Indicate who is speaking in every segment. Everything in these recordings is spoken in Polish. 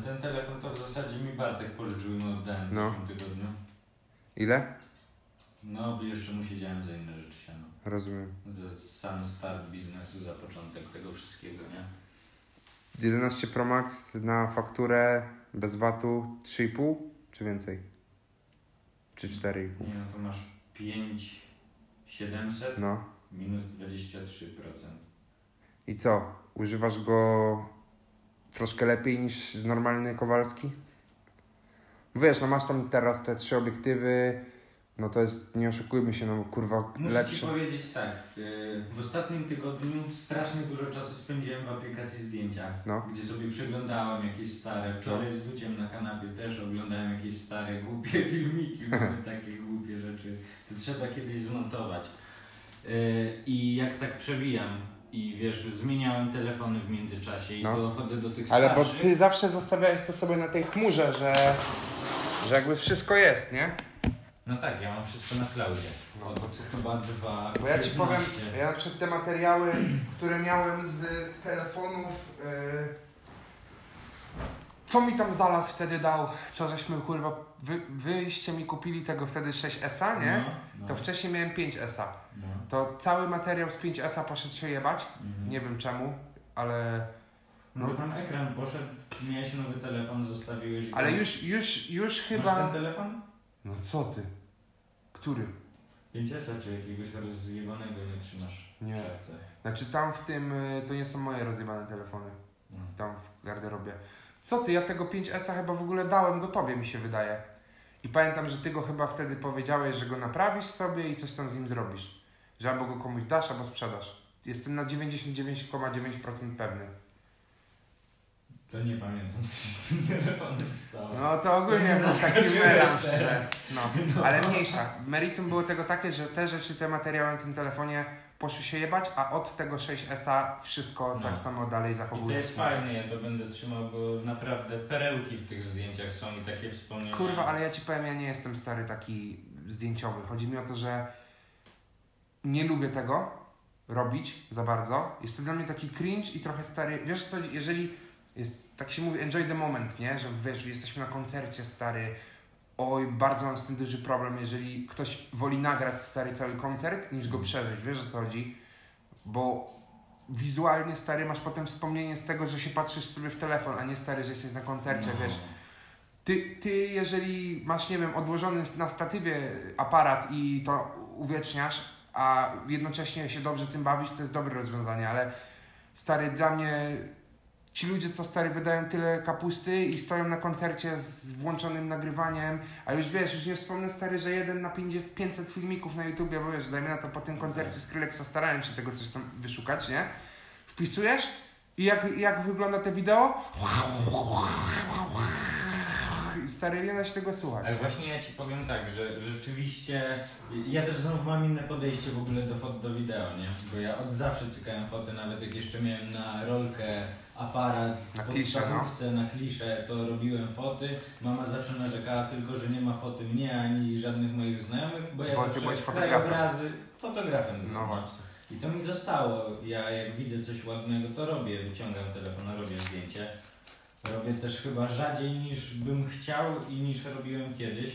Speaker 1: Ten telefon to w zasadzie mi Bartek pożyczył i mu oddałem w
Speaker 2: No.
Speaker 1: zeszłym tygodniu.
Speaker 2: Ile?
Speaker 1: No, jeszcze mu siedziałem za inne rzeczy siano.
Speaker 2: Rozumiem.
Speaker 1: Za sam start biznesu, za początek tego wszystkiego, nie?
Speaker 2: 11 Pro Max na fakturę bez VAT-u 3,5 czy więcej? Czy 4,5?
Speaker 1: Nie no, to masz 5 700
Speaker 2: No.
Speaker 1: minus 23%.
Speaker 2: I co? Używasz go troszkę lepiej niż normalny Kowalski? Wiesz, no masz tam teraz te trzy obiektywy, no to jest, nie oszukujmy się, no kurwa,
Speaker 1: Muszę Ci
Speaker 2: lepszy.
Speaker 1: powiedzieć tak, yy, w ostatnim tygodniu strasznie dużo czasu spędziłem w aplikacji zdjęcia,
Speaker 2: No.
Speaker 1: gdzie sobie przeglądałem jakieś stare, wczoraj z Duciem na kanapie też oglądałem jakieś stare, głupie filmiki, takie głupie rzeczy, to trzeba kiedyś zmontować. Yy, I jak tak przewijam i wiesz, zmieniałem telefony w międzyczasie i
Speaker 2: No.
Speaker 1: dochodzę do tych
Speaker 2: Ale bo
Speaker 1: starszych.
Speaker 2: ty zawsze zostawiałeś to sobie na tej chmurze, że, że jakby wszystko jest, nie?
Speaker 1: No tak, ja mam wszystko na cloudzie.
Speaker 2: No, to
Speaker 1: są chyba dwa.
Speaker 2: Bo ja ci
Speaker 1: 15.
Speaker 2: powiem, ja na przykład te materiały, które miałem z telefonów, yy, co mi tam zalas wtedy dał, co żeśmy kurwa, wy, wyście mi kupili tego wtedy 6S-a, nie?
Speaker 1: No, no,
Speaker 2: To wcześniej miałem 5S-a.
Speaker 1: no.
Speaker 2: To cały materiał z 5S-a poszedł się jebać,
Speaker 1: Mhm.
Speaker 2: nie wiem czemu, ale,
Speaker 1: No bo tam ekran poszedł, miałeś nowy telefon, zostawiłeś go.
Speaker 2: ale już, już, już
Speaker 1: Masz ten
Speaker 2: chyba...
Speaker 1: telefon?
Speaker 2: No co ty? Który?
Speaker 1: 5S czy jakiegoś rozjebanego nie trzymasz
Speaker 2: Nie. Znaczy tam w tym, y, to nie są moje rozjebane telefony.
Speaker 1: No.
Speaker 2: tam w garderobie. Co ty, ja tego 5S-a chyba w ogóle dałem go tobie, mi się wydaje. I pamiętam, że ty go chyba wtedy powiedziałeś, że go naprawisz sobie i coś tam z nim zrobisz. Że albo go komuś dasz, albo sprzedasz. Jestem na 99,9% pewny.
Speaker 1: To nie pamiętam, co z tym telefonem stało.
Speaker 2: No to ogólnie
Speaker 1: To
Speaker 2: taki melanż, że... No. Ale mniejsza. Meritum było tego takie, że te rzeczy, te materiały na tym telefonie poszły się jebać, a od tego 6S-a wszystko
Speaker 1: No.
Speaker 2: tak samo dalej
Speaker 1: I to
Speaker 2: zachowuje.
Speaker 1: jest fajne, ja to będę trzymał, bo naprawdę perełki w tych zdjęciach są i takie wspomnienia.
Speaker 2: Kurwa, ale ja ci powiem, ja nie jestem stary taki zdjęciowy. Chodzi mi o to, że nie lubię tego robić za bardzo. Jest to dla mnie taki cringe i trochę stary. Wiesz co, jeżeli jest, tak się mówi, enjoy the moment, nie? Że wiesz, jesteśmy na koncercie stary. Oj, bardzo mam z tym duży problem, jeżeli ktoś woli nagrać stary cały koncert, niż go przeżyć. Wiesz o co chodzi? Bo wizualnie stary masz potem wspomnienie z tego, że się patrzysz sobie w telefon, a nie stary, że jesteś na koncercie,
Speaker 1: No.
Speaker 2: wiesz. Ty, ty, jeżeli masz, nie wiem, odłożony na statywie aparat i to uwieczniasz, a jednocześnie się dobrze tym bawisz, to jest dobre rozwiązanie, ale stary, dla mnie ci ludzie, co stary wydają tyle kapusty i stoją na koncercie z włączonym nagrywaniem, a już wiesz, już nie wspomnę stary, że jeden na 50, 500 filmików na YouTubie, bo wiesz, dajmy na to po tym koncercie Skrillexa starałem się tego coś tam wyszukać, nie? Wpisujesz i jak, jak wygląda te wideo? Stary, nie da się tego słuchać.
Speaker 1: Ale właśnie ja ci powiem tak, że rzeczywiście ja też znowu mam inne podejście w ogóle do fot, do wideo, nie? Bo ja od zawsze cykałem foty, nawet jak jeszcze miałem na rolkę aparat
Speaker 2: Na kliszę, no.
Speaker 1: na kliszę, to robiłem foty. Mama zawsze narzekała tylko, że nie ma foty mnie ani żadnych moich znajomych, bo ja
Speaker 2: Bo ty
Speaker 1: zawsze
Speaker 2: byłeś fotografem.
Speaker 1: krajobrazy fotografem. byłem,
Speaker 2: No
Speaker 1: nie?
Speaker 2: właśnie.
Speaker 1: I to mi zostało. Ja jak widzę coś ładnego, to robię. Wyciągam telefon, robię zdjęcie. Robię też chyba rzadziej niż bym chciał i niż robiłem kiedyś.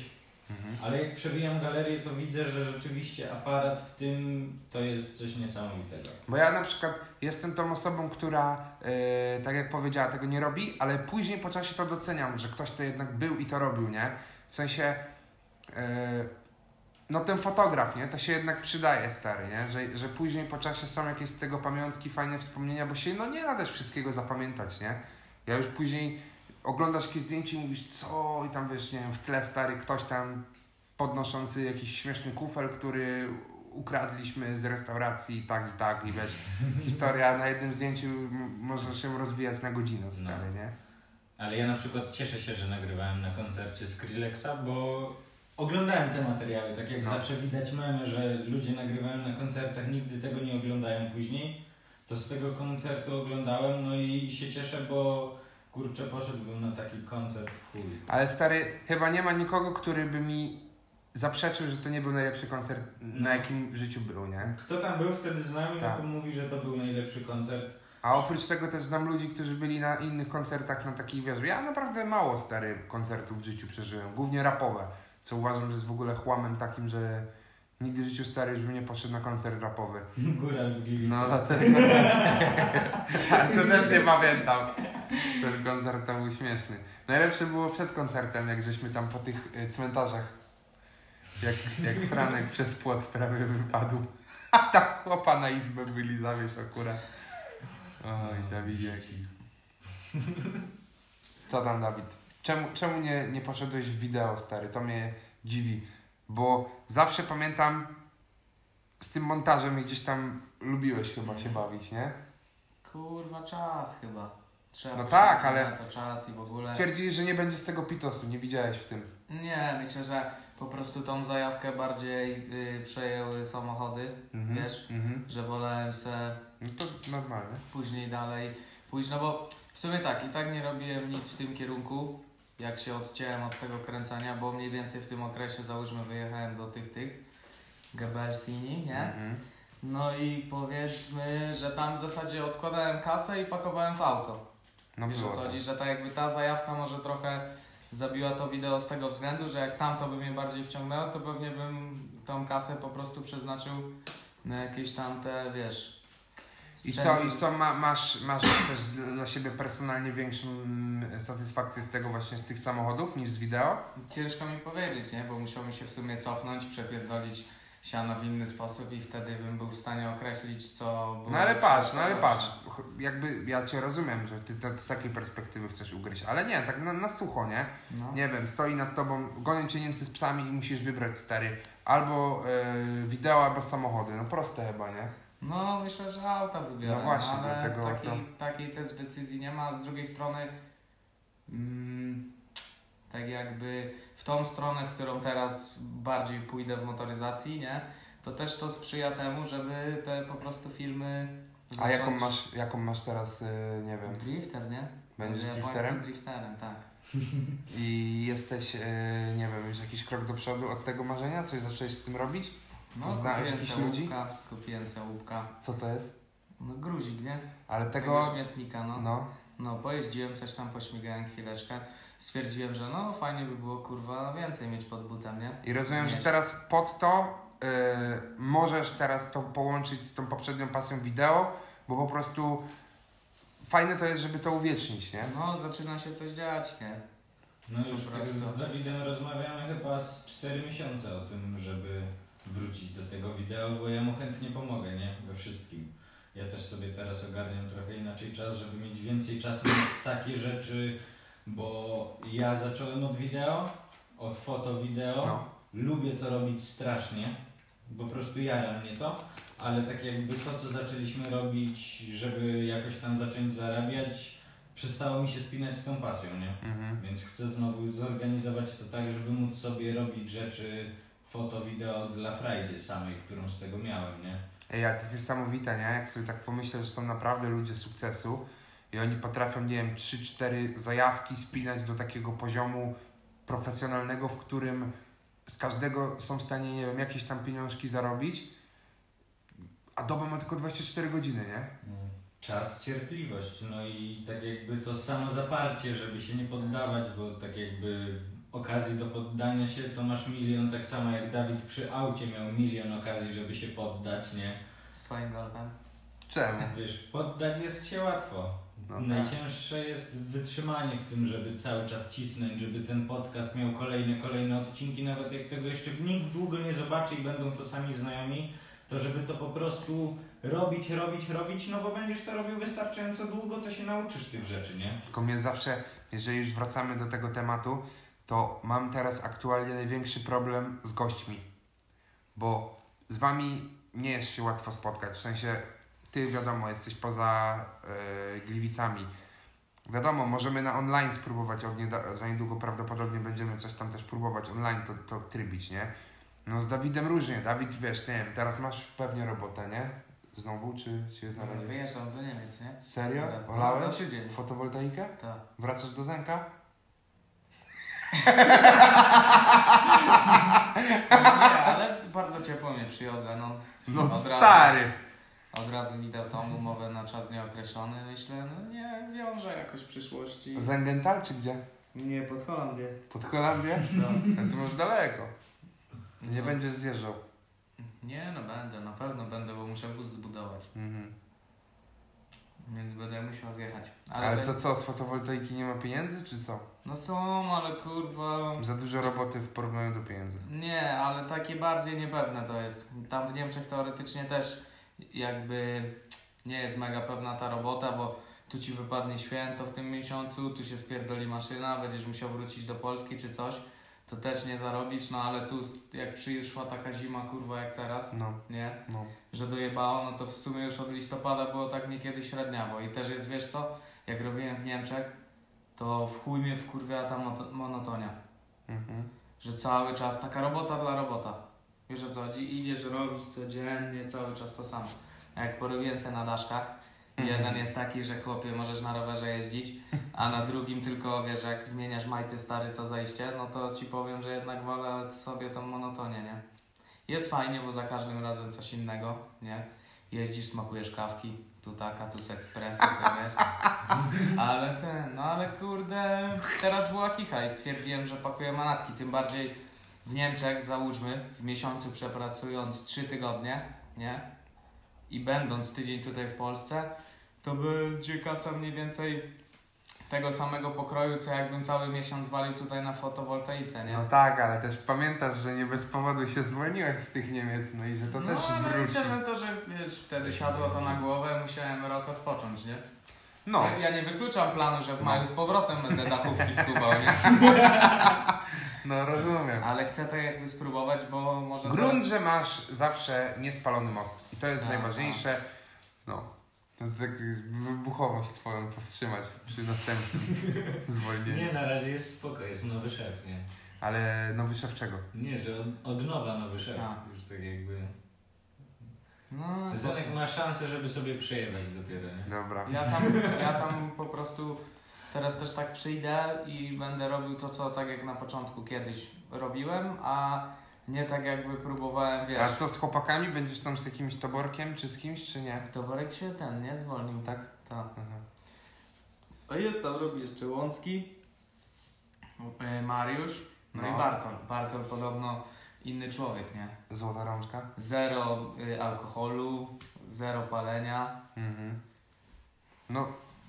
Speaker 2: Mhm.
Speaker 1: Ale jak przewijam galerię, to widzę, że rzeczywiście aparat w tym to jest coś niesamowitego.
Speaker 2: Bo ja na przykład jestem tą osobą, która, yy, tak jak powiedziała, tego nie robi, ale później po czasie to doceniam, że ktoś to jednak był i to robił, nie? W sensie, yy, no ten fotograf, nie? To się jednak przydaje, stary, nie? Że, że później po czasie są jakieś z tego pamiątki, fajne wspomnienia, bo się, no nie da też wszystkiego zapamiętać, nie? Ja już później oglądasz jakieś zdjęcie i mówisz, co? I tam wiesz, nie wiem, w tle stary ktoś tam podnoszący jakiś śmieszny kufel, który ukradliśmy z restauracji, tak i tak, i wiesz, historia na jednym zdjęciu może się rozwijać na godzinę, stary, nie?
Speaker 1: Ale ja na przykład cieszę się, że nagrywałem na koncercie Skrillexa, bo oglądałem te materiały. Tak jak
Speaker 2: No.
Speaker 1: zawsze widać memy, że ludzie nagrywają na koncertach, nigdy tego nie oglądają później. To z tego koncertu oglądałem, no i się cieszę, bo kurczę poszedłbym na taki koncert w chuj.
Speaker 2: Ale stary, chyba nie ma nikogo, który by mi zaprzeczył, że to nie był najlepszy koncert, na
Speaker 1: No.
Speaker 2: jakim w życiu był, nie?
Speaker 1: Kto tam był wtedy z nami,
Speaker 2: Tak.
Speaker 1: to mówi, że to był najlepszy koncert.
Speaker 2: A oprócz tego też znam ludzi, którzy byli na innych koncertach, na takich, wiesz, ja naprawdę mało stary koncertów w życiu przeżyłem, głównie rapowe, co uważam, że jest w ogóle chłamem takim, że nigdy w życiu stary już bym nie poszedł na koncert rapowy.
Speaker 1: Góral w Gliwicach.
Speaker 2: No dlatego. to też nie pamiętam. Ten koncert tam był śmieszny. Najlepsze było przed koncertem, jak żeśmy tam po tych y, cmentarzach, jak, jak Franek przez płot prawie wypadł. A tam chłopa na izbę byli zawieź akurat. Oj, Dawidzie. Co tam, Dawid? Czemu, czemu nie, nie poszedłeś w wideo, stary? To mnie dziwi. Bo zawsze pamiętam z tym montażem i gdzieś tam lubiłeś chyba się bawić, nie?
Speaker 3: Kurwa, czas chyba. Trzeba
Speaker 2: No tak, ale-
Speaker 3: na to czas i w ogóle.
Speaker 2: Stwierdzili, że nie będzie z tego pitosu, nie widziałeś w tym.
Speaker 3: Nie, myślę, że po prostu tą zajawkę bardziej y, przejęły samochody,
Speaker 2: Mhm.
Speaker 3: wiesz,
Speaker 2: Mhm.
Speaker 3: że wolałem se
Speaker 2: No to normalne.
Speaker 3: później dalej pójść, no bo w sumie tak, i tak nie robiłem nic w tym kierunku, jak się odciąłem od tego kręcenia, bo mniej więcej w tym okresie, załóżmy, wyjechałem do tych, tych Gebelsini, nie?
Speaker 2: Mhm.
Speaker 3: No i powiedzmy, że tam w zasadzie odkładałem kasę i pakowałem w auto.
Speaker 2: No
Speaker 3: Wiesz o co
Speaker 2: tak.
Speaker 3: chodzi, że tak jakby ta zajawka może trochę zabiła to wideo z tego względu, że jak tamto by mnie bardziej wciągnęło, to pewnie bym tą kasę po prostu przeznaczył na jakieś tam te, wiesz...
Speaker 2: I co, i co ma, masz, masz też dla siebie personalnie większą mm, satysfakcję z tego właśnie, z tych samochodów niż z wideo?
Speaker 3: Ciężko mi powiedzieć, nie? Bo musiałbym się w sumie cofnąć, przepierdolić siano w inny sposób i wtedy bym był w stanie określić, co było
Speaker 2: No ale patrz, no ale patrz, jakby ja cię rozumiem, że ty to z takiej perspektywy chcesz ugryźć, ale nie, tak na, na sucho, nie?
Speaker 3: No.
Speaker 2: Nie wiem, stoi nad tobą, gonią cię Niemcy z psami i musisz wybrać stary, albo e, wideo, albo samochody, no proste chyba, nie?
Speaker 3: No, myślę, że auta wybiorę.
Speaker 2: No właśnie,
Speaker 3: ale
Speaker 2: dlatego
Speaker 3: takiej, takiej też decyzji nie ma. A z drugiej strony, mm, tak jakby w tą stronę, w którą teraz bardziej pójdę w motoryzacji, nie? To też to sprzyja temu, żeby te po prostu filmy.
Speaker 2: A jaką
Speaker 3: zacząć-
Speaker 2: masz, jaką masz teraz, e, nie wiem,
Speaker 3: Drifter, nie?
Speaker 2: będziesz drifterem?
Speaker 3: drifterem, tak.
Speaker 2: I jesteś, e, nie wiem, już jakiś krok do przodu od tego marzenia? Coś zacząłeś z tym robić?
Speaker 3: No,
Speaker 2: Poznałeś
Speaker 3: kupiłem
Speaker 2: jakichś
Speaker 3: se
Speaker 2: ludzi?
Speaker 3: łupka, kupiłem se łupka.
Speaker 2: Co to jest?
Speaker 3: No gruzik, nie?
Speaker 2: Ale
Speaker 3: Tego,
Speaker 2: tego,
Speaker 3: śmietnika, no.
Speaker 2: no,
Speaker 3: No, pojeździłem, coś tam pośmigałem chwileczkę. Stwierdziłem, że no fajnie by było kurwa więcej mieć pod butem, nie?
Speaker 2: i rozumiem, że teraz pod to e, możesz teraz to połączyć z tą poprzednią pasją wideo, bo po prostu fajne to jest, żeby to uwiecznić, nie?
Speaker 3: No, zaczyna się coś dziać, nie?
Speaker 1: No już
Speaker 3: Po
Speaker 1: tak
Speaker 3: prostu.
Speaker 1: z Dawidem rozmawiamy chyba z 4 miesiące o tym, żeby wrócić do tego wideo, bo ja mu chętnie pomogę, nie? We wszystkim. Ja też sobie teraz ogarniam trochę inaczej czas, żeby mieć więcej czasu na takie rzeczy, bo ja zacząłem od wideo, od foto wideo.
Speaker 2: No.
Speaker 1: Lubię to robić strasznie, po prostu jara mnie to, ale tak jakby to, co zaczęliśmy robić, żeby jakoś tam zacząć zarabiać, przestało mi się spinać z tą pasją, nie?
Speaker 2: Mhm.
Speaker 1: Więc chcę znowu zorganizować to tak, żeby móc sobie robić rzeczy foto, wideo dla frajdy samej, którą z tego miałem, nie?
Speaker 2: Ej, ale to jest niesamowite, nie? Jak sobie tak pomyślę, że są naprawdę ludzie sukcesu i oni potrafią, nie wiem, 3-4 zajawki spinać do takiego poziomu profesjonalnego, w którym z każdego są w stanie, nie wiem, jakieś tam pieniążki zarobić, a doba ma tylko 24 godziny, nie?
Speaker 1: Czas, cierpliwość, no i tak jakby to samo zaparcie, żeby się nie poddawać, bo tak jakby okazji do poddania się to masz milion, tak samo jak Dawid przy aucie miał milion okazji, żeby się poddać, nie?
Speaker 3: Z twoim golfem.
Speaker 2: Czemu?
Speaker 1: Wiesz, poddać jest się łatwo.
Speaker 2: No tak.
Speaker 1: Najcięższe jest wytrzymanie w tym, żeby cały czas cisnąć, żeby ten podcast miał kolejne, kolejne odcinki, nawet jak tego jeszcze nikt długo nie zobaczy i będą to sami znajomi, to żeby to po prostu robić, robić, robić, no bo będziesz to robił wystarczająco długo, to się nauczysz tych rzeczy, nie?
Speaker 2: Tylko mnie zawsze, jeżeli już wracamy do tego tematu, to mam teraz aktualnie największy problem z gośćmi. Bo z wami nie jest się łatwo spotkać. W sensie, ty wiadomo, jesteś poza yy, Gliwicami. Wiadomo, możemy na online spróbować, od nieda- za niedługo prawdopodobnie będziemy coś tam też próbować online to, to trybić, nie? No z Dawidem różnie. Dawid, wiesz, nie wiem, teraz masz pewnie robotę, nie? Znowu, czy się znaleźć?
Speaker 3: Wyjeżdżam do Niemiec, nie?
Speaker 2: Serio?
Speaker 3: Teraz, no,
Speaker 2: Olałeś? Fotowoltaikę?
Speaker 3: Tak.
Speaker 2: Wracasz do Zenka?
Speaker 3: Nie, ale bardzo ciepło mnie przywiozę, no.
Speaker 2: No
Speaker 3: Od razu.
Speaker 2: stary!
Speaker 3: od razu mi dał tą umowę na czas nieokreślony. Myślę, no nie wiąże jakoś w przyszłości.
Speaker 2: Z Engenthal czy gdzie?
Speaker 3: Nie, pod Holandię.
Speaker 2: Pod Holandię?
Speaker 3: No.
Speaker 2: No to masz daleko. Nie
Speaker 3: No.
Speaker 2: będziesz zjeżdżał.
Speaker 3: Nie, no będę, na pewno będę, bo muszę wóz zbudować.
Speaker 2: Mhm.
Speaker 3: Więc będę musiał zjechać.
Speaker 2: Ale, to co, z fotowoltaiki nie ma pieniędzy, czy co?
Speaker 3: No są, ale kurwa...
Speaker 2: Za dużo roboty w porównaniu do pieniędzy.
Speaker 3: Nie, ale takie bardziej niepewne to jest. Tam w Niemczech teoretycznie też jakby nie jest mega pewna ta robota, bo tu ci wypadnie święto w tym miesiącu, tu się spierdoli maszyna, będziesz musiał wrócić do Polski czy coś, to też nie zarobisz, no ale tu jak przyszła taka zima kurwa jak teraz,
Speaker 2: No,
Speaker 3: nie,
Speaker 2: no.
Speaker 3: że dojebało, no to w sumie już od listopada było tak niekiedy średniawo i też jest, wiesz co, jak robiłem w Niemczech, to w chuj mnie wkurwia ta monotonia
Speaker 2: Mhm.
Speaker 3: że cały czas taka robota dla robota. Wiesz o co chodzi? Idziesz robić codziennie, cały czas to samo. A jak porobiłem se na daszkach. Jeden jest taki, że chłopie możesz na rowerze jeździć, a na drugim tylko wiesz, jak zmieniasz majty stary co zejście, no to ci powiem, że jednak wolę sobie tą monotonię, nie? Jest fajnie, bo za każdym razem coś innego, nie? Jeździsz, smakujesz kawki, tu taka, tu z ekspresu, to wiesz. Ale ten, no ale kurde, teraz była kicha i stwierdziłem, że pakuję manatki, tym bardziej w Niemczech, załóżmy, w miesiącu przepracując 3 tygodnie, nie? I będąc tydzień tutaj w Polsce, to będzie kasa mniej więcej tego samego pokroju, co jakbym cały miesiąc walił tutaj na fotowoltaice, nie?
Speaker 2: No tak, ale też pamiętasz, że nie bez powodu się zwolniłeś z tych Niemiec, no i że to
Speaker 3: no,
Speaker 2: też
Speaker 3: ale
Speaker 2: wróci.
Speaker 3: na to, że wiesz, wtedy siadło to na głowę, musiałem rok odpocząć, nie?
Speaker 2: No,
Speaker 3: Ja, nie wykluczam planu, że w
Speaker 2: No.
Speaker 3: maju z powrotem będę dachówki skubał, nie?
Speaker 2: no rozumiem.
Speaker 3: Ale chcę tak jakby spróbować, bo może...
Speaker 2: Grunt,
Speaker 3: teraz-
Speaker 2: że masz zawsze niespalony most. I to jest
Speaker 3: Tak,
Speaker 2: najważniejsze. No. To jest tak wybuchowość twoją powstrzymać przy następnym zwolnieniu.
Speaker 1: Nie, na razie jest spoko, jest nowy szef, nie?
Speaker 2: Ale nowy szef czego?
Speaker 1: Nie, że od, od nowa nowy szef.
Speaker 3: Tak.
Speaker 1: Już tak jakby...
Speaker 3: No,
Speaker 1: Zenek ma szansę, żeby sobie przejebać dopiero, nie?
Speaker 2: Dobra.
Speaker 3: Ja tam, ja tam po prostu teraz też tak przyjdę i będę robił to, co tak jak na początku kiedyś robiłem, a nie tak jakby próbowałem,
Speaker 2: A
Speaker 3: wiesz...
Speaker 2: co z chłopakami? Będziesz tam z jakimś toborkiem, czy z kimś, czy nie?
Speaker 3: Towarek się ten, nie? Zwolnił.
Speaker 2: Tak?
Speaker 3: Tak.
Speaker 2: Aha.
Speaker 3: A jest tam, robi jeszcze Łącki, e, Mariusz, no,
Speaker 2: No.
Speaker 3: i Bartol. Bartol podobno inny człowiek, nie?
Speaker 2: Złota rączka?
Speaker 3: Zero y, alkoholu, zero palenia,
Speaker 2: Mhm. No,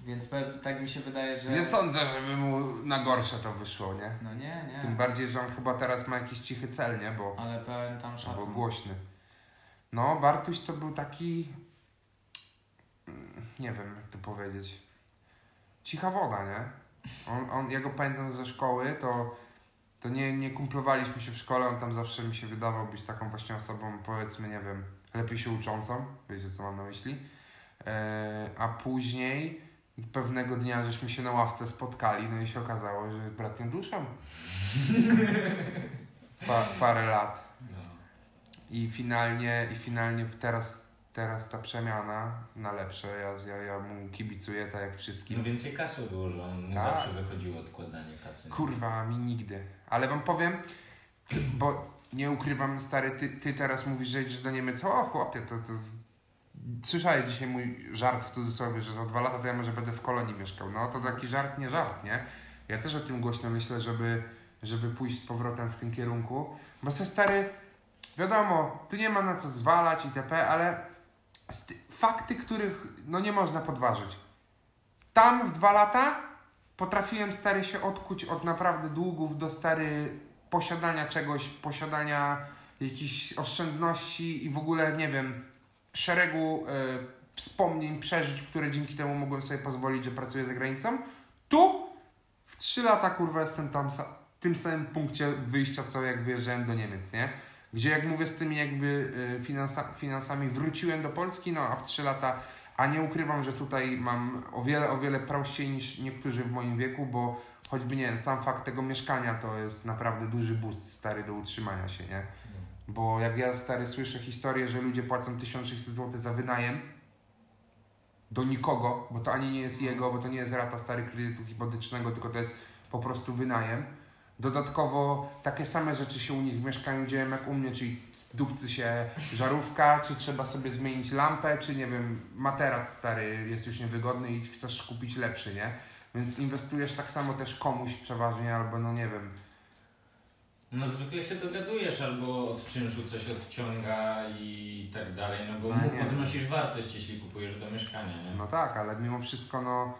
Speaker 3: więc tak mi się wydaje, że...
Speaker 2: nie sądzę, żeby mu na gorsze to wyszło, nie?
Speaker 3: No nie, nie.
Speaker 2: Tym bardziej, że on chyba teraz ma jakiś cichy cel, nie? Bo,
Speaker 3: Ale pełen tam
Speaker 2: bo
Speaker 3: szacun.
Speaker 2: głośny. No, Bartuś to był taki... mm, Nie wiem, jak to powiedzieć. Cicha woda, nie? On, on, ja go pamiętam ze szkoły, to, to nie, nie kumplowaliśmy się w szkole, on tam zawsze mi się wydawał być taką właśnie osobą, powiedzmy, nie wiem, lepiej się uczącą, wiecie co mam na myśli. E, a później pewnego dnia żeśmy się na ławce spotkali, no i się okazało, że bratnią duszą. Pa, parę lat.
Speaker 1: No.
Speaker 2: I finalnie, i finalnie teraz, teraz ta przemiana na lepsze, ja, ja, ja mu kibicuję tak jak
Speaker 1: No
Speaker 2: wszystkim.
Speaker 1: więcej kasy on mu
Speaker 2: Tak.
Speaker 1: zawsze wychodziło odkładanie kasy.
Speaker 2: Kurwa, mi nigdy. Ale wam powiem, bo nie ukrywam, stary, ty, ty teraz mówisz, że jedziesz do Niemiec, o chłopie, to, to... Słyszałeś dzisiaj mój żart w cudzysłowie, że za dwa lata to ja może będę w kolonii mieszkał. No to taki żart, nie żart, nie? Ja też o tym głośno myślę, żeby, żeby pójść z powrotem w tym kierunku, bo se stary, wiadomo, tu nie ma na co zwalać itp., ale fakty, których no nie można podważyć. Tam w dwa lata potrafiłem stary się odkuć od naprawdę długów do stary posiadania czegoś, posiadania jakichś oszczędności i w ogóle, nie wiem, szeregu e, wspomnień, przeżyć, które dzięki temu mogłem sobie pozwolić, że pracuję za granicą. Tu w trzy lata, kurwa, jestem tam w tym samym punkcie wyjścia, co jak wyjeżdżałem do Niemiec, nie? Gdzie, jak mówię, z tymi jakby e, finansa- finansami wróciłem do Polski, no a w trzy lata a nie ukrywam, że tutaj mam o wiele, o wiele prościej niż niektórzy w moim wieku, bo choćby nie sam fakt tego mieszkania to jest naprawdę duży boost stary do utrzymania się, nie? Bo jak ja stary słyszę historię, że ludzie płacą 1600 zł za wynajem do nikogo, bo to ani nie jest jego, bo to nie jest rata stary kredytu hipotecznego, tylko to jest po prostu wynajem, Dodatkowo takie same rzeczy się u nich w mieszkaniu dzieją jak u mnie, czyli zdupcy się żarówka, czy trzeba sobie zmienić lampę, czy nie wiem, materac stary jest już niewygodny i chcesz kupić lepszy, nie? Więc inwestujesz tak samo też komuś przeważnie, albo no nie wiem.
Speaker 1: No zwykle się dogadujesz albo od czynszu coś odciąga i tak dalej, no bo
Speaker 2: No
Speaker 1: podnosisz wartość, jeśli kupujesz do mieszkania, nie?
Speaker 2: No tak, ale mimo wszystko no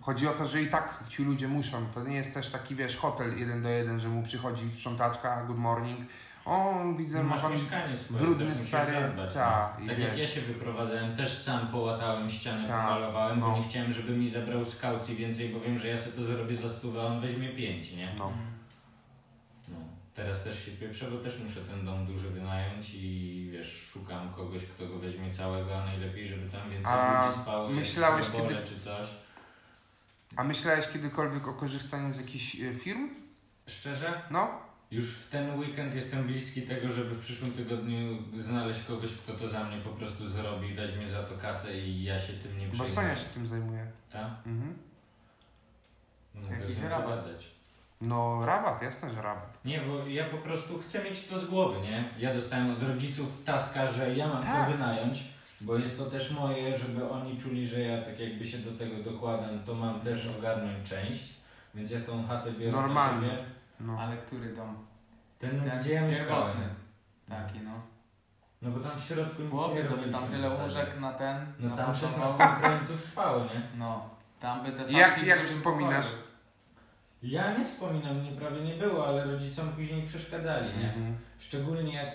Speaker 2: chodzi o to, że i tak ci ludzie muszą. To nie jest też taki wiesz hotel jeden do jeden, że mu przychodzi sprzątaczka, good morning. O, widzę,
Speaker 1: No
Speaker 2: ma
Speaker 1: masz mieszkanie swoje,
Speaker 2: brudny, stary,
Speaker 1: zadbać,
Speaker 2: ta,
Speaker 1: no. Tak jak ja się wyprowadzałem, też sam połatałem ścianę,
Speaker 2: Ta,
Speaker 1: pomalowałem,
Speaker 2: no.
Speaker 1: bo nie chciałem, żeby mi zabrał z kaucji więcej, bo wiem, że ja sobie to zrobię za stówę, a on weźmie pięć, nie?
Speaker 2: No.
Speaker 1: Teraz też się pieprzę, bo też muszę ten dom duży wynająć i wiesz, szukam kogoś, kto go weźmie całego, a najlepiej, żeby tam więcej
Speaker 2: A
Speaker 1: ludzi spało, jak
Speaker 2: myślałeś
Speaker 1: na dole
Speaker 2: kiedy-
Speaker 1: czy coś.
Speaker 2: A myślałeś kiedykolwiek o korzystaniu z jakichś e, firm?
Speaker 1: Szczerze?
Speaker 2: No?
Speaker 1: Już w ten weekend jestem bliski tego, żeby w przyszłym tygodniu znaleźć kogoś, kto to za mnie po prostu zrobi, weźmie za to kasę i ja się tym nie
Speaker 2: Bo
Speaker 1: przejmę.
Speaker 2: Sonia się tym zajmuje.
Speaker 1: Tak?
Speaker 2: Mhm.
Speaker 1: Mogę nią
Speaker 3: rabat.
Speaker 2: No rabat, jasne, że rabat.
Speaker 1: Nie, bo ja po prostu chcę mieć to z głowy, nie? Ja dostałem od rodziców taska, że ja mam
Speaker 2: Tak.
Speaker 1: to wynająć, bo jest to też moje, żeby oni czuli, że ja tak jakby się do tego dokładam, to mam też ogarnąć część, więc ja tą chatę biorę
Speaker 2: Normalnie.
Speaker 1: na siebie.
Speaker 2: No.
Speaker 3: Ale który dom?
Speaker 1: Ten,
Speaker 3: Ten
Speaker 1: gdzie ja mieszkałem.
Speaker 3: Taki no.
Speaker 1: No bo tam w środku nic
Speaker 3: Chłopie,
Speaker 1: nie
Speaker 3: to by tam tyle łóżek na ten.
Speaker 1: No
Speaker 3: na
Speaker 1: tam
Speaker 3: początku.
Speaker 1: 16 Ukraińców spało, nie?
Speaker 3: No. Tam by te
Speaker 2: Jak- jak wspominasz?
Speaker 1: Ja nie wspominam, mnie prawie nie było, ale rodzicom później przeszkadzali, nie?
Speaker 2: Mhm.
Speaker 1: Szczególnie jak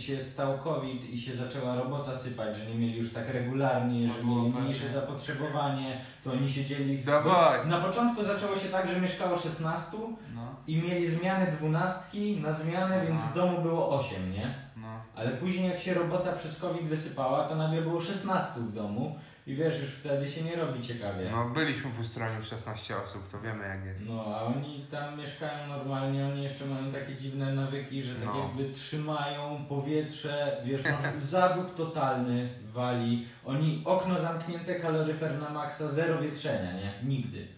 Speaker 1: się stał COVID i się zaczęła robota sypać, że nie mieli już tak regularnie,
Speaker 3: To
Speaker 1: że mieli
Speaker 3: pewnie.
Speaker 1: mniejsze zapotrzebowanie, to oni siedzieli...
Speaker 2: Dawaj.
Speaker 1: Na początku zaczęło się tak, że mieszkało 16
Speaker 3: No,
Speaker 1: i mieli zmianę dwunastki na zmianę, więc w domu było 8, nie?
Speaker 3: no.
Speaker 1: Ale później jak się robota przez COVID wysypała, to nagle było 16 w domu i wiesz, już wtedy się nie robi ciekawie.
Speaker 2: No byliśmy w Ustroniu w 16 osób, to wiemy jak jest.
Speaker 1: No, a oni tam mieszkają normalnie, oni jeszcze mają takie dziwne nawyki, że tak
Speaker 2: No.
Speaker 1: jakby trzymają powietrze, wiesz, masz zaduch totalny wali. Oni, okno zamknięte, kaloryfer na maksa, zero wietrzenia, nie? Nigdy.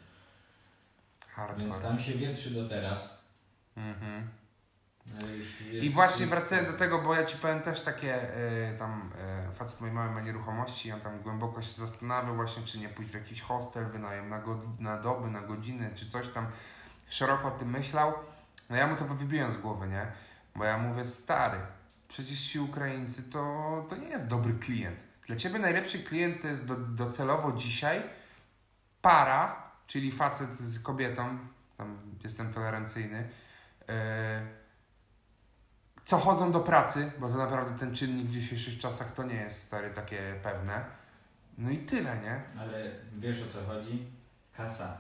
Speaker 2: Hardcore.
Speaker 1: Więc tam się wietrzy do teraz.
Speaker 2: Mhm.
Speaker 1: No
Speaker 2: I właśnie wracając do tego, bo ja ci powiem też takie, y, tam y, facet mojej mamy ma nieruchomości i tam głęboko się zastanawiał właśnie, czy nie pójść w jakiś hostel, wynajem na, go, na doby, na godziny, czy coś tam. Szeroko o tym myślał. No ja mu to wybiłem z głowy, nie? Bo ja mówię, stary, przecież ci Ukraińcy to, to nie jest dobry klient. Dla ciebie najlepszy klient to jest do, docelowo dzisiaj para, czyli facet z kobietą, tam jestem tolerancyjny, yy, co chodzą do pracy, bo to naprawdę ten czynnik w dzisiejszych czasach to nie jest stary takie pewne. No i tyle, nie?
Speaker 1: Ale wiesz o co chodzi? Kasa.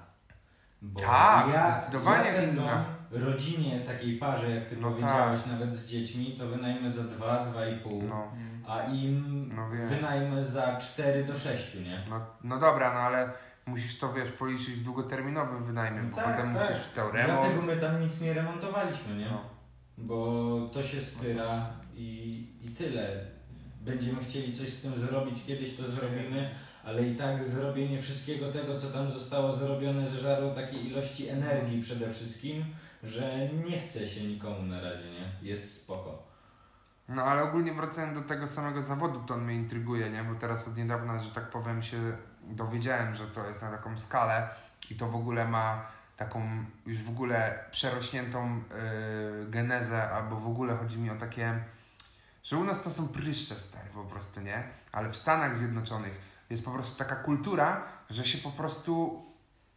Speaker 1: Bo
Speaker 2: Tak, zdecydowanie
Speaker 1: ja ten
Speaker 2: inna.
Speaker 1: Dom, rodzinie, takiej parze, jak ty
Speaker 2: No
Speaker 1: powiedziałeś, nawet z dziećmi, to wynajmę za 2, 2,5.
Speaker 2: No,
Speaker 3: Mm.
Speaker 1: A im
Speaker 2: no wiem.
Speaker 1: wynajmę za 4 do 6, nie?
Speaker 2: No, no dobra, no ale musisz to, wiesz, policzyć w długoterminowym wynajmie, bo
Speaker 1: Tak,
Speaker 2: potem
Speaker 1: tak.
Speaker 2: musisz to
Speaker 1: Dlatego my tam nic nie remontowaliśmy, nie?
Speaker 2: No.
Speaker 1: Bo to się styra i, i tyle. Będziemy chcieli coś z tym zrobić, kiedyś to zrobimy, ale i tak zrobienie wszystkiego tego, co tam zostało zrobione, zeżarło takiej ilości energii przede wszystkim, że nie chce się nikomu na razie, nie? Jest spoko.
Speaker 2: No ale ogólnie wracając do tego samego zawodu, to on mnie intryguje, nie? Bo teraz od niedawna, że tak powiem, się dowiedziałem, że to jest na taką skalę i to w ogóle ma taką już w ogóle przerośniętą yy, genezę, albo w ogóle chodzi mi o takie, że u nas to są pryszcze stare po prostu, nie? Ale w Stanach Zjednoczonych jest po prostu taka kultura, że się po prostu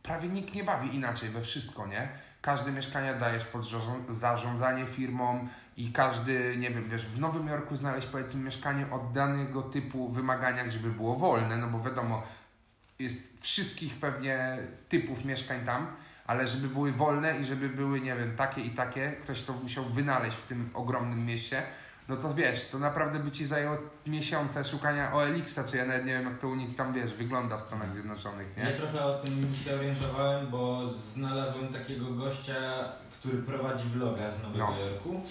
Speaker 2: prawie nikt nie bawi inaczej we wszystko, nie? Każde mieszkanie dajesz pod zarząd- zarządzanie firmą i każdy, nie wiem, wiesz, w Nowym Jorku znaleźć powiedzmy mieszkanie o danego typu wymaganiach, żeby było wolne, no bo wiadomo, jest wszystkich pewnie typów mieszkań tam, ale żeby były wolne i żeby były, nie wiem, takie i takie, ktoś to musiał wynaleźć w tym ogromnym mieście, no to wiesz, to naprawdę by ci zajęło miesiące szukania OLX-a, czy ja nawet nie wiem, jak to u nich tam, wiesz, wygląda w Stanach Zjednoczonych,
Speaker 1: Ja
Speaker 2: nie?
Speaker 1: trochę o tym się orientowałem, bo znalazłem takiego gościa, który prowadzi vloga z Nowego
Speaker 2: No.
Speaker 1: Jorku.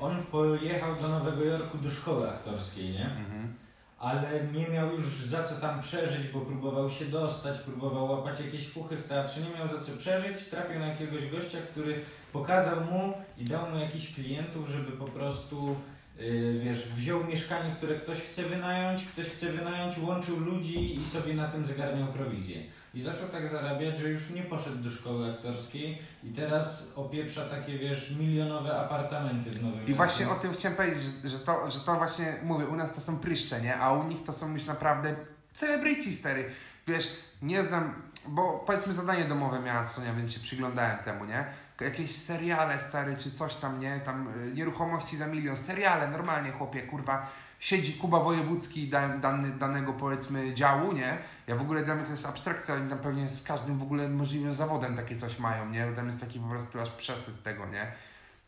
Speaker 1: On pojechał do Nowego Jorku do szkoły aktorskiej, nie?
Speaker 2: Mhm.
Speaker 1: Ale nie miał już za co tam przeżyć, bo próbował się dostać, próbował łapać jakieś fuchy w teatrze, nie miał za co przeżyć, trafił na jakiegoś gościa, który pokazał mu i dał mu jakichś klientów, żeby po prostu yy, wiesz, wziął mieszkanie, które ktoś chce wynająć, ktoś chce wynająć, łączył ludzi i sobie na tym zgarniał prowizję. I zaczął tak zarabiać, że już nie poszedł do szkoły aktorskiej i teraz opieprza takie, wiesz, milionowe apartamenty w Nowym
Speaker 2: I właśnie o tym chciałem powiedzieć, że, to, że to właśnie, mówię, u nas to są pryszcze, nie? A u nich to są już naprawdę celebryci, stary. Wiesz, nie znam, bo powiedzmy zadanie domowe miała Sonia, więc się przyglądałem temu, nie? Jakieś seriale, stary, czy coś tam, nie? Tam y, nieruchomości za milion, seriale, normalnie, chłopie, kurwa. Siedzi Kuba Wojewódzki dan, dany, danego, powiedzmy, działu, nie? Ja w ogóle, dla mnie to jest abstrakcja, oni tam pewnie z każdym w ogóle możliwym zawodem takie coś mają, nie? Tam jest taki po prostu aż przesyt tego, nie?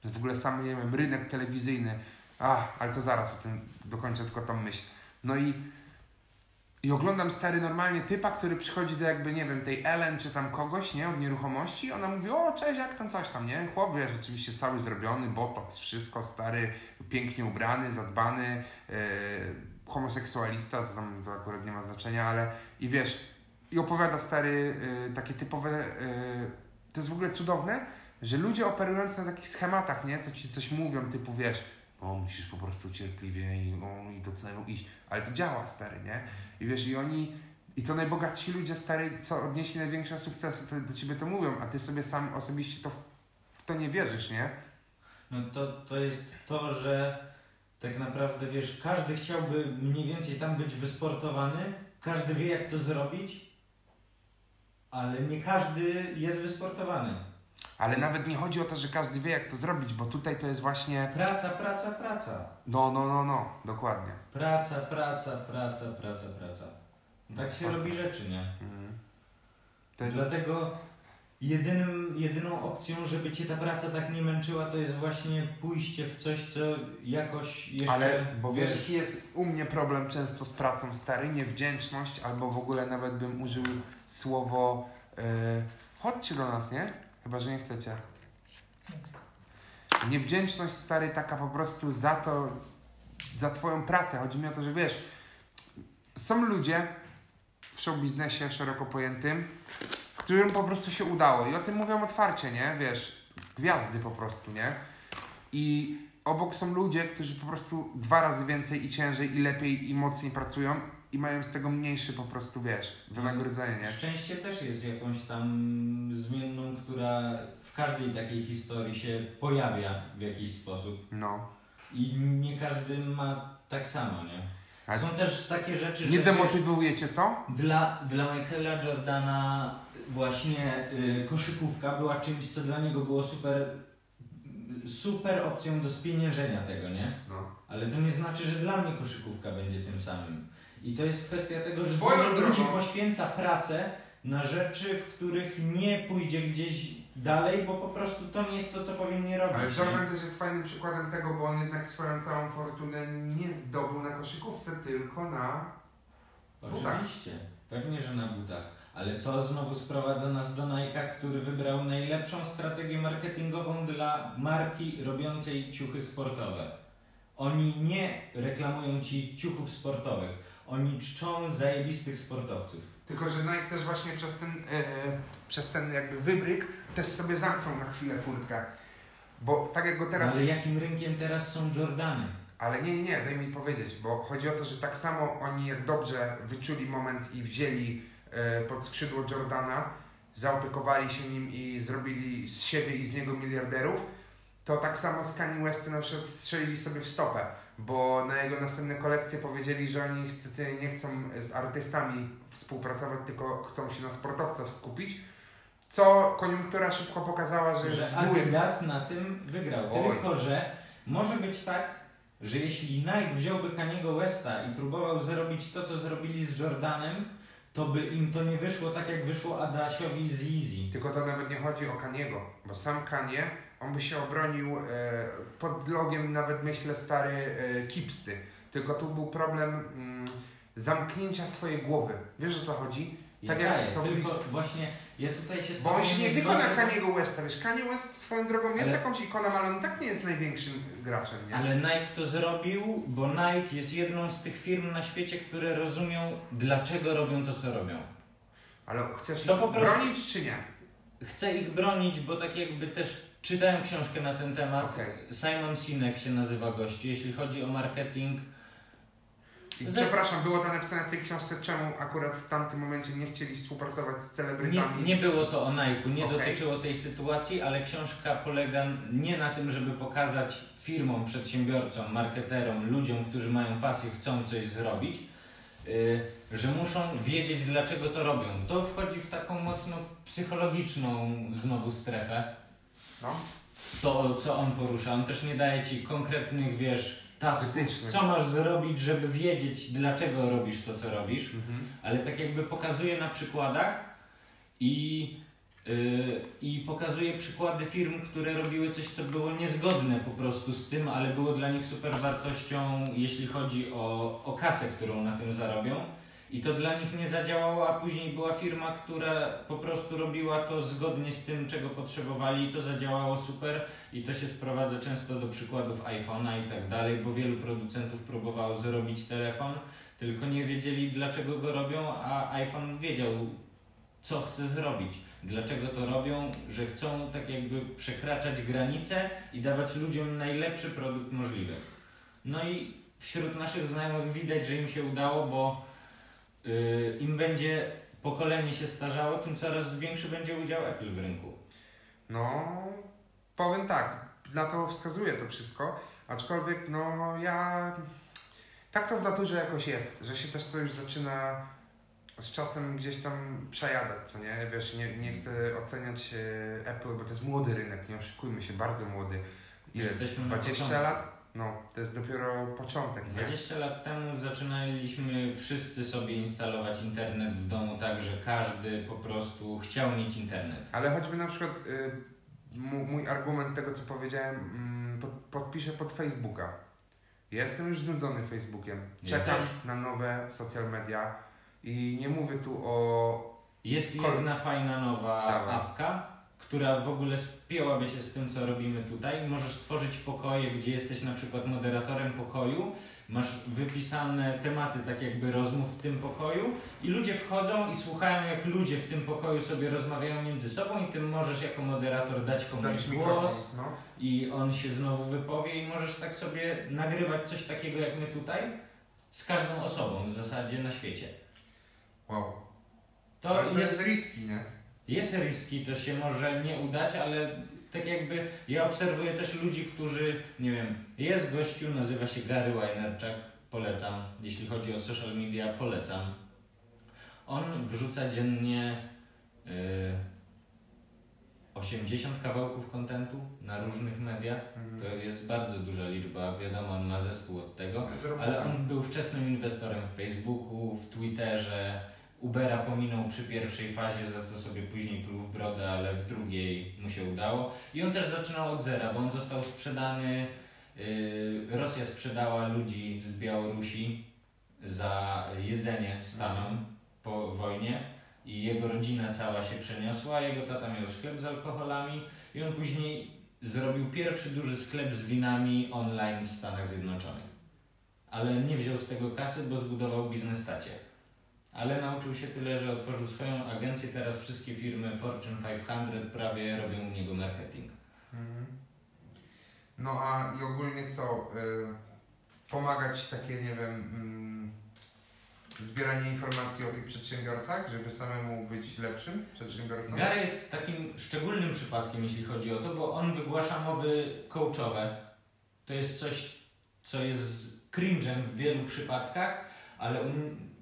Speaker 2: W ogóle sam, nie wiem, rynek telewizyjny. Ach, ale to zaraz o tym dokończę tylko tą myśl. No i, i oglądam stary normalnie typa, który przychodzi do jakby, nie wiem, tej Ellen czy tam kogoś, nie, od nieruchomości. Ona mówi, o cześć, jak tam coś tam, nie? Chłop, wiesz, oczywiście cały zrobiony, botox, wszystko, stary, pięknie ubrany, zadbany, yy, homoseksualista, to tam to akurat nie ma znaczenia, ale i wiesz, i opowiada stary yy, takie typowe, yy, to jest w ogóle cudowne, że ludzie operując na takich schematach, nie, co ci coś mówią, typu wiesz, o musisz po prostu cierpliwie i, o, i do celu iść, ale to działa, stary, nie? I wiesz, i oni, i to najbogatsi ludzie, stary, co odnieśli największe sukcesy, to do ciebie to mówią, a ty sobie sam osobiście to w, w to nie wierzysz, nie?
Speaker 1: No to, to jest to, że tak naprawdę wiesz, każdy chciałby mniej więcej tam być wysportowany, każdy wie jak to zrobić, ale nie każdy jest wysportowany.
Speaker 2: Ale nawet nie chodzi o to, że każdy wie, jak to zrobić, bo tutaj to jest właśnie,
Speaker 1: Praca, praca, praca.
Speaker 2: no, no, no, no, dokładnie.
Speaker 1: Praca, praca, praca, praca, praca. Tak się robi rzeczy, nie?
Speaker 2: Mhm. Jest,
Speaker 1: Dlatego jedynym, jedyną opcją, żeby cię ta praca tak nie męczyła, to jest właśnie pójście w coś, co jakoś jeszcze...
Speaker 2: ale, bo wiesz, jaki jest u mnie problem często z pracą, stary, niewdzięczność, albo w ogóle nawet bym użył słowo, yy, chodźcie do nas, nie? Chyba, że nie chcecie. Niewdzięczność, stary, taka po prostu za to, za twoją pracę. Chodzi mi o to, że wiesz, są ludzie w show biznesie szeroko pojętym, którym po prostu się udało i o tym mówią otwarcie, nie? Wiesz, gwiazdy po prostu, nie? I obok są ludzie, którzy po prostu dwa razy więcej i ciężej i lepiej i mocniej pracują i mają z tego mniejszy po prostu, wiesz, wynagrodzenie, nie?
Speaker 1: Szczęście też jest jakąś tam zmienną, która w każdej takiej historii się pojawia w jakiś sposób.
Speaker 2: No.
Speaker 1: I nie każdy ma tak samo, nie? Są też takie rzeczy, że
Speaker 2: nie
Speaker 1: wiesz,
Speaker 2: demotywuje cię to?
Speaker 1: dla, dla Michaela Jordana właśnie y, koszykówka była czymś, co dla niego było super, super opcją do spieniężenia tego, nie?
Speaker 2: No.
Speaker 1: Ale to nie znaczy, że dla mnie koszykówka będzie tym samym. I to jest kwestia tego, że
Speaker 2: Swoją
Speaker 1: dużo ludzi
Speaker 2: drogą.
Speaker 1: poświęca pracę na rzeczy, w których nie pójdzie gdzieś dalej, bo po prostu to nie jest to, co powinni robić.
Speaker 2: Ale
Speaker 1: nie?
Speaker 2: Jordan też jest fajnym przykładem tego, bo on jednak swoją całą fortunę nie zdobył na koszykówce, tylko na... butach.
Speaker 1: Oczywiście, pewnie, że na butach. Ale to znowu sprowadza nas do Nike'a, który wybrał najlepszą strategię marketingową dla marki robiącej ciuchy sportowe. Oni nie reklamują ci ciuchów sportowych. Oni czczą zajebistych sportowców.
Speaker 2: Tylko, że Nike też właśnie przez ten, e, przez ten jakby wybryk też sobie zamknął na chwilę furtkę. Bo tak jak go teraz...
Speaker 1: Ale jakim rynkiem teraz są Jordany?
Speaker 2: Ale nie, nie, nie, daj mi powiedzieć, bo chodzi o to, że tak samo oni jak dobrze wyczuli moment i wzięli e, pod skrzydło Jordana, zaopiekowali się nim i zrobili z siebie i z niego miliarderów, to tak samo z Kanye Westem na przykład strzelili sobie w stopę, bo na jego następne kolekcje powiedzieli, że oni niestety nie chcą z artystami współpracować, tylko chcą się na sportowcach skupić, co koniunktura szybko pokazała, że,
Speaker 1: Że
Speaker 2: jest złym.
Speaker 1: Adidas na tym wygrał.
Speaker 2: Oj.
Speaker 1: Tylko, że może być tak, że jeśli Nike wziąłby Kaniego Westa i próbował zrobić to, co zrobili z Jordanem, to by im to nie wyszło tak, jak wyszło Adasiowi z Yeezy.
Speaker 2: Tylko to nawet nie chodzi o Kaniego, bo sam Kanie, on by się obronił e, pod logiem nawet myślę stary e, Kipsty. Tylko tu był problem mm, zamknięcia swojej głowy. Wiesz o co chodzi?
Speaker 1: Ja
Speaker 2: Tak jak to
Speaker 1: tylko właśnie Ja tutaj się
Speaker 2: Bo on się nie tylko na Kaniego Westa, wiesz, Kanye West swoją drogą jest
Speaker 1: Ale-
Speaker 2: jakąś ikoną, ale on tak nie jest największym graczem, nie?
Speaker 1: Ale Nike to zrobił, bo Nike jest jedną z tych firm na świecie, które rozumią, dlaczego robią to, co robią.
Speaker 2: Ale chcesz
Speaker 1: To
Speaker 2: ich
Speaker 1: po prostu-
Speaker 2: bronić czy nie?
Speaker 1: Chcę ich bronić, bo tak jakby też czytałem książkę na ten temat.
Speaker 2: Okej.
Speaker 1: Simon Sinek się nazywa gościu. Jeśli chodzi o marketing,
Speaker 2: Przepraszam, było to napisane w tej książce, czemu akurat w tamtym momencie nie chcieli współpracować z
Speaker 1: nie,
Speaker 2: celebrytami.
Speaker 1: nie było to o Nike, nie
Speaker 2: Okej.
Speaker 1: dotyczyło tej sytuacji, ale książka polega nie na tym, żeby pokazać firmom, przedsiębiorcom, marketerom, ludziom, którzy mają pasję, chcą coś zrobić, yy, że muszą wiedzieć, dlaczego to robią. To wchodzi w taką mocno psychologiczną znowu strefę.
Speaker 2: No.
Speaker 1: to, co on porusza. On też nie daje ci konkretnych, wiesz, tasków, co masz zrobić, żeby wiedzieć, dlaczego robisz to, co robisz,
Speaker 2: Mhm.
Speaker 1: ale tak jakby pokazuje na przykładach i, yy, i pokazuje przykłady firm, które robiły coś, co było niezgodne po prostu z tym, ale było dla nich super wartością, jeśli chodzi o, o kasę, którą na tym zarobią. I to dla nich nie zadziałało, a później była firma, która po prostu robiła to zgodnie z tym, czego potrzebowali i to zadziałało super i to się sprowadza często do przykładów iPhone'a i tak dalej, bo wielu producentów próbowało zrobić telefon, tylko nie wiedzieli dlaczego go robią, a iPhone wiedział co chce zrobić. Dlaczego to robią, że chcą tak jakby przekraczać granice i dawać ludziom najlepszy produkt możliwy. No i wśród naszych znajomych widać, że im się udało, bo im będzie pokolenie się starzało, tym coraz większy będzie udział Apple w rynku.
Speaker 2: No, powiem tak, na to wskazuje to wszystko, aczkolwiek no ja... Tak to w naturze jakoś jest, że się też to już zaczyna z czasem gdzieś tam przejadać, co nie? Wiesz, nie, nie chcę oceniać e, Apple, bo to jest młody rynek, nie oszukujmy się, bardzo młody. Ile?
Speaker 1: Jesteśmy na
Speaker 2: 20
Speaker 1: początku.
Speaker 2: lat? No, to jest dopiero początek, nie?
Speaker 1: 20 lat temu zaczynaliśmy wszyscy sobie instalować internet w domu tak, że każdy po prostu chciał mieć internet.
Speaker 2: Ale choćby na przykład y, mój argument tego, co powiedziałem, mm, pod, podpiszę pod Facebooka. Ja Jestem już znudzony Facebookiem.
Speaker 1: Ja
Speaker 2: Czekam
Speaker 1: też.
Speaker 2: na nowe social media i nie mówię tu o.
Speaker 1: Jest
Speaker 2: Kol-
Speaker 1: jedna fajna nowa
Speaker 2: Dawaj.
Speaker 1: apka, która w ogóle spięłaby się z tym, co robimy tutaj. Możesz tworzyć pokoje, gdzie jesteś na przykład moderatorem pokoju, masz wypisane tematy tak jakby rozmów w tym pokoju i ludzie wchodzą i słuchają jak ludzie w tym pokoju sobie rozmawiają między sobą i ty możesz jako moderator dać komuś
Speaker 2: Dać
Speaker 1: głos.
Speaker 2: No.
Speaker 1: i on się znowu wypowie i możesz tak sobie nagrywać coś takiego jak my tutaj z każdą osobą w zasadzie na świecie.
Speaker 2: Wow.
Speaker 1: To,
Speaker 2: Ale to
Speaker 1: jest,
Speaker 2: jest riski, nie?
Speaker 1: Jest riski, to się może nie udać, ale tak jakby ja obserwuję też ludzi, którzy, nie wiem, jest gościu, nazywa się Gary Weinerczak, polecam, jeśli chodzi o social media, polecam. On wrzuca dziennie y, 80 kawałków kontentu na różnych mediach.
Speaker 2: Mhm.
Speaker 1: To jest bardzo duża liczba, wiadomo, on ma zespół od tego. Ale on był wczesnym inwestorem w Facebooku, w Twitterze. Ubera pominął przy pierwszej fazie, za co sobie później pluł w brodę, ale w drugiej mu się udało. I on też zaczynał od zera, bo on został sprzedany. Yy, Rosja sprzedała ludzi z Białorusi za jedzenie Stanom po wojnie i jego rodzina cała się przeniosła. Jego tata miał sklep z alkoholami i on później zrobił pierwszy duży sklep z winami online w Stanach Zjednoczonych. Ale nie wziął z tego kasy, bo zbudował biznes tacie. Ale nauczył się tyle, że otworzył swoją agencję. Teraz wszystkie firmy Fortune 500 prawie robią u niego marketing.
Speaker 2: Mhm. No a i ogólnie co? Y, pomagać takie, nie wiem, mm, zbieranie informacji o tych przedsiębiorcach, żeby samemu być lepszym przedsiębiorcą?
Speaker 1: Gary jest takim szczególnym przypadkiem, jeśli chodzi o to, bo on wygłasza mowy coachowe. To jest coś, co jest cringe'em w wielu przypadkach, ale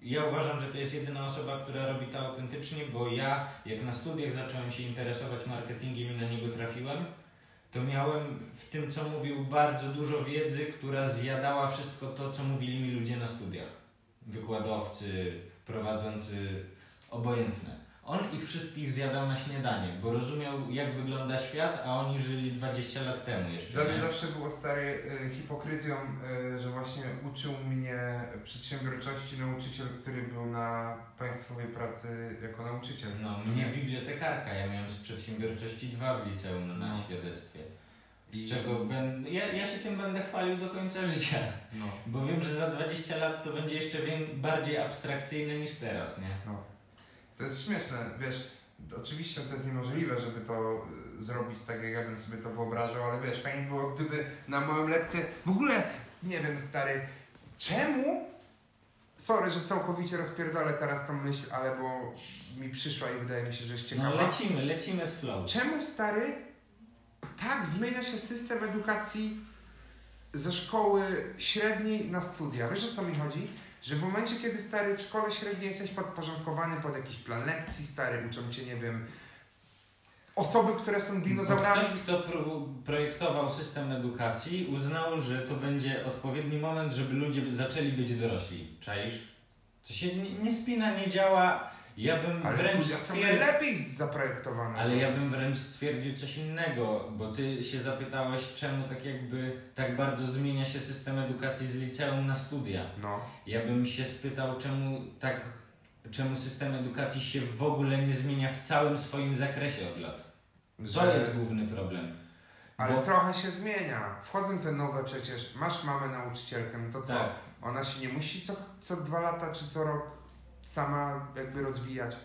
Speaker 1: ja uważam, że to jest jedyna osoba, która robi to autentycznie, bo ja, jak na studiach zacząłem się interesować marketingiem i na niego trafiłem, to miałem w tym, co mówił, bardzo dużo wiedzy, która zjadała wszystko to, co mówili mi ludzie na studiach. Wykładowcy, prowadzący, obojętne. On ich wszystkich zjadał na śniadanie, bo rozumiał jak wygląda świat, a oni żyli 20 lat temu jeszcze.
Speaker 2: Dla mnie
Speaker 1: nie?
Speaker 2: zawsze było stary y, hipokryzją, y, że właśnie uczył mnie przedsiębiorczości nauczyciel, który był na państwowej pracy jako nauczyciel.
Speaker 1: No, mnie
Speaker 2: nie?
Speaker 1: bibliotekarka, ja miałem z przedsiębiorczości dwa w liceum na
Speaker 2: No.
Speaker 1: świadectwie. Z czego będę, ja, ja się tym będę chwalił do końca życia.
Speaker 2: No.
Speaker 1: Bo wiem, że za 20 lat to będzie jeszcze bardziej abstrakcyjne niż teraz, nie?
Speaker 2: No. To jest śmieszne, wiesz, oczywiście to jest niemożliwe, żeby to y, zrobić tak, jak ja bym sobie to wyobrażał, ale wiesz, fajnie było, gdyby na moją lekcję, w ogóle, nie wiem, stary, czemu, sorry, że całkowicie rozpierdolę teraz tą myśl, ale bo mi przyszła i wydaje mi się, że jest
Speaker 1: No
Speaker 2: ciekawa.
Speaker 1: lecimy, lecimy z flow.
Speaker 2: Czemu, stary, tak zmienia się system edukacji ze szkoły średniej na studia? Wiesz o co mi chodzi? Że w momencie, kiedy stary w szkole średniej jesteś podporządkowany pod jakiś plan lekcji, stary, uczą cię, nie wiem, osoby, które są dinozaurami.
Speaker 1: Ktoś, kto pro, projektował system edukacji, uznał, że to będzie odpowiedni moment, żeby ludzie zaczęli być dorośli. Czaisz? To się nie spina, nie działa. Ja bym
Speaker 2: Ale
Speaker 1: wręcz
Speaker 2: studia są
Speaker 1: stwierdził,
Speaker 2: lepiej zaprojektowane.
Speaker 1: ale ja bym wręcz stwierdził coś innego, bo ty się zapytałeś, czemu tak jakby tak bardzo zmienia się system edukacji z liceum na studia.
Speaker 2: No.
Speaker 1: Ja bym się spytał, czemu tak, czemu system edukacji się w ogóle nie zmienia w całym swoim zakresie od lat. To
Speaker 2: Że...
Speaker 1: jest główny problem.
Speaker 2: Ale
Speaker 1: Bo-
Speaker 2: trochę się zmienia. Wchodzą te nowe przecież. Masz mamę nauczycielkę, no to co?
Speaker 1: Tak.
Speaker 2: Ona się nie musi co, co dwa lata czy co rok sama jakby rozwijać.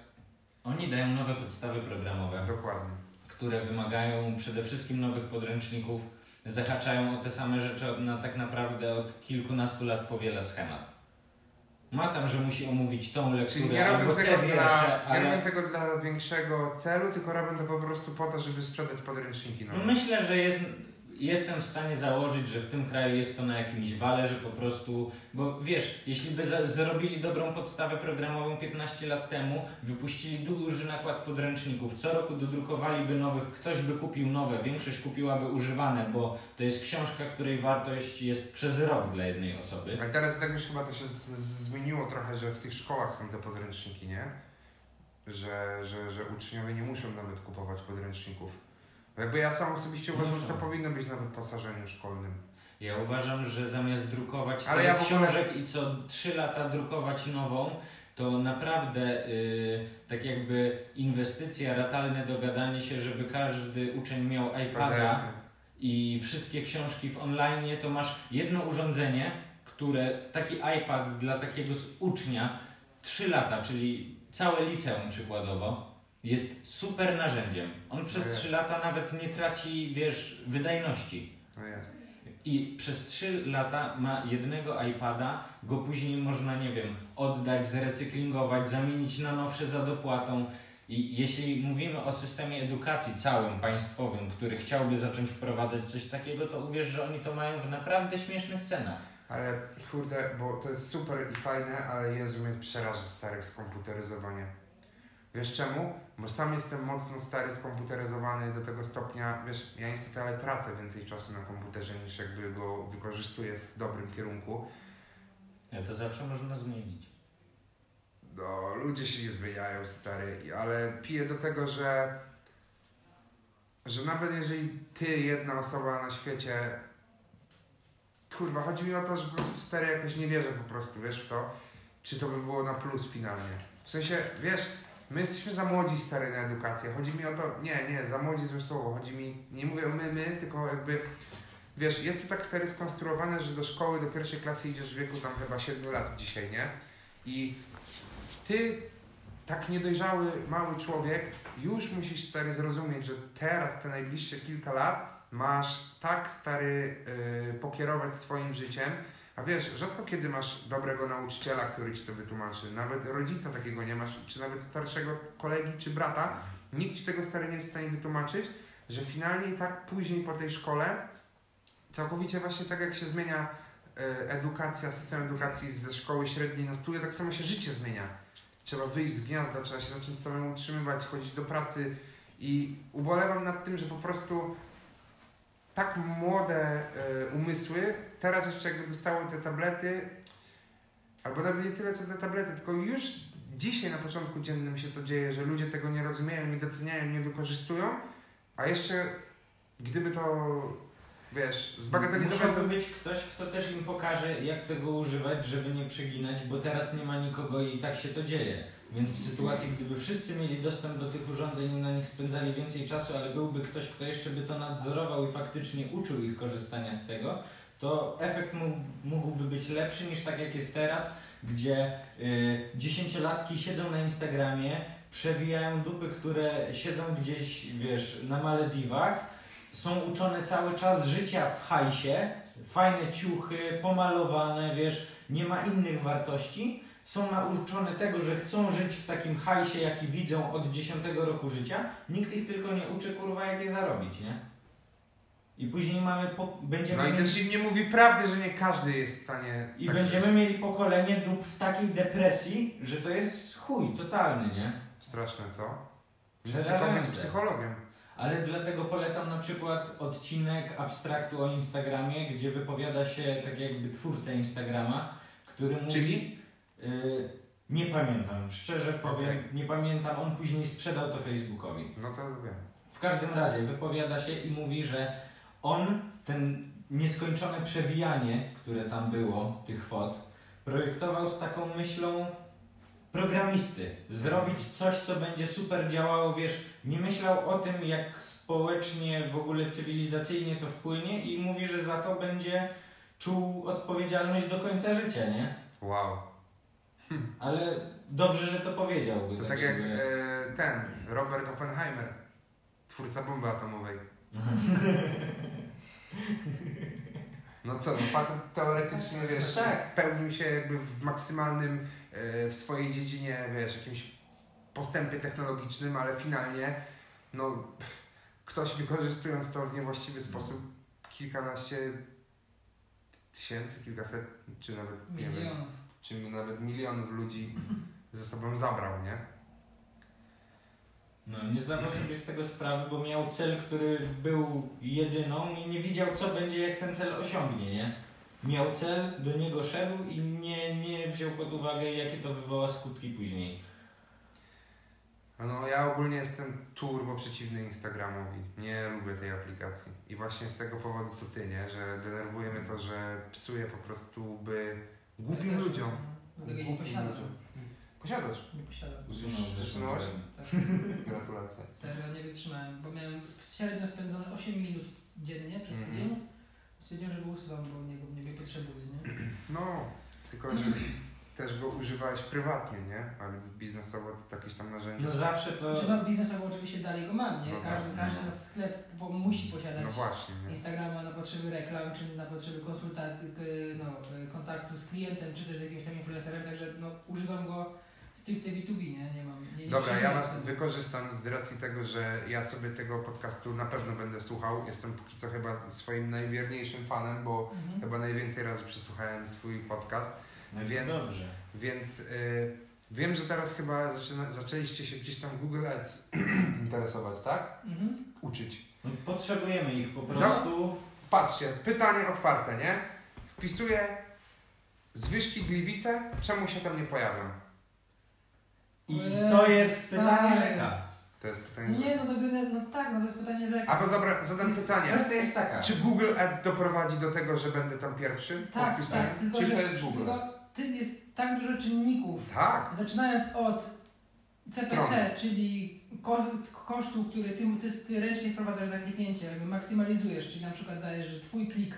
Speaker 1: Oni dają nowe podstawy programowe,
Speaker 2: Dokładnie.
Speaker 1: które wymagają przede wszystkim nowych podręczników, zahaczają o te same rzeczy od, na, tak naprawdę od kilkunastu lat powiela schemat. Ma tam, że musi omówić tą lekturę
Speaker 2: Czyli nie
Speaker 1: te
Speaker 2: tego
Speaker 1: wiersze,
Speaker 2: dla, nie
Speaker 1: ale
Speaker 2: robią tego dla większego celu, tylko robią to po prostu po to, żeby sprzedać podręczniki. No.
Speaker 1: myślę, że jest, jestem w stanie założyć, że w tym kraju jest to na jakimś wale, że po prostu, bo wiesz, jeśli by zrobili dobrą podstawę programową 15 lat temu, wypuścili duży nakład podręczników, co roku dodrukowaliby nowych, ktoś by kupił nowe, większość kupiłaby używane, bo to jest książka, której wartość jest przez rok dla jednej osoby.
Speaker 2: Ale teraz tak już chyba to się zmieniło trochę, że w tych szkołach są te podręczniki, nie? Że, że, że uczniowie nie muszą nawet kupować podręczników. Bo jakby ja sam osobiście uważam, że to
Speaker 1: Muszą.
Speaker 2: powinno być na wyposażeniu szkolnym.
Speaker 1: Ja uważam, że zamiast drukować
Speaker 2: Ale ja w ogóle-
Speaker 1: książek i co 3 lata drukować nową, to naprawdę y, tak jakby inwestycja, ratalne dogadanie się, żeby każdy uczeń miał iPada
Speaker 2: PDF.
Speaker 1: i wszystkie książki w online, to masz jedno urządzenie, które taki iPad dla takiego ucznia 3 lata, czyli całe liceum przykładowo, jest super narzędziem. On przez
Speaker 2: No jest.
Speaker 1: 3 lata nawet nie traci, wiesz, wydajności.
Speaker 2: No jest.
Speaker 1: I przez 3 lata ma jednego iPada, go później można, nie wiem, oddać, zrecyklingować, zamienić na nowsze za dopłatą. I jeśli mówimy o systemie edukacji całym państwowym, który chciałby zacząć wprowadzać coś takiego, to uwierz, że oni to mają w naprawdę śmiesznych cenach.
Speaker 2: Ale kurde, bo to jest super i fajne, ale Jezu mnie przeraża stary skomputeryzowanie. Wiesz czemu? Bo sam jestem mocno stary skomputeryzowany do tego stopnia, wiesz, ja niestety ale tracę więcej czasu na komputerze niż jakby go wykorzystuję w dobrym kierunku.
Speaker 1: Ja to zawsze można zmienić.
Speaker 2: No, ludzie się nie zmieniają, stary, ale piję do tego, że że nawet jeżeli ty, jedna osoba na świecie kurwa, chodzi mi o to, że po prostu stary jakoś nie wierzę po prostu, wiesz w to, czy to by było na plus finalnie. W sensie, wiesz, my jesteśmy za młodzi stary na edukację, chodzi mi o to, nie, nie, za młodzi złe słowo, chodzi mi, nie mówię my, my, tylko jakby Wiesz, jest to tak stary skonstruowane, że do szkoły, do pierwszej klasy idziesz w wieku tam chyba 7 lat dzisiaj, nie? I ty, tak niedojrzały, mały człowiek, już musisz stary zrozumieć, że teraz, te najbliższe kilka lat, masz tak stary yy, pokierować swoim życiem, a wiesz, rzadko kiedy masz dobrego nauczyciela, który ci to wytłumaczy, nawet rodzica takiego nie masz, czy nawet starszego kolegi czy brata, nikt ci tego stary nie jest w stanie wytłumaczyć, że finalnie i tak później po tej szkole, całkowicie właśnie tak jak się zmienia e, edukacja, system edukacji ze szkoły średniej na studia, tak samo się życie zmienia. Trzeba wyjść z gniazda, trzeba się zacząć samemu utrzymywać, chodzić do pracy. I ubolewam nad tym, że po prostu tak młode e, umysły teraz jeszcze jakby dostały te tablety, albo nawet nie tyle co te tablety, tylko już dzisiaj na początku dziennym się to dzieje, że ludzie tego nie rozumieją, nie doceniają, nie wykorzystują, a jeszcze gdyby to, wiesz, zbagatelizować...
Speaker 1: Musiałby być ktoś, kto też im pokaże, jak tego używać, żeby nie przeginać, bo teraz nie ma nikogo i tak się to dzieje. Więc w sytuacji, gdyby wszyscy mieli dostęp do tych urządzeń i na nich spędzali więcej czasu, ale byłby ktoś, kto jeszcze by to nadzorował i faktycznie uczył ich korzystania z tego, to efekt mógł, mógłby być lepszy niż tak jak jest teraz, gdzie y, dziesięciolatki siedzą na Instagramie, przewijają dupy, które siedzą gdzieś, wiesz, na Malediwach, są uczone cały czas życia w hajsie, fajne ciuchy, pomalowane, wiesz, nie ma innych wartości. Są nauczone tego, że chcą żyć w takim hajsie, jaki widzą od 10 roku życia. Nikt ich tylko nie uczy, kurwa, jak je zarobić, nie? I później mamy, po, będziemy
Speaker 2: No i też im nie mówi prawdy, że nie każdy jest w stanie...
Speaker 1: i
Speaker 2: tak
Speaker 1: będziemy
Speaker 2: żyć.
Speaker 1: mieli pokolenie dup w takiej depresji, że to jest chuj totalny, nie?
Speaker 2: Straszne, co?
Speaker 1: Przerażające.
Speaker 2: tylko z psychologiem.
Speaker 1: Ale dlatego polecam na przykład odcinek abstraktu o Instagramie, gdzie wypowiada się tak jakby twórca Instagrama, który mówi...
Speaker 2: Czyli?
Speaker 1: Y, nie pamiętam, szczerze powiem,
Speaker 2: Okej.
Speaker 1: nie pamiętam, on później sprzedał to Facebookowi.
Speaker 2: No to wiem.
Speaker 1: W każdym razie wypowiada się i mówi, że on ten nieskończone przewijanie, które tam było, tych fot, projektował z taką myślą programisty. Zrobić coś, co będzie super działało, wiesz, nie myślał o tym, jak społecznie, w ogóle cywilizacyjnie to wpłynie i mówi, że za to będzie czuł odpowiedzialność do końca życia, nie?
Speaker 2: Wow.
Speaker 1: Ale dobrze, że to powiedział.
Speaker 2: To tak jak e, ten, Robert Oppenheimer, twórca bomby atomowej. No co, no facet teoretycznie, wiesz,
Speaker 1: No tak.
Speaker 2: spełnił się jakby w maksymalnym, e, w swojej dziedzinie, wiesz, jakimś postępie technologicznym, ale finalnie, no, ktoś wykorzystując to w niewłaściwy sposób, kilkanaście tysięcy, kilkaset, czy nawet, nie wiem,
Speaker 4: Milionów.
Speaker 2: czy nawet milionów ludzi ze sobą zabrał, nie?
Speaker 1: No, nie zdawał sobie z tego sprawy, bo miał cel, który był jedyną i nie widział, co będzie, jak ten cel osiągnie, nie? Miał cel, do niego szedł i nie, nie wziął pod uwagę, jakie to wywoła skutki później.
Speaker 2: No ja ogólnie jestem turbo przeciwny Instagramowi. Nie lubię tej aplikacji. I właśnie z tego powodu co ty, nie? Że denerwuje mnie to, że psuje po prostu by głupim ludziom.
Speaker 4: Nie
Speaker 2: Głupim
Speaker 4: posiadam.
Speaker 2: ludziom. Posiadasz.
Speaker 4: Nie posiadam.
Speaker 1: Usunął
Speaker 2: usunąłeś?
Speaker 4: Tak.
Speaker 2: Gratulacje.
Speaker 4: Serio nie wytrzymałem, bo miałem średnio spędzone 8 minut dziennie przez
Speaker 2: Mhm.
Speaker 4: tydzień. Stwierdziłem, że go usuwam, bo niego nie potrzebuję, nie?
Speaker 2: No, tylko że też go używałeś prywatnie, nie? Ale biznesowo to jakieś tam narzędzie.
Speaker 1: No zawsze to...
Speaker 4: Znaczy no biznesowo oczywiście dalej go mam, nie?
Speaker 2: No
Speaker 4: Każdy,
Speaker 2: tak,
Speaker 4: każdy
Speaker 2: no.
Speaker 4: nasz sklep po- musi posiadać
Speaker 2: No właśnie, nie?
Speaker 4: Instagrama na potrzeby reklam, czy na potrzeby konsultacji, no, kontaktu z klientem, czy też z jakimś tam influencerem, także no, używam go stricte B2B, nie? Nie mam... Nie, nie
Speaker 2: Dobra, ja was
Speaker 4: tam.
Speaker 2: wykorzystam z racji tego, że ja sobie tego podcastu na pewno będę słuchał. Jestem póki co chyba swoim najwierniejszym fanem, bo
Speaker 4: Mhm.
Speaker 2: chyba najwięcej razy przesłuchałem swój podcast.
Speaker 1: No
Speaker 2: Więc-
Speaker 1: Dobrze.
Speaker 2: Więc y, wiem, że teraz chyba zaczyna, zaczęliście się gdzieś tam Google Ads interesować, tak?
Speaker 4: Mhm.
Speaker 2: Uczyć.
Speaker 1: No, potrzebujemy ich po
Speaker 2: Za-
Speaker 1: prostu.
Speaker 2: Patrzcie, pytanie otwarte, nie? Wpisuję zwyżki Gliwice, czemu się tam nie pojawią?
Speaker 1: I to jest pytanie
Speaker 4: stary.
Speaker 1: rzeka.
Speaker 2: To jest pytanie.
Speaker 4: Nie, no, to, no tak, no to jest pytanie rzeka.
Speaker 2: A bo dobra, zadam pytanie.
Speaker 1: Kwestia jest taka.
Speaker 2: Czy Google Ads doprowadzi do tego, że będę tam pierwszy?
Speaker 4: Tak, tak, tylko
Speaker 2: Czy
Speaker 4: że
Speaker 2: to jest Google
Speaker 4: tylko ty jest tak dużo czynników,
Speaker 2: Tak.
Speaker 4: zaczynając od CPC,
Speaker 2: Strony.
Speaker 4: czyli koszt, kosztu, który ty, ty, ty ręcznie wprowadzasz za kliknięcie, jakby maksymalizujesz, czyli na przykład dajesz, że twój klik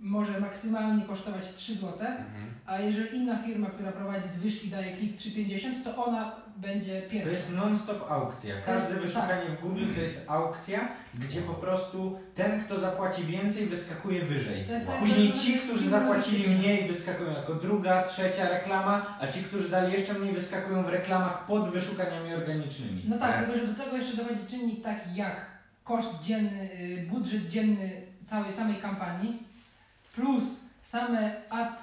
Speaker 4: może maksymalnie kosztować 3 zł,
Speaker 2: Mhm.
Speaker 4: a jeżeli inna firma, która prowadzi zwyżki daje klik 3,50, to ona będzie
Speaker 1: To
Speaker 4: pierwsza.
Speaker 1: jest non-stop aukcja. Każde
Speaker 4: Tak.
Speaker 1: wyszukanie w Google to jest aukcja, gdzie po prostu ten, kto zapłaci więcej, wyskakuje wyżej.
Speaker 4: To jest tak,
Speaker 1: Później
Speaker 4: to-
Speaker 1: ci,
Speaker 4: to-
Speaker 1: którzy
Speaker 4: to-
Speaker 1: zapłacili mniej, wyskakują jako druga, trzecia reklama, a ci, którzy dali jeszcze mniej, wyskakują w reklamach pod wyszukaniami organicznymi.
Speaker 4: No tak,
Speaker 2: Tak.
Speaker 4: tylko że do tego jeszcze dochodzi czynnik taki jak koszt dzienny, y, budżet dzienny całej samej kampanii, plus same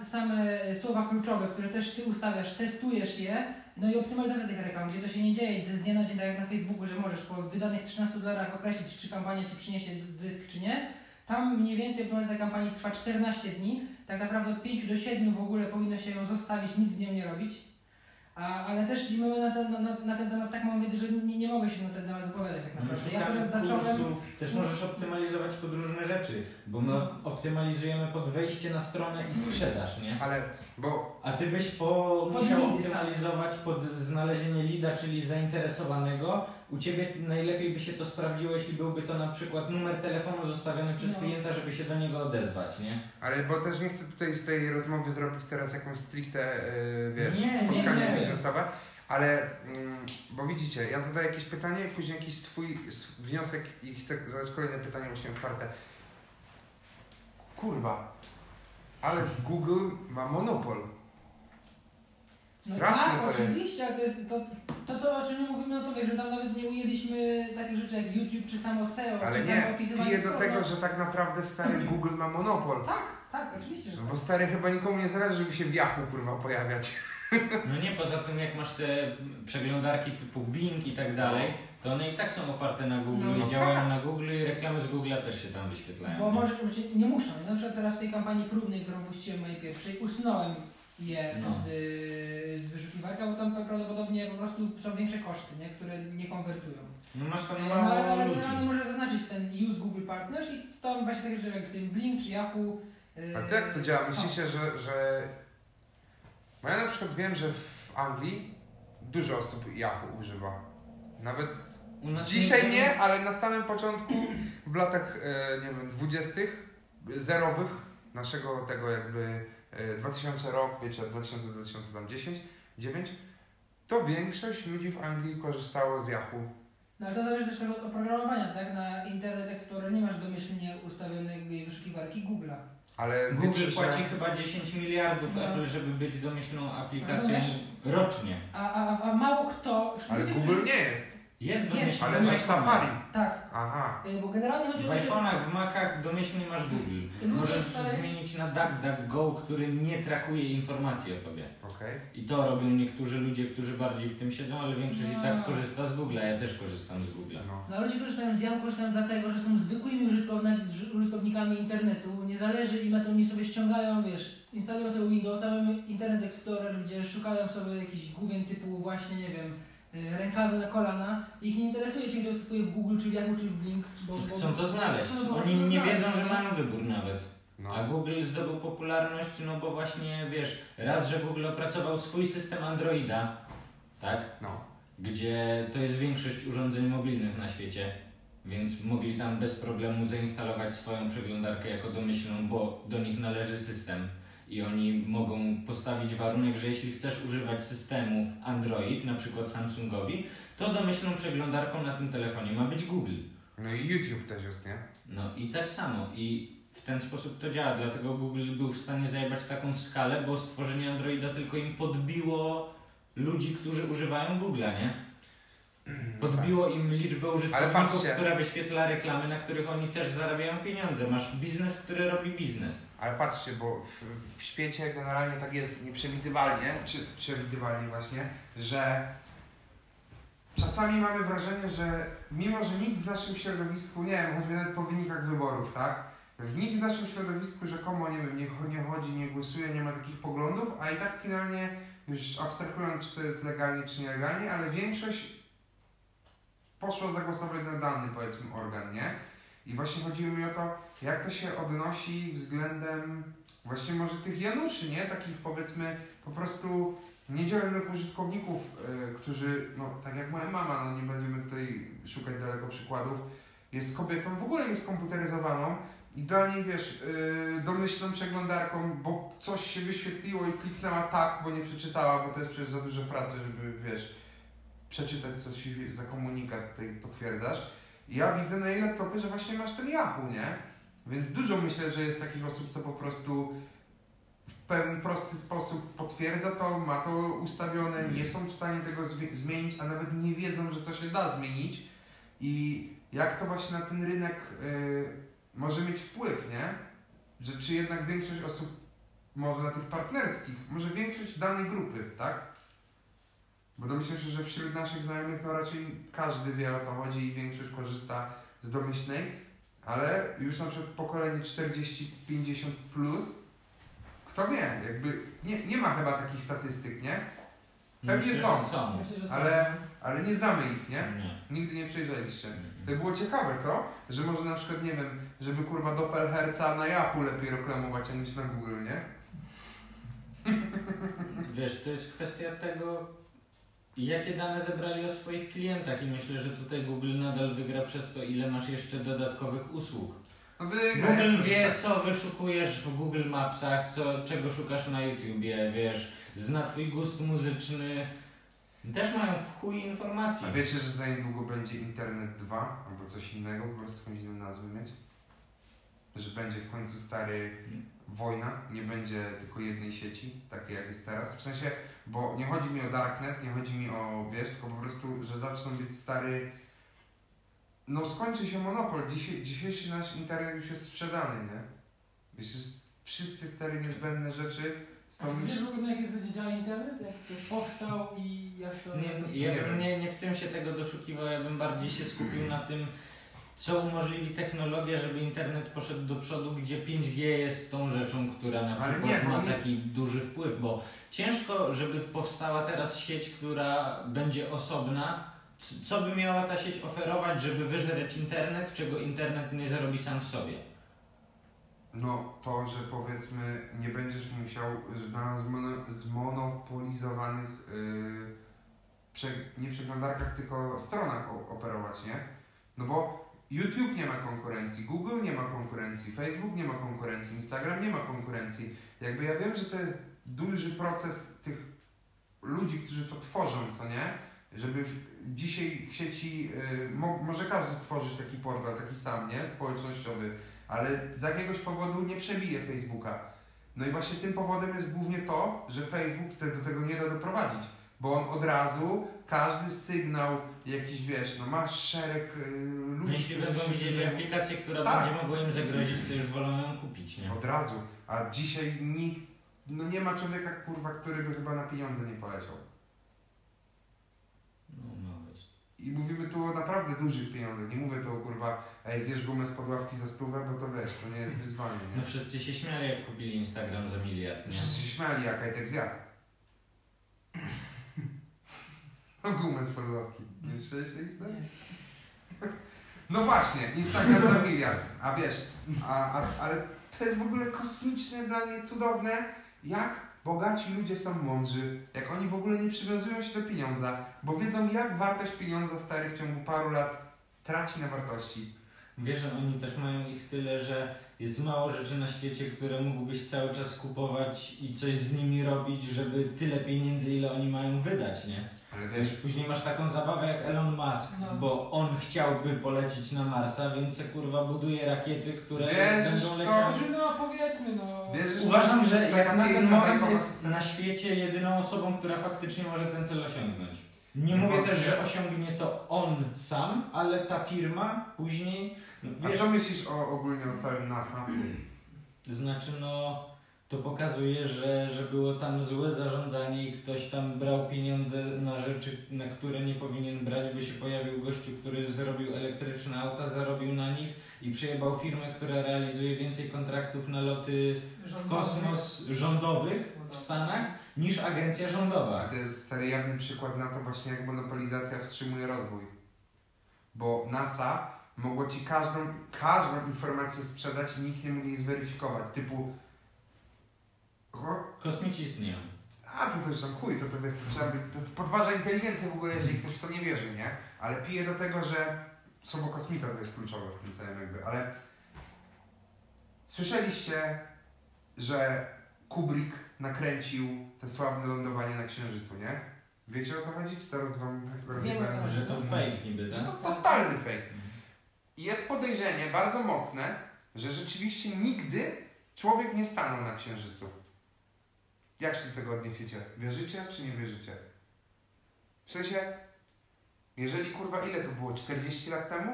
Speaker 4: same słowa kluczowe, które też ty ustawiasz, testujesz je, no i optymalizacja tych reklam, gdzie to się nie dzieje z dnia na dzień, tak jak na Facebooku, że możesz po wydanych 13 dolarach określić, czy kampania ci przyniesie zysk, czy nie. Tam mniej więcej optymalizacja kampanii trwa 14 dni, tak naprawdę od 5 do 7 w ogóle powinno się ją zostawić, nic z nią nie robić. A, ale też mamy na ten, na, na ten temat tak mam wiedzę, że nie, nie mogę się na ten temat wypowiadać tak
Speaker 1: No,
Speaker 4: naprawdę. Ja
Speaker 1: szukamy
Speaker 4: teraz zacząłem...
Speaker 1: kursów. Też możesz optymalizować pod różne rzeczy, bo my optymalizujemy pod wejście na stronę i sprzedaż, nie?
Speaker 2: Ale, bo
Speaker 1: A ty byś po, musiał
Speaker 4: lidy,
Speaker 1: optymalizować pod znalezienie lida, czyli zainteresowanego. U Ciebie najlepiej by się to sprawdziło, jeśli byłby to na przykład numer telefonu zostawiony przez
Speaker 4: No.
Speaker 1: klienta, żeby się do niego odezwać, nie?
Speaker 2: Ale bo też nie chcę tutaj z tej rozmowy zrobić teraz jakąś stricte, yy, wiesz,
Speaker 1: Nie, nie,
Speaker 2: spotkanie
Speaker 1: nie.
Speaker 2: biznesowe, ale mm, bo widzicie, ja zadaję jakieś pytanie i później jakiś swój wniosek i chcę zadać kolejne pytanie właśnie otwarte. Kurwa, ale Google ma monopol.
Speaker 4: No
Speaker 2: Straszne
Speaker 4: tak,
Speaker 2: to jest.
Speaker 4: oczywiście, ale to jest to, to co o czym my mówimy, no to wiesz, że tam nawet nie ujęliśmy takich rzeczy jak YouTube, czy samo SEO,
Speaker 2: Ale
Speaker 4: czy
Speaker 2: nie,
Speaker 4: samo opisywanie
Speaker 2: piję do tego,
Speaker 4: no.
Speaker 2: że tak naprawdę stary Google ma monopol.
Speaker 4: Tak, tak, oczywiście, że
Speaker 2: No
Speaker 4: tak.
Speaker 2: bo stary chyba nikomu nie zależy, żeby się w Yahoo kurwa pojawiać.
Speaker 1: No nie, poza tym jak masz te przeglądarki typu Bing i tak dalej, to one i tak są oparte na Google
Speaker 4: No,
Speaker 1: i
Speaker 2: no
Speaker 1: działają
Speaker 2: tak.
Speaker 1: na Google i reklamy z Google'a też się tam wyświetlają.
Speaker 4: Bo
Speaker 1: nie?
Speaker 4: może, nie muszą. Na przykład teraz w tej kampanii próbnej, którą puściłem mojej pierwszej, usunąłem je
Speaker 1: No.
Speaker 4: z, z wyszukiwarka, bo tam prawdopodobnie po prostu są większe koszty, nie? które nie konwertują.
Speaker 1: No masz tam
Speaker 4: E,
Speaker 1: mało
Speaker 4: No ale, ale
Speaker 1: ludzi.
Speaker 4: generalnie możesz zaznaczyć ten use Google Partners i tam właśnie takie rzeczy jak ten Blink czy Yahoo. e,
Speaker 2: A to jak to działa? Myślicie, że, że... Bo ja na przykład wiem, że w Anglii dużo osób Yahoo używa. Nawet
Speaker 1: U nas
Speaker 2: dzisiaj nie, ale na samym początku, w latach, e, nie wiem, dwudziestych, zerowych, naszego tego jakby e, 2000 rok, wiecie, 2000-2010, 9, to większość ludzi w Anglii korzystało z Yahoo.
Speaker 4: No ale to zależy też od oprogramowania, tak? Na Internet Explorer nie masz domyślnie ustawionej wyszukiwarki Google'a.
Speaker 2: Ale
Speaker 1: Google
Speaker 2: wiecie,
Speaker 1: płaci
Speaker 2: że...
Speaker 1: chyba 10 miliardów
Speaker 4: No.
Speaker 1: Apple, żeby być domyślną aplikacją
Speaker 4: Rozumiesz?
Speaker 1: rocznie.
Speaker 4: A, a, a mało kto...
Speaker 2: Ale Google nie jest.
Speaker 1: Jest domyślny
Speaker 2: Ale
Speaker 1: iPhone'ach.
Speaker 2: Safari.
Speaker 4: Tak,
Speaker 2: Aha.
Speaker 4: y, bo generalnie chodzi
Speaker 1: W
Speaker 4: o to, że...
Speaker 1: iPhone'ach, w Macach domyślnie masz Google.
Speaker 4: Ludzie
Speaker 1: Możesz
Speaker 4: stary-
Speaker 1: zmienić na DuckDuckGo, który nie trakuje informacji o tobie.
Speaker 2: Okej.
Speaker 1: I to robią niektórzy ludzie, którzy bardziej w tym siedzą, ale większość i
Speaker 4: No.
Speaker 1: tak korzysta z Google'a. Ja też korzystam z Google'a.
Speaker 2: No.
Speaker 4: No, ludzie korzystają z Yahoo, korzystają dlatego, że są zwykłymi użytkowni- użytkownikami internetu, nie zależy im, na to oni sobie ściągają, wiesz, instalują sobie Windowsa, mamy Internet Explorer, gdzie szukają sobie jakichś główien typu właśnie, nie wiem, y, rękawy na kolana. Ich nie interesuje, czy to występuje w Google, czy w Yahoo, czy w Blink. Bo, bo,
Speaker 1: Chcą to znaleźć. Oni nie
Speaker 4: znaleźć,
Speaker 1: wiedzą, że mają wybór nawet.
Speaker 2: No.
Speaker 1: A Google zdobył popularność, no bo właśnie wiesz, raz, że Google opracował swój system Androida, tak?
Speaker 2: No.
Speaker 1: Gdzie to jest większość urządzeń mobilnych na świecie, więc mogli tam bez problemu zainstalować swoją przeglądarkę jako domyślną, bo do nich należy system. I oni mogą postawić warunek, że jeśli chcesz używać systemu Android, na przykład Samsungowi, to domyślną przeglądarką na tym telefonie ma być Google.
Speaker 2: No i YouTube też jest, nie?
Speaker 1: No i tak samo. I w ten sposób to działa. Dlatego Google był w stanie zajebać taką skalę, bo stworzenie Androida tylko im podbiło ludzi, którzy używają Google'a, nie? Podbiło im liczbę użytkowników, która wyświetla reklamy, na których oni też zarabiają pieniądze. Masz biznes, który robi biznes.
Speaker 2: Ale patrzcie, bo w, w świecie generalnie tak jest nieprzewidywalnie, czy przewidywalnie właśnie, że czasami mamy wrażenie, że mimo, że nikt w naszym środowisku, nie wiem, choćby nawet po wynikach wyborów, tak? W nikt w naszym środowisku rzekomo, nie wiem, nie, nie chodzi, nie głosuje, nie ma takich poglądów, a i tak finalnie, już abstrahując, czy to jest legalnie, czy nielegalnie, ale większość poszła zagłosować na dany, powiedzmy, organ, nie? I właśnie chodziło mi o to, jak to się odnosi względem właśnie może tych Januszy, nie? Takich powiedzmy po prostu niedzielnych użytkowników, y, którzy, no tak jak moja mama, no nie będziemy tutaj szukać daleko przykładów, jest kobietą w ogóle nieskomputeryzowaną i dla niej, wiesz, y, domyślną przeglądarką, bo coś się wyświetliło i kliknęła tak, bo nie przeczytała, bo to jest przecież za dużo pracy, żeby, wiesz, przeczytać, co ci za komunikat tutaj potwierdzasz. I ja widzę na jej laptopie, że właśnie masz ten Yahoo, nie? Więc dużo myślę, że jest takich osób, co po prostu w pewien prosty sposób potwierdza to, ma to ustawione, nie są w stanie tego zmienić, a nawet nie wiedzą, że to się da zmienić. I jak to właśnie na ten rynek y, może mieć wpływ, nie? Że czy jednak większość osób, może na tych partnerskich, może większość danej grupy, tak? Bo domyślam się, że wśród naszych znajomych no raczej każdy wie o co chodzi i większość korzysta z domyślnej, ale już na przykład pokolenie 40-50 plus, kto wie, jakby nie, nie ma chyba takich statystyk, nie? Pewnie
Speaker 1: Myślę,
Speaker 2: są.
Speaker 1: że są.
Speaker 4: Myślę, że
Speaker 2: Ale-
Speaker 4: są.
Speaker 2: Ale nie znamy ich, nie?
Speaker 1: Nie.
Speaker 2: Nigdy nie przejrzeliście. To było ciekawe, co? Że może na przykład, nie wiem, żeby kurwa Doppelherca na Yahoo lepiej reklamować, a niż na Google, nie?
Speaker 1: Wiesz, to jest kwestia tego, jakie dane zebrali o swoich klientach i myślę, że tutaj Google nadal wygra przez to, ile masz jeszcze dodatkowych usług.
Speaker 2: Wygra,
Speaker 1: Google wie, co wyszukujesz w Google Mapsach, co, czego szukasz na YouTubie, wiesz, zna twój gust muzyczny. Też mają w chuj informacji.
Speaker 2: A wiecie, że za niedługo będzie Internet 2 albo coś innego, po prostu inną nazwę mieć? Że będzie w końcu stary wojna, nie będzie tylko jednej sieci, takiej jak jest teraz. W sensie, bo nie chodzi mi o Darknet, nie chodzi mi o, wiesz, tylko po prostu, że zaczną być stary... No skończy się monopol. Dzisiaj, dzisiejszy nasz internet już jest sprzedany, nie? Wiesz, jest, wszystkie stare niezbędne rzeczy są
Speaker 4: A wiesz w ogóle na jakiej zasadzie działa internet? Jak to powstał i jak to...
Speaker 1: Nie, ja
Speaker 2: nie,
Speaker 1: nie w tym się tego doszukiwał, ja bym bardziej się skupił na tym, co umożliwi technologia, żeby internet poszedł do przodu, gdzie 5G jest tą rzeczą, która na
Speaker 2: Ale
Speaker 1: przykład
Speaker 2: nie,
Speaker 1: ma
Speaker 2: nie-
Speaker 1: taki duży wpływ, bo ciężko, żeby powstała teraz sieć, która będzie osobna. Co by miała ta sieć oferować, żeby wyżreć internet, czego internet nie zarobi sam w sobie?
Speaker 2: No to, że powiedzmy nie będziesz musiał na zmono, zmonopolizowanych yy, prze, nie przeglądarkach, tylko stronach operować, nie? No bo YouTube nie ma konkurencji, Google nie ma konkurencji, Facebook nie ma konkurencji, Instagram nie ma konkurencji. Jakby ja wiem, że to jest duży proces tych ludzi, którzy to tworzą, co nie? Żeby w, dzisiaj w sieci, mo, może każdy stworzyć taki portal, taki sam, nie? Społecznościowy, ale z jakiegoś powodu nie przebije Facebooka. No i właśnie tym powodem jest głównie to, że Facebook te, do tego nie da doprowadzić, bo on od razu każdy sygnał jakiś, wiesz, no ma szereg yy,
Speaker 1: No
Speaker 2: ludzi,
Speaker 1: jeśli
Speaker 2: którzy
Speaker 1: będą widzieli
Speaker 2: tym-
Speaker 1: aplikację, która
Speaker 2: Tak.
Speaker 1: będzie mogła im zagrozić, to już wolą ją kupić, nie?
Speaker 2: Od razu. A dzisiaj nikt, no nie ma człowieka, kurwa, który by chyba na pieniądze nie poleciał.
Speaker 1: No, no, wiesz.
Speaker 2: I mówimy tu o naprawdę dużych pieniądzach. Nie mówię tu o kurwa, ej, zjesz gumę z podławki za stówę, bo to wiesz, to nie jest wyzwanie,
Speaker 1: No
Speaker 2: nie?
Speaker 1: wszyscy się śmiali, jak kupili Instagram za miliard, nie?
Speaker 2: Wszyscy się śmiali, jak Kajtek zjadł. Gumę z podławki. Nie słyszeliście? No właśnie, Instagram za miliard. A wiesz, a, a, ale to jest w ogóle kosmiczne dla mnie, cudowne, jak bogaci ludzie są mądrzy, jak oni w ogóle nie przywiązują się do pieniądza, bo wiedzą jak wartość pieniądza stary w ciągu paru lat traci na wartości.
Speaker 1: Wiesz, że oni też mają ich tyle, że jest mało rzeczy na świecie, które mógłbyś cały czas kupować i coś z nimi robić, żeby tyle pieniędzy, ile oni mają wydać, nie?
Speaker 2: Ale
Speaker 1: Wiesz,
Speaker 2: wiesz,
Speaker 1: później masz taką zabawę jak Elon Musk,
Speaker 4: No.
Speaker 1: bo on chciałby polecieć na Marsa, więc se kurwa buduje rakiety, które
Speaker 2: Wierzysz
Speaker 1: będą
Speaker 2: w to?
Speaker 1: leciały.
Speaker 4: Znaczy, no powiedzmy, no...
Speaker 2: Wierzysz,
Speaker 1: Uważam, że jak na ten moment jest na świecie jedyną osobą, która faktycznie może ten cel osiągnąć. Nie mówię też, że osiągnie to on sam, ale ta firma później, no,
Speaker 2: A
Speaker 1: wiesz,
Speaker 2: co myślisz o, ogólnie o całym NASA?
Speaker 1: znaczy no to pokazuje, że, że było tam złe zarządzanie i ktoś tam brał pieniądze na rzeczy, na które nie powinien brać, bo się pojawił gościu, który zrobił elektryczne auta, zarobił na nich i przyjebał firmę, która realizuje więcej kontraktów na loty w kosmos rządowych w Stanach niż agencja
Speaker 2: A
Speaker 1: rządowa.
Speaker 2: to jest seryjny przykład na to właśnie, jak monopolizacja wstrzymuje rozwój. Bo NASA mogło ci każdą, każdą informację sprzedać i nikt nie mógł jej zweryfikować. Typu. O,
Speaker 1: Kosmici istnieją.
Speaker 2: a to też tam chuj, to, to wiesz, to trzeba by, to podważa inteligencję w ogóle, jeżeli ktoś w to nie wierzy, nie? Ale pije do tego, że słowo kosmita to jest kluczowe w tym całym jakby, ale słyszeliście, że Kubrick nakręcił te sławne lądowanie na Księżycu, nie? Wiecie o co chodzi? Czy teraz wam
Speaker 4: chodzi.
Speaker 1: Że to fake niby,
Speaker 2: Że
Speaker 1: tak?
Speaker 2: to totalny fake. I jest podejrzenie bardzo mocne, że rzeczywiście nigdy człowiek nie stanął na Księżycu. Jak się do tego odniesiecie? Wierzycie czy nie wierzycie? W sensie, jeżeli kurwa ile to było? 40 lat temu?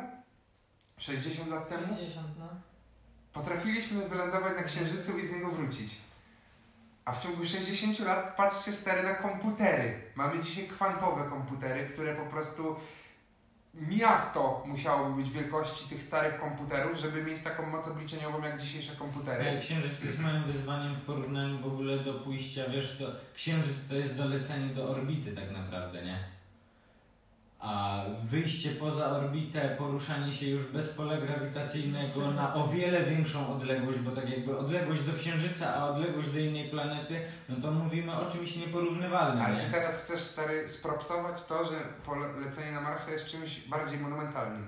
Speaker 2: 60 lat temu?
Speaker 4: 60, no.
Speaker 2: Potrafiliśmy wylądować na Księżycu i z niego wrócić. A w ciągu 60 lat patrzcie stary na komputery. Mamy dzisiaj kwantowe komputery, które po prostu miasto musiałoby być wielkości tych starych komputerów, żeby mieć taką moc obliczeniową jak dzisiejsze komputery.
Speaker 1: Księżyc jest małym wyzwaniem w porównaniu w ogóle do pójścia, wiesz, do, Księżyc to jest dolecenie do orbity tak naprawdę, nie? A wyjście poza orbitę, poruszanie się już bez pola grawitacyjnego na o wiele większą odległość, bo tak jakby odległość do Księżyca, a odległość do innej planety, no to mówimy o czymś nieporównywalnym,
Speaker 2: Ale ty
Speaker 1: nie?
Speaker 2: teraz chcesz stary spropsować to, że polecenie na Marsa jest czymś bardziej monumentalnym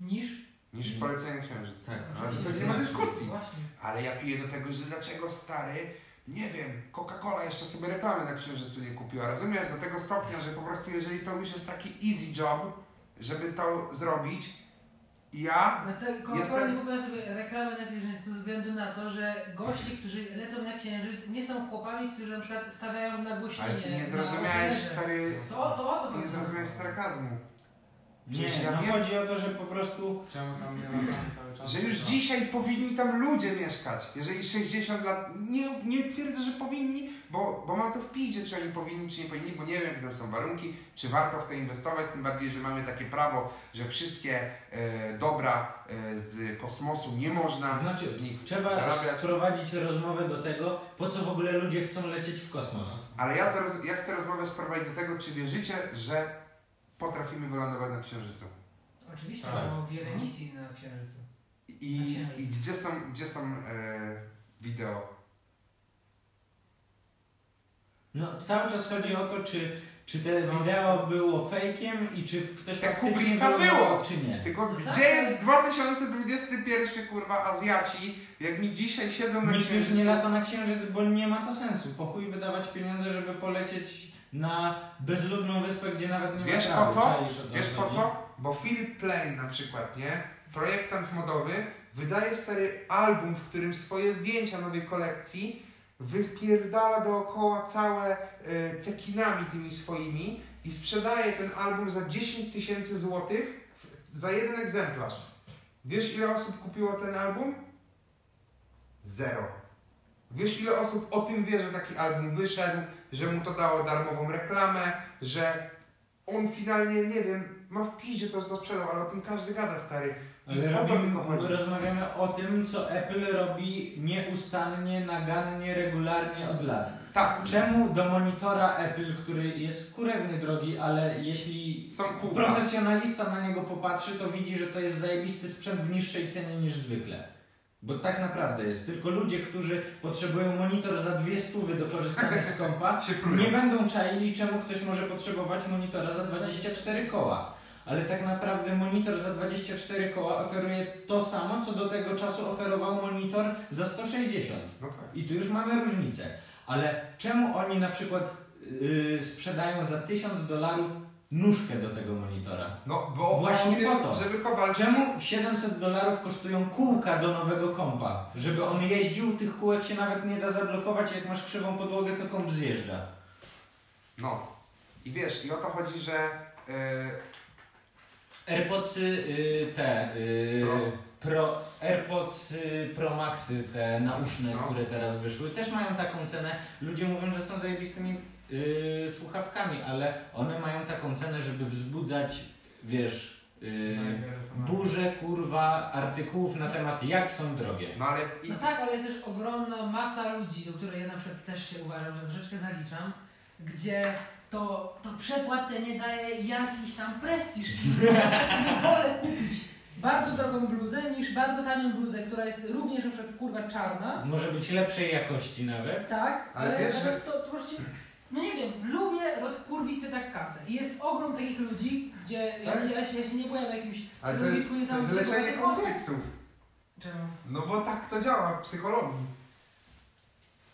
Speaker 4: Niż?
Speaker 2: niż polecenie na Księżyc.
Speaker 1: Tak.
Speaker 2: Ale to nie ma dyskusji.
Speaker 4: Właśnie.
Speaker 2: Ale ja piję do tego, że dlaczego stary, nie wiem, Coca-Cola jeszcze sobie reklamy na Księżycu nie kupiła. Rozumiesz? Do tego stopnia, że po prostu jeżeli to już jest taki easy job, żeby to zrobić, ja
Speaker 4: Dlatego Coca-Cola
Speaker 2: Jestem-
Speaker 4: nie kupiła sobie reklamy na księżycu ze względu na to, że goście, którzy lecą na księżyc, nie są chłopami, którzy na przykład stawiają nagłośnienie.
Speaker 2: ale ty nie zrozumiałeś stary,
Speaker 4: To, to o to
Speaker 2: ty nie zrozumiałeś sarkazmu.
Speaker 1: Nie,
Speaker 2: Przecież ja
Speaker 1: no
Speaker 2: wiem-
Speaker 1: chodzi o to, że po prostu
Speaker 3: Czemu tam nie latamy cały czas?
Speaker 2: Że już dzisiaj powinni tam ludzie mieszkać. Jeżeli 60 lat. Nie, nie twierdzę, że powinni, bo, bo mam to w piździe, czy oni powinni, czy nie powinni, bo nie wiem, jakie tam są warunki, czy warto w to inwestować. Tym bardziej, że mamy takie prawo, że wszystkie e, dobra e, z kosmosu nie można
Speaker 1: Znaczy,
Speaker 2: z nich
Speaker 1: trzeba
Speaker 2: zarabiać.
Speaker 1: sprowadzić rozmowę do tego, po co w ogóle ludzie chcą lecieć w kosmos.
Speaker 2: Ale ja, ja chcę rozmowę sprowadzić do tego, czy wierzycie, że potrafimy wylądować na Księżycu.
Speaker 4: Oczywiście,
Speaker 3: Tak.
Speaker 4: bo wiele misji na księżycu.
Speaker 2: I,
Speaker 4: Na Księżyc.
Speaker 2: i gdzie są, gdzie są e, wideo?
Speaker 1: No, cały czas chodzi o to, czy, czy te
Speaker 3: To-
Speaker 1: wideo było fejkiem i czy ktoś
Speaker 2: Jak
Speaker 1: faktycznie wylądował,
Speaker 2: było.
Speaker 1: czy nie.
Speaker 2: Tylko
Speaker 4: No
Speaker 2: gdzie
Speaker 4: tak,
Speaker 2: jest 2021 kurwa Azjaci, jak mi dzisiaj siedzą na
Speaker 1: Nikt już
Speaker 2: księżycu?
Speaker 1: nie lata na księżyc, bo nie ma to sensu. Po chuj wydawać pieniądze, żeby polecieć na bezludną wyspę, gdzie nawet nie
Speaker 2: Wiesz
Speaker 1: ma
Speaker 2: po
Speaker 1: trawy.
Speaker 2: co?
Speaker 1: Czaisz, o co
Speaker 2: Wiesz po co? Bo Philip Plain na przykład, nie? Projektant modowy wydaje stary album, w którym swoje zdjęcia nowej kolekcji wypierdala dookoła całe y, cekinami tymi swoimi i sprzedaje ten album za 10 tysięcy złotych za jeden egzemplarz. Wiesz ile osób kupiło ten album? Zero. Wiesz ile osób o tym wie, że taki album wyszedł, że mu to dało darmową reklamę, że on finalnie, nie wiem, ma w piździe to, to sprzedał, ale o tym każdy gada, stary.
Speaker 1: Ale
Speaker 2: o to tylko chodzi.
Speaker 1: rozmawiamy o tym, co Apple robi nieustannie, nagannie, regularnie od lat.
Speaker 2: Tak,
Speaker 1: Czemu do monitora Apple, który jest kurewnie drogi, ale jeśli profesjonalista na niego popatrzy, to widzi, że to jest zajebisty sprzęt w niższej cenie niż zwykle. Bo tak naprawdę jest. Tylko ludzie, którzy potrzebują monitor za dwie stówy do korzystania z kompa, nie będą czaili, czemu ktoś może potrzebować monitora za 24 koła. Ale tak naprawdę monitor za 24 koła oferuje to samo, co do tego czasu oferował monitor za 160.
Speaker 2: No tak.
Speaker 1: I tu już mamy różnicę. Ale czemu oni na przykład yy, sprzedają za 1000 dolarów nóżkę do tego monitora?
Speaker 2: No bo
Speaker 1: Właśnie
Speaker 2: tym,
Speaker 1: po to.
Speaker 2: żeby Kowalski...
Speaker 1: Czemu 700 dolarów kosztują kółka do nowego kompa? Żeby on jeździł, tych kółek się nawet nie da zablokować, jak masz krzywą podłogę, to komp zjeżdża.
Speaker 2: No. I wiesz, i o to chodzi, że... Yy,
Speaker 1: AirPodsy y, te y,
Speaker 2: Pro.
Speaker 1: Pro, AirPods Pro Maxy, te nauszne,
Speaker 2: No.
Speaker 1: które teraz wyszły, też mają taką cenę. Ludzie mówią, że są zajebistymi y, słuchawkami, ale one mają taką cenę, żeby wzbudzać, wiesz, y, burzę, kurwa, artykułów na temat jak są drogie.
Speaker 2: no ale... I,
Speaker 4: No tak, ale jest też ogromna masa ludzi, do której ja na przykład też się uważam, że troszeczkę zaliczam, gdzie to, to przepłacenie daje jakiś tam prestiż. Ja sobie wolę kupić bardzo drogą bluzę niż bardzo tanią bluzę, która jest również na przykład kurwa czarna.
Speaker 1: Może być lepszej jakości nawet.
Speaker 4: Tak,
Speaker 2: Ale
Speaker 4: ale,
Speaker 2: wiesz,
Speaker 4: to, to po prostu, no nie wiem, lubię rozkurwić sobie tak kasę. I jest ogrom takich ludzi, gdzie ja,
Speaker 2: Tak?
Speaker 4: nie- ja, się, ja się nie byłem w jakimś środowisku
Speaker 2: to jest leczenie kompleksów.
Speaker 4: Czemu?
Speaker 2: No bo tak to działa w psychologii.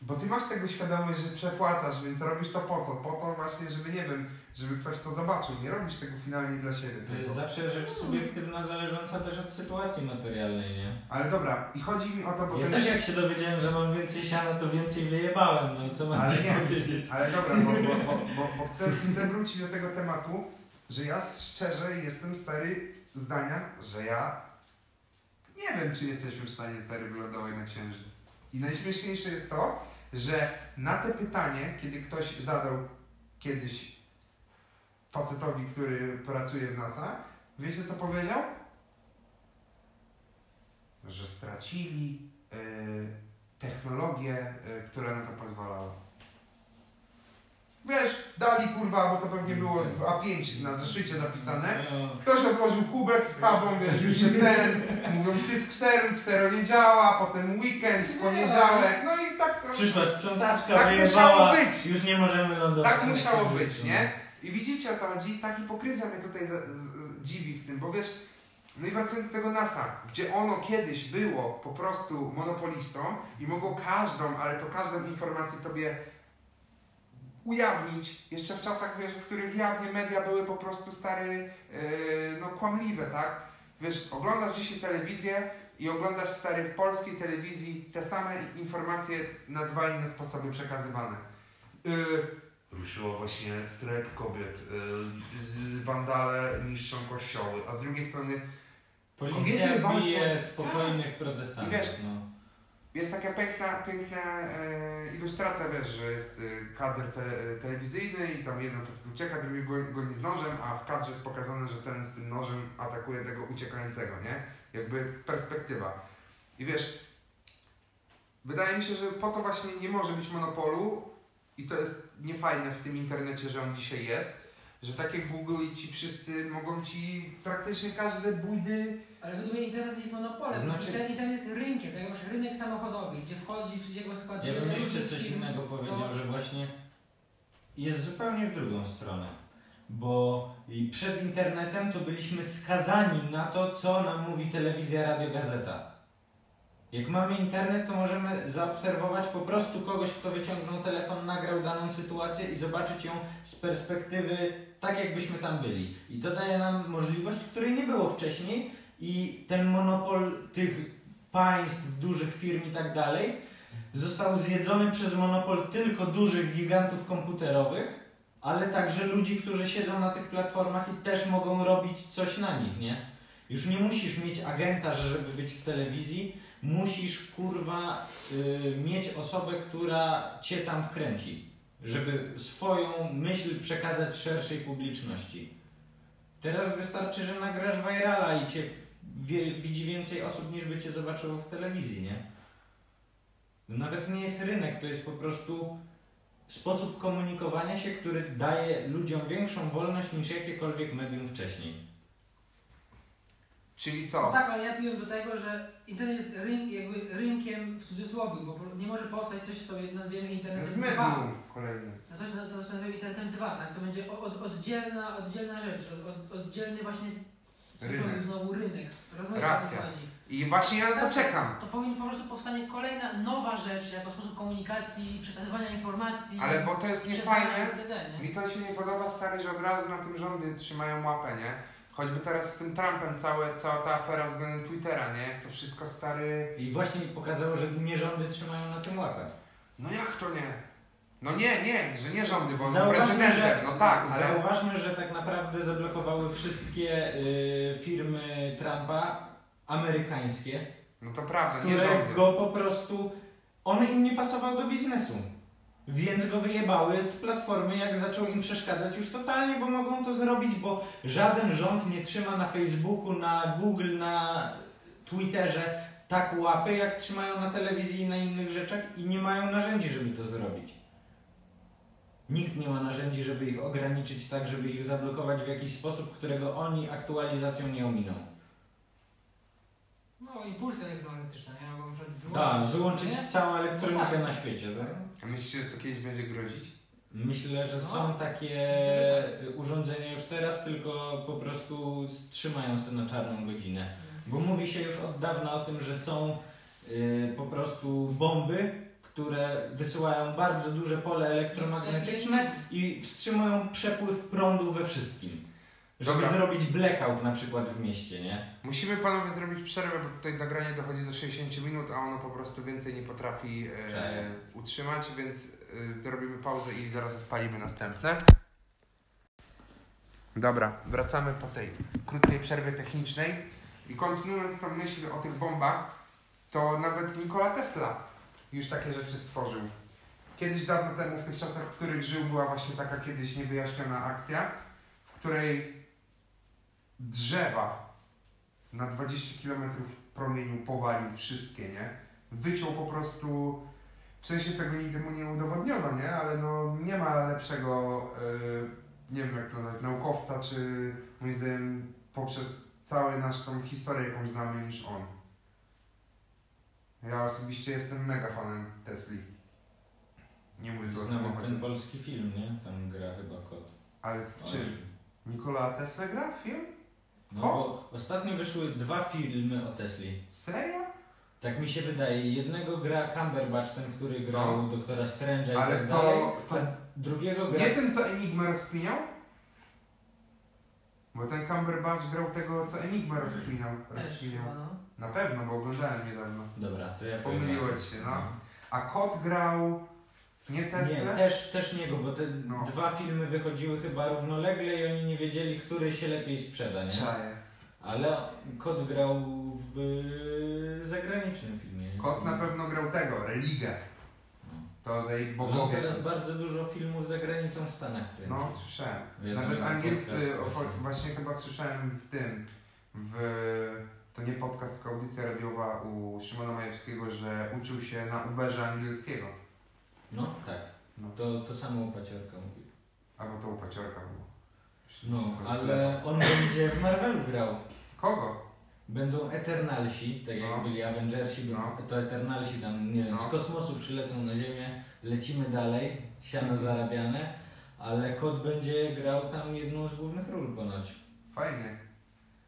Speaker 2: Bo ty masz tego świadomość, że przepłacasz, więc robisz to po co? Po to właśnie, żeby nie wiem, żeby ktoś to zobaczył. Nie robisz tego finalnie dla siebie.
Speaker 1: To jest zawsze rzecz subiektywna, zależąca też od sytuacji materialnej, nie?
Speaker 2: Ale dobra, i chodzi mi o to, bo
Speaker 1: Ja też
Speaker 2: jest...
Speaker 1: jak się dowiedziałem, że mam więcej siana, to więcej wyjebałem, no i co mam
Speaker 2: Ale nie.
Speaker 1: powiedzieć?
Speaker 2: Ale dobra, bo, bo, bo, bo, bo chcę, chcę wrócić do tego tematu, że ja szczerze jestem stary zdania, że ja nie wiem, czy jesteśmy w stanie stary wylądować na Księżyc. I najśmieszniejsze jest to, że na te pytanie, kiedy ktoś zadał kiedyś facetowi, który pracuje w NASA, Wiecie co powiedział? Że stracili y, technologię, y, która na to pozwalała. Wiesz, dali kurwa, bo to pewnie było w A5 na zeszycie zapisane.
Speaker 1: No,
Speaker 2: Ktoś odłożył kubek z kawą, wiesz, już się ten, mówią ty skseruj, ksero nie działa, potem weekend, w poniedziałek, no i tak,
Speaker 5: Przyszła sprzątaczka,
Speaker 2: Tak
Speaker 5: wyjebała,
Speaker 2: musiało być.
Speaker 5: już nie możemy lądować.
Speaker 2: tak musiało być, nie? I widzicie o co chodzi? Ta hipokryzja mnie tutaj z, z, z, dziwi w tym, bo wiesz, no i wracając do tego NASA, gdzie ono kiedyś było po prostu monopolistą i mogło każdą, ale to każdą informację tobie ujawnić, jeszcze w czasach, wiesz, w których jawnie media były po prostu stary, yy, no kłamliwe, tak? Wiesz, oglądasz dzisiaj telewizję i oglądasz stary w polskiej telewizji te same informacje na dwa inne sposoby przekazywane. Yy, ruszyło właśnie strajk kobiet, yy, wandale niszczą kościoły, a z drugiej strony
Speaker 1: Policja
Speaker 2: Kobiety walczą-
Speaker 1: bije spokojnych protestantów.
Speaker 2: I wiesz,
Speaker 1: no.
Speaker 2: Jest taka piękna, piękna e, ilustracja, wiesz, że jest e, kadr te, telewizyjny i tam jeden facet ucieka, drugi go, goni z nożem, a w kadrze jest pokazane, że ten z tym nożem atakuje tego uciekającego, nie? Jakby perspektywa. I wiesz, wydaje mi się, że po to właśnie nie może być monopolu i to jest niefajne w tym internecie, że on dzisiaj jest, że takie Google i ci wszyscy mogą ci praktycznie każde bójdy
Speaker 4: Ale według mnie internet nie jest monopolem.
Speaker 1: Znaczy-
Speaker 4: Internet, internet jest rynkiem, tak jak masz rynek samochodowy, gdzie wchodzi w jego skład
Speaker 1: Ja bym jeszcze coś
Speaker 4: firm.
Speaker 1: innego powiedział,
Speaker 4: No.
Speaker 1: że właśnie jest zupełnie w drugą stronę. Bo przed internetem to byliśmy skazani na to, co nam mówi telewizja, radio, gazeta. Jak mamy internet, to możemy zaobserwować po prostu kogoś, kto wyciągnął telefon, nagrał daną sytuację i zobaczyć ją z perspektywy tak, jakbyśmy tam byli. I to daje nam możliwość, której nie było wcześniej i ten monopol tych państw, dużych firm i tak dalej został zjedzony przez monopol tylko dużych gigantów komputerowych, ale także ludzi, którzy siedzą na tych platformach i też mogą robić coś na nich, nie? Już nie musisz mieć agenta, żeby być w telewizji, musisz kurwa y, mieć osobę, która cię tam wkręci, żeby swoją myśl przekazać szerszej publiczności. Teraz wystarczy, że nagrasz virala i cię wie, widzi więcej osób niż by cię zobaczyło w telewizji, nie? Nawet nie jest rynek, to jest po prostu sposób komunikowania się, który daje ludziom większą wolność niż jakiekolwiek medium wcześniej.
Speaker 2: Czyli
Speaker 4: No
Speaker 2: co?
Speaker 4: tak, ale ja piłem do tego, że internet jest ryn, jakby rynkiem w cudzysłowie, bo nie może powstać coś, co nazwiemy internetem
Speaker 2: jest
Speaker 4: 2.
Speaker 2: medium kolejny.
Speaker 4: No to, to, to nazwiemy internetem 2, tak? To będzie od, oddzielna, oddzielna rzecz, od, od, oddzielny właśnie
Speaker 2: Rynek.
Speaker 4: znowu rynek. Rozumiecie,
Speaker 2: Racja. I właśnie ja na to czekam.
Speaker 4: To powinien po prostu powstanie kolejna nowa rzecz, jako sposób komunikacji, przekazywania informacji.
Speaker 2: Ale bo to jest niefajne. Mi to się nie podoba, stary, że od razu na tym rządy trzymają łapę, nie? Choćby teraz z tym Trumpem całe, cała ta afera względem Twittera, nie? Jak to wszystko stary...
Speaker 1: I właśnie pokazało, że nie rządy trzymają na tym łapę.
Speaker 2: No jak to nie? No nie, nie, że nie rządy, bo
Speaker 1: Zauważmy,
Speaker 2: prezydentem,
Speaker 1: że-
Speaker 2: no tak, ale...
Speaker 1: Zauważmy, że tak naprawdę zablokowały wszystkie y, firmy Trumpa amerykańskie,
Speaker 2: No to prawda, nie rządy.
Speaker 1: go po prostu. On im nie pasował do biznesu. Więc go wyjebały z platformy, jak zaczął im przeszkadzać już totalnie, bo mogą to zrobić, bo żaden rząd nie trzyma na Facebooku, na Google, na Twitterze tak łapy, jak trzymają na telewizji i na innych rzeczach i nie mają narzędzi, żeby to zrobić. Nikt nie ma narzędzi, żeby ich ograniczyć tak, żeby ich zablokować w jakiś sposób, którego oni aktualizacją nie ominą.
Speaker 4: No, impulsy elektromagnetyczne, nie? Mogą przykład
Speaker 1: Tak, wyłączyć
Speaker 4: nie?
Speaker 1: całą elektronikę
Speaker 4: No tak.
Speaker 1: na świecie, tak?
Speaker 2: A myślicie, że to kiedyś będzie grozić?
Speaker 1: Myślę, że
Speaker 4: No.
Speaker 1: są takie
Speaker 4: Myślę, że
Speaker 1: urządzenia już teraz, tylko po prostu trzymają się na czarną godzinę. Bo mówi się już od dawna o tym, że są y, po prostu bomby, które wysyłają bardzo duże pole elektromagnetyczne i wstrzymują przepływ prądu we wszystkim. Żeby
Speaker 2: Dobra.
Speaker 1: zrobić blackout na przykład w mieście, nie?
Speaker 2: Musimy panowie zrobić przerwę, bo tutaj nagranie dochodzi do 60 minut, a ono po prostu więcej nie potrafi e,
Speaker 1: Cześć.
Speaker 2: utrzymać, więc e, zrobimy pauzę i zaraz odpalimy następne. Dobra, wracamy po tej krótkiej przerwie technicznej i kontynuując tą myśl o tych bombach, to nawet Nikola Tesla już takie rzeczy stworzył. Kiedyś dawno temu, w tych czasach, w których żył, była właśnie taka kiedyś niewyjaśniona akcja, w której drzewa na 20 km promieniu powalił wszystkie, nie? Wyciął po prostu, w sensie tego nigdy mu nie udowodniono, nie? Ale no nie ma lepszego, yy, nie wiem jak to nazwać, naukowca, czy moim zdaniem poprzez całą naszą historię, jaką znamy, niż on. Ja osobiście jestem mega fanem Tesli. Nie mówię tu o samochodzie.
Speaker 1: ten polski film, nie? Tam gra chyba kot.
Speaker 2: Ale w czym? Nikola Tesla gra w film?
Speaker 1: No bo ostatnio wyszły dwa filmy o Tesli.
Speaker 2: Serio?
Speaker 1: Tak mi się wydaje. Jednego gra Cumberbatch, ten, który grał
Speaker 2: No.
Speaker 1: doktora Strange'a i
Speaker 2: Ale
Speaker 1: tak
Speaker 2: to-
Speaker 1: dalej.
Speaker 2: to-
Speaker 1: drugiego gra...
Speaker 2: Nie ten, co Enigma rozkminiał? Bo ten Cumberbatch grał tego, co Enigma rozkminiał.
Speaker 4: Też
Speaker 2: rozkminiał.
Speaker 4: no.
Speaker 2: Na pewno, bo oglądałem niedawno.
Speaker 1: Dobra, to ja powiem.
Speaker 2: Pomyliło ci się, no. A Kot grał nie
Speaker 1: Nie,
Speaker 2: Tesla?
Speaker 1: też, też niego, bo te
Speaker 2: No.
Speaker 1: dwa filmy wychodziły chyba równolegle i oni nie wiedzieli, który się lepiej sprzeda, nie?
Speaker 2: Czaję.
Speaker 1: Ale Kot grał w y, zagranicznym filmie. nie?
Speaker 2: Kot na pewno grał tego, Religę.
Speaker 1: No.
Speaker 2: To za jej
Speaker 1: No,
Speaker 2: bogowie.
Speaker 1: teraz bardzo dużo filmów za granicą w Stanach kręci.
Speaker 2: No, słyszałem.
Speaker 1: Ja
Speaker 2: Nawet angielscy,
Speaker 1: właśnie
Speaker 2: chyba słyszałem w tym, w, to nie podcast, tylko audycja radiowa u Szymona Majewskiego, że uczył się na Uberze angielskiego.
Speaker 1: No, tak.
Speaker 2: No.
Speaker 1: To, to samo u Paciorka mówił.
Speaker 2: Albo to u Paciorka było.
Speaker 1: No, ale on będzie w Marvelu grał.
Speaker 2: Kogo?
Speaker 1: Będą Eternalsi, tak jak
Speaker 2: No.
Speaker 1: byli Avengersi,
Speaker 2: No.
Speaker 1: to Eternalsi tam, nie wiem,
Speaker 2: No.
Speaker 1: z kosmosu przylecą na Ziemię, lecimy dalej, siano zarabiane, ale Kot będzie grał tam jedną z głównych ról ponoć.
Speaker 2: Fajnie.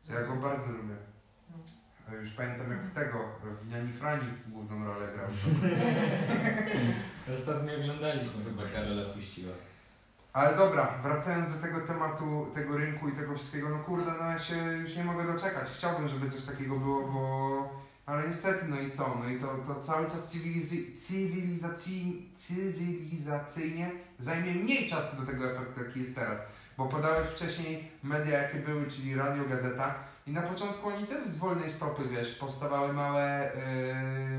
Speaker 2: Ja go bardzo lubię. A Już pamiętam jak tego, w Niani Frani główną rolę grał.
Speaker 1: Ostatnio oglądaliśmy, chyba Karola puściła.
Speaker 2: Ale dobra, wracając do tego tematu, tego rynku i tego wszystkiego, no kurde, no ja się już nie mogę doczekać. Chciałbym, żeby coś takiego było, bo... Ale niestety, no i co? No i to, to cały czas cywilizy- cywilizacji, cywilizacyjnie zajmie mniej czasu do tego efektu, jaki jest teraz. Bo podałeś wcześniej media, jakie były, czyli radio, gazeta i na początku oni też z wolnej stopy, wiesz, powstawały małe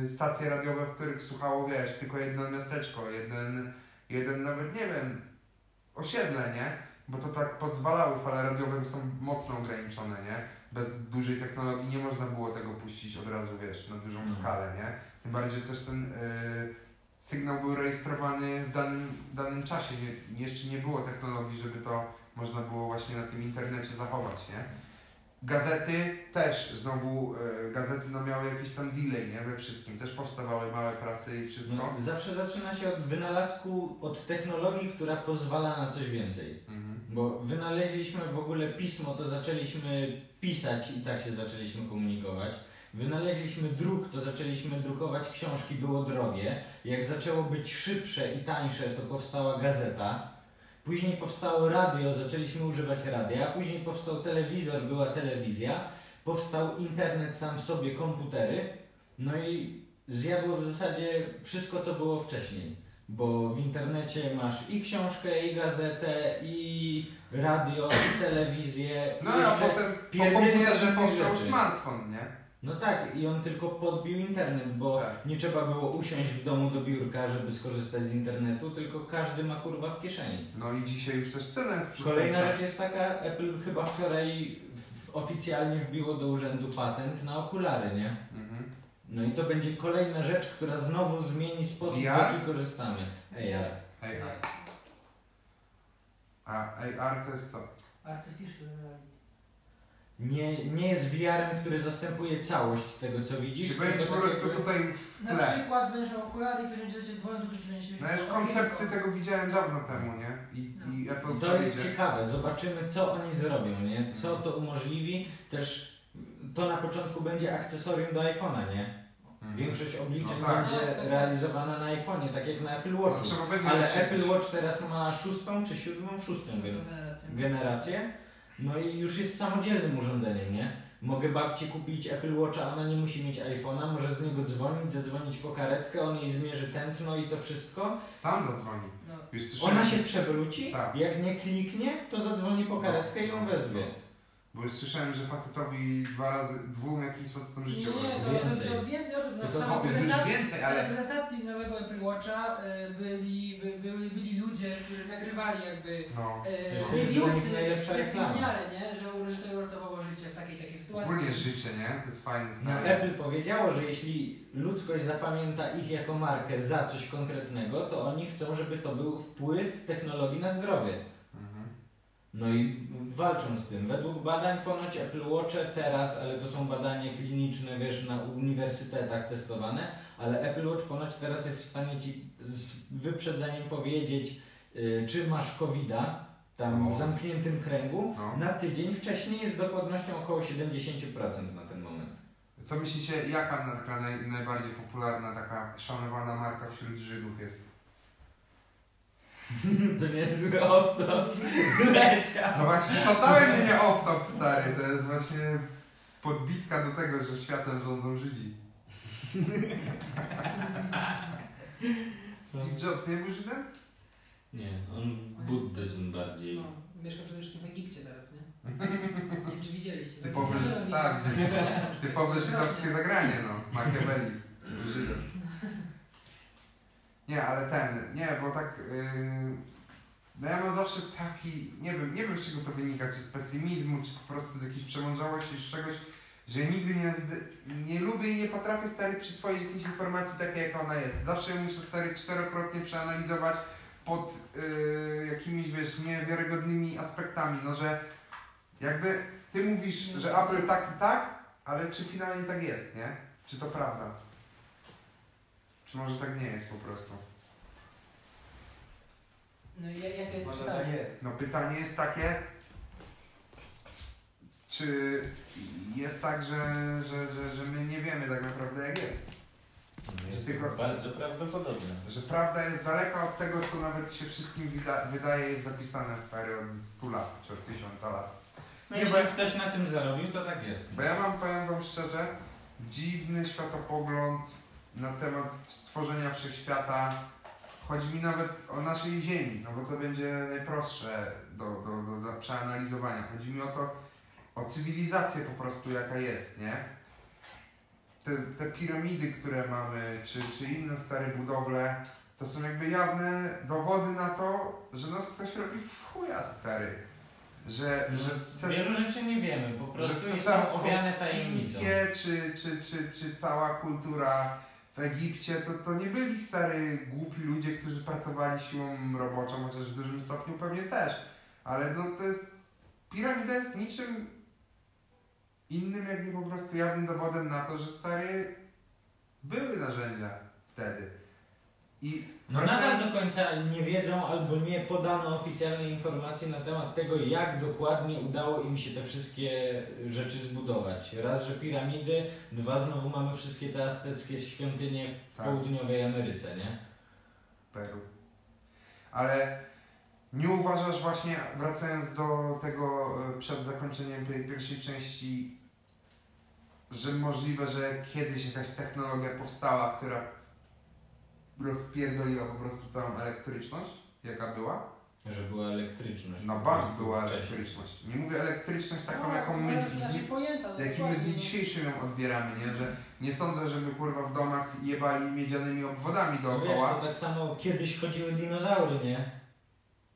Speaker 2: yy, stacje radiowe, w których słuchało, wiesz, tylko jedno miasteczko, jeden, jeden nawet, nie wiem, osiedle, nie? Bo to tak pozwalały, fale radiowe są mocno ograniczone, nie? Bez dużej technologii nie można było tego puścić od razu, wiesz, na dużą
Speaker 1: Mhm.
Speaker 2: skalę, nie? Tym bardziej, że też ten y, sygnał był rejestrowany w danym, danym czasie. Nie, jeszcze nie było technologii, żeby to można było właśnie na tym internecie zachować, nie? Gazety też, znowu y, gazety no miały jakiś tam delay, nie? We wszystkim. Też powstawały małe prasy i wszystko.
Speaker 1: No, zawsze zaczyna się od wynalazku, od technologii, która pozwala na coś więcej.
Speaker 2: Mhm.
Speaker 1: Bo wynaleźliśmy w ogóle pismo, to zaczęliśmy pisać i tak się zaczęliśmy komunikować. Wynaleźliśmy druk, to zaczęliśmy drukować książki, było drogie. Jak zaczęło być szybsze i tańsze, to powstała gazeta. Później powstało radio, zaczęliśmy używać radia. Później powstał telewizor, była telewizja. Powstał internet sam w sobie, komputery. No i zjadło w zasadzie wszystko, co było wcześniej. Bo w internecie masz i książkę, i gazetę, i radio, i telewizję.
Speaker 2: No
Speaker 1: i
Speaker 2: a potem po komputerze powstał smartfon, nie?
Speaker 1: No tak, i on tylko podbił internet, bo
Speaker 2: Tak.
Speaker 1: nie trzeba było usiąść w domu do biurka, żeby skorzystać z internetu, tylko każdy ma kurwa w kieszeni.
Speaker 2: No i dzisiaj już też cena jest przystępna.
Speaker 1: Kolejna rzecz jest taka, Apple chyba wczoraj w, oficjalnie wbiło do urzędu patent na okulary, nie?
Speaker 2: Mhm.
Speaker 1: No i to będzie kolejna rzecz, która znowu zmieni sposób, w jaki korzystamy. AR.
Speaker 2: AR. A AR to jest co?
Speaker 4: Artificial reality.
Speaker 1: Nie, nie jest VR-em, który zastępuje całość tego, co widzisz.
Speaker 2: Czy będzie
Speaker 1: tylko
Speaker 2: po prostu
Speaker 1: jakby-
Speaker 2: tutaj w
Speaker 4: Na
Speaker 2: tle?
Speaker 4: przykład będziesz miał okulary i ktoś będzie dzwonił, to będziesz mieć
Speaker 2: No już koncepty tego widziałem dawno temu, nie? I, i Apple
Speaker 1: I
Speaker 2: w
Speaker 1: to jest
Speaker 2: idzie.
Speaker 1: ciekawe, zobaczymy co oni zrobią, nie? Co to umożliwi. Też to na początku będzie akcesorium do iPhone'a, nie?
Speaker 2: Mhm.
Speaker 1: Większość obliczeń
Speaker 2: No tak.
Speaker 1: będzie realizowana na iPhone'ie, tak jak na Apple
Speaker 2: No,
Speaker 1: Watchu.
Speaker 2: będzie
Speaker 1: Ale. Apple Watch teraz ma szóstą czy siódmą? Szóstą gen-
Speaker 4: generację.
Speaker 1: generację. No i już jest samodzielnym urządzeniem, nie? Mogę babci kupić Apple Watcha, ona nie musi mieć iPhone'a, może z niego dzwonić, zadzwonić po karetkę, on jej zmierzy tętno i to wszystko.
Speaker 2: Sam zadzwoni.
Speaker 4: No.
Speaker 1: Ona się przewróci,
Speaker 2: Tak.
Speaker 1: jak nie kliknie, to zadzwoni po karetkę i ją
Speaker 2: No,
Speaker 1: wezwie.
Speaker 2: Bo już słyszałem, że facetowi dwa razy, dwóm jakimś facetom
Speaker 4: Nie,
Speaker 2: życiowe.
Speaker 4: nie, to
Speaker 1: Więcej.
Speaker 4: więcej, to więcej osób. No,
Speaker 1: To
Speaker 4: w
Speaker 1: to
Speaker 2: już więcej,
Speaker 4: w
Speaker 2: ale-
Speaker 4: samej prezentacji nowego Apple Watcha y, byli, by, byli, byli ludzie, którzy nagrywali jakby
Speaker 2: No.
Speaker 4: e, reviewsy, testimoniale, nie? Że, że to uratowało takiej takiej sytuacji.
Speaker 2: Ogólnie życzę, nie? To jest fajny
Speaker 1: No,
Speaker 2: stary.
Speaker 1: Apple powiedziało, że jeśli ludzkość zapamięta ich jako markę za coś konkretnego, to oni chcą, żeby to był wpływ technologii na zdrowie. No i walczą z tym. Według badań ponoć Apple Watche teraz, ale to są badania kliniczne, wiesz, na uniwersytetach testowane, ale Apple Watch ponoć teraz jest w stanie ci z wyprzedzeniem powiedzieć, y, czy masz COVID-a, tam
Speaker 2: O.
Speaker 1: w zamkniętym kręgu,
Speaker 2: No.
Speaker 1: na tydzień wcześniej jest dokładnością około 70% na ten moment.
Speaker 2: Co myślicie, jaka naj, najbardziej popularna, taka szanowana marka wśród Żydów jest?
Speaker 1: To niezły off-top leciał.
Speaker 2: No właśnie, totalnie nie off-top, stary. To jest właśnie podbitka do tego, że światem rządzą Żydzi. Steve Jobs nie był Żydem?
Speaker 1: Nie, on w buddyzm bardziej.
Speaker 4: No, mieszka przede wszystkim w Egipcie teraz, nie? Nie wiem, czy widzieliście.
Speaker 2: Typowe, tak, typowe żydowskie zagranie, no. Machiavelli. Żydem. Nie, ale ten, nie, bo tak. Yy, no ja mam zawsze taki, nie wiem, nie wiem z czego to wynika, czy z pesymizmu, czy po prostu z jakiejś przemądrzałości, z czegoś, że nigdy nienawidzę, nie lubię i nie potrafię stary przyswoić jakiejś informacji takiej, jak ona jest. Zawsze muszę stary czterokrotnie przeanalizować pod yy, jakimiś, wiesz, niewiarygodnymi aspektami, no że jakby ty mówisz, że Apple tak i tak, ale czy finalnie tak jest, nie? Czy to prawda? Czy może tak nie jest po prostu?
Speaker 4: No i ja- jakie jest
Speaker 3: Może tak
Speaker 4: pytanie?
Speaker 3: jest.
Speaker 2: No pytanie jest takie, czy jest tak, że, że, że, że my nie wiemy tak naprawdę jak jest?
Speaker 1: Jest
Speaker 2: tylko-
Speaker 1: bardzo prawdopodobne.
Speaker 2: Że prawda jest daleka od tego, co nawet się wszystkim wyda- wydaje jest zapisane stary od 100 lat czy od 1000 lat.
Speaker 1: No
Speaker 2: Nie,
Speaker 1: jeśli
Speaker 2: bo-
Speaker 1: ktoś na tym zarobił, to tak jest.
Speaker 2: Bo ja mam, powiem wam szczerze, dziwny światopogląd na temat stworzenia wszechświata. Chodzi mi nawet o naszej Ziemi, no bo to będzie najprostsze do, do, do przeanalizowania. Chodzi mi o to, o cywilizację po prostu jaka jest, nie? Te, te piramidy, które mamy, czy, czy inne stare budowle, to są jakby jawne dowody na to, że nas ktoś robi w chuja, stary. Że, że
Speaker 1: No, Wielu rzeczy nie wiemy, po prostu
Speaker 2: że cesarstwo
Speaker 1: owiane tajemnicą.
Speaker 2: chińskie, czy, czy, czy, czy cała kultura w Egipcie, to, to nie byli stary, głupi ludzie, którzy pracowali siłą roboczą, chociaż w dużym stopniu pewnie też. Ale no to jest, piramida jest niczym innym, jak nie po prostu jawnym dowodem na to, że stary, były narzędzia wtedy. I
Speaker 1: No nadal do końca nie wiedzą albo nie podano oficjalnej informacji na temat tego, jak dokładnie udało im się te wszystkie rzeczy zbudować. Raz, że piramidy, dwa, znowu mamy wszystkie te azteckie świątynie w
Speaker 2: Tak.
Speaker 1: południowej Ameryce, nie?
Speaker 2: Peru. Ale nie uważasz właśnie, wracając do tego e, przed zakończeniem tej pierwszej części, że możliwe, że kiedyś jakaś technologia powstała, która rozpierdoliła po prostu całą elektryczność, jaka była?
Speaker 1: Że była elektryczność.
Speaker 2: Na
Speaker 1: po
Speaker 2: bank była
Speaker 1: wcześniej.
Speaker 2: elektryczność. Nie mówię elektryczność taką,
Speaker 4: No,
Speaker 2: jaką
Speaker 4: no,
Speaker 2: my, dni,
Speaker 4: pojęta, no
Speaker 2: jakim my dni
Speaker 4: no.
Speaker 2: dzisiejszym ją odbieramy, nie? Że nie sądzę, żeby kurwa w domach jebali miedzianymi obwodami
Speaker 1: No wiesz,
Speaker 2: dookoła.
Speaker 1: to tak samo kiedyś chodziły dinozaury, nie?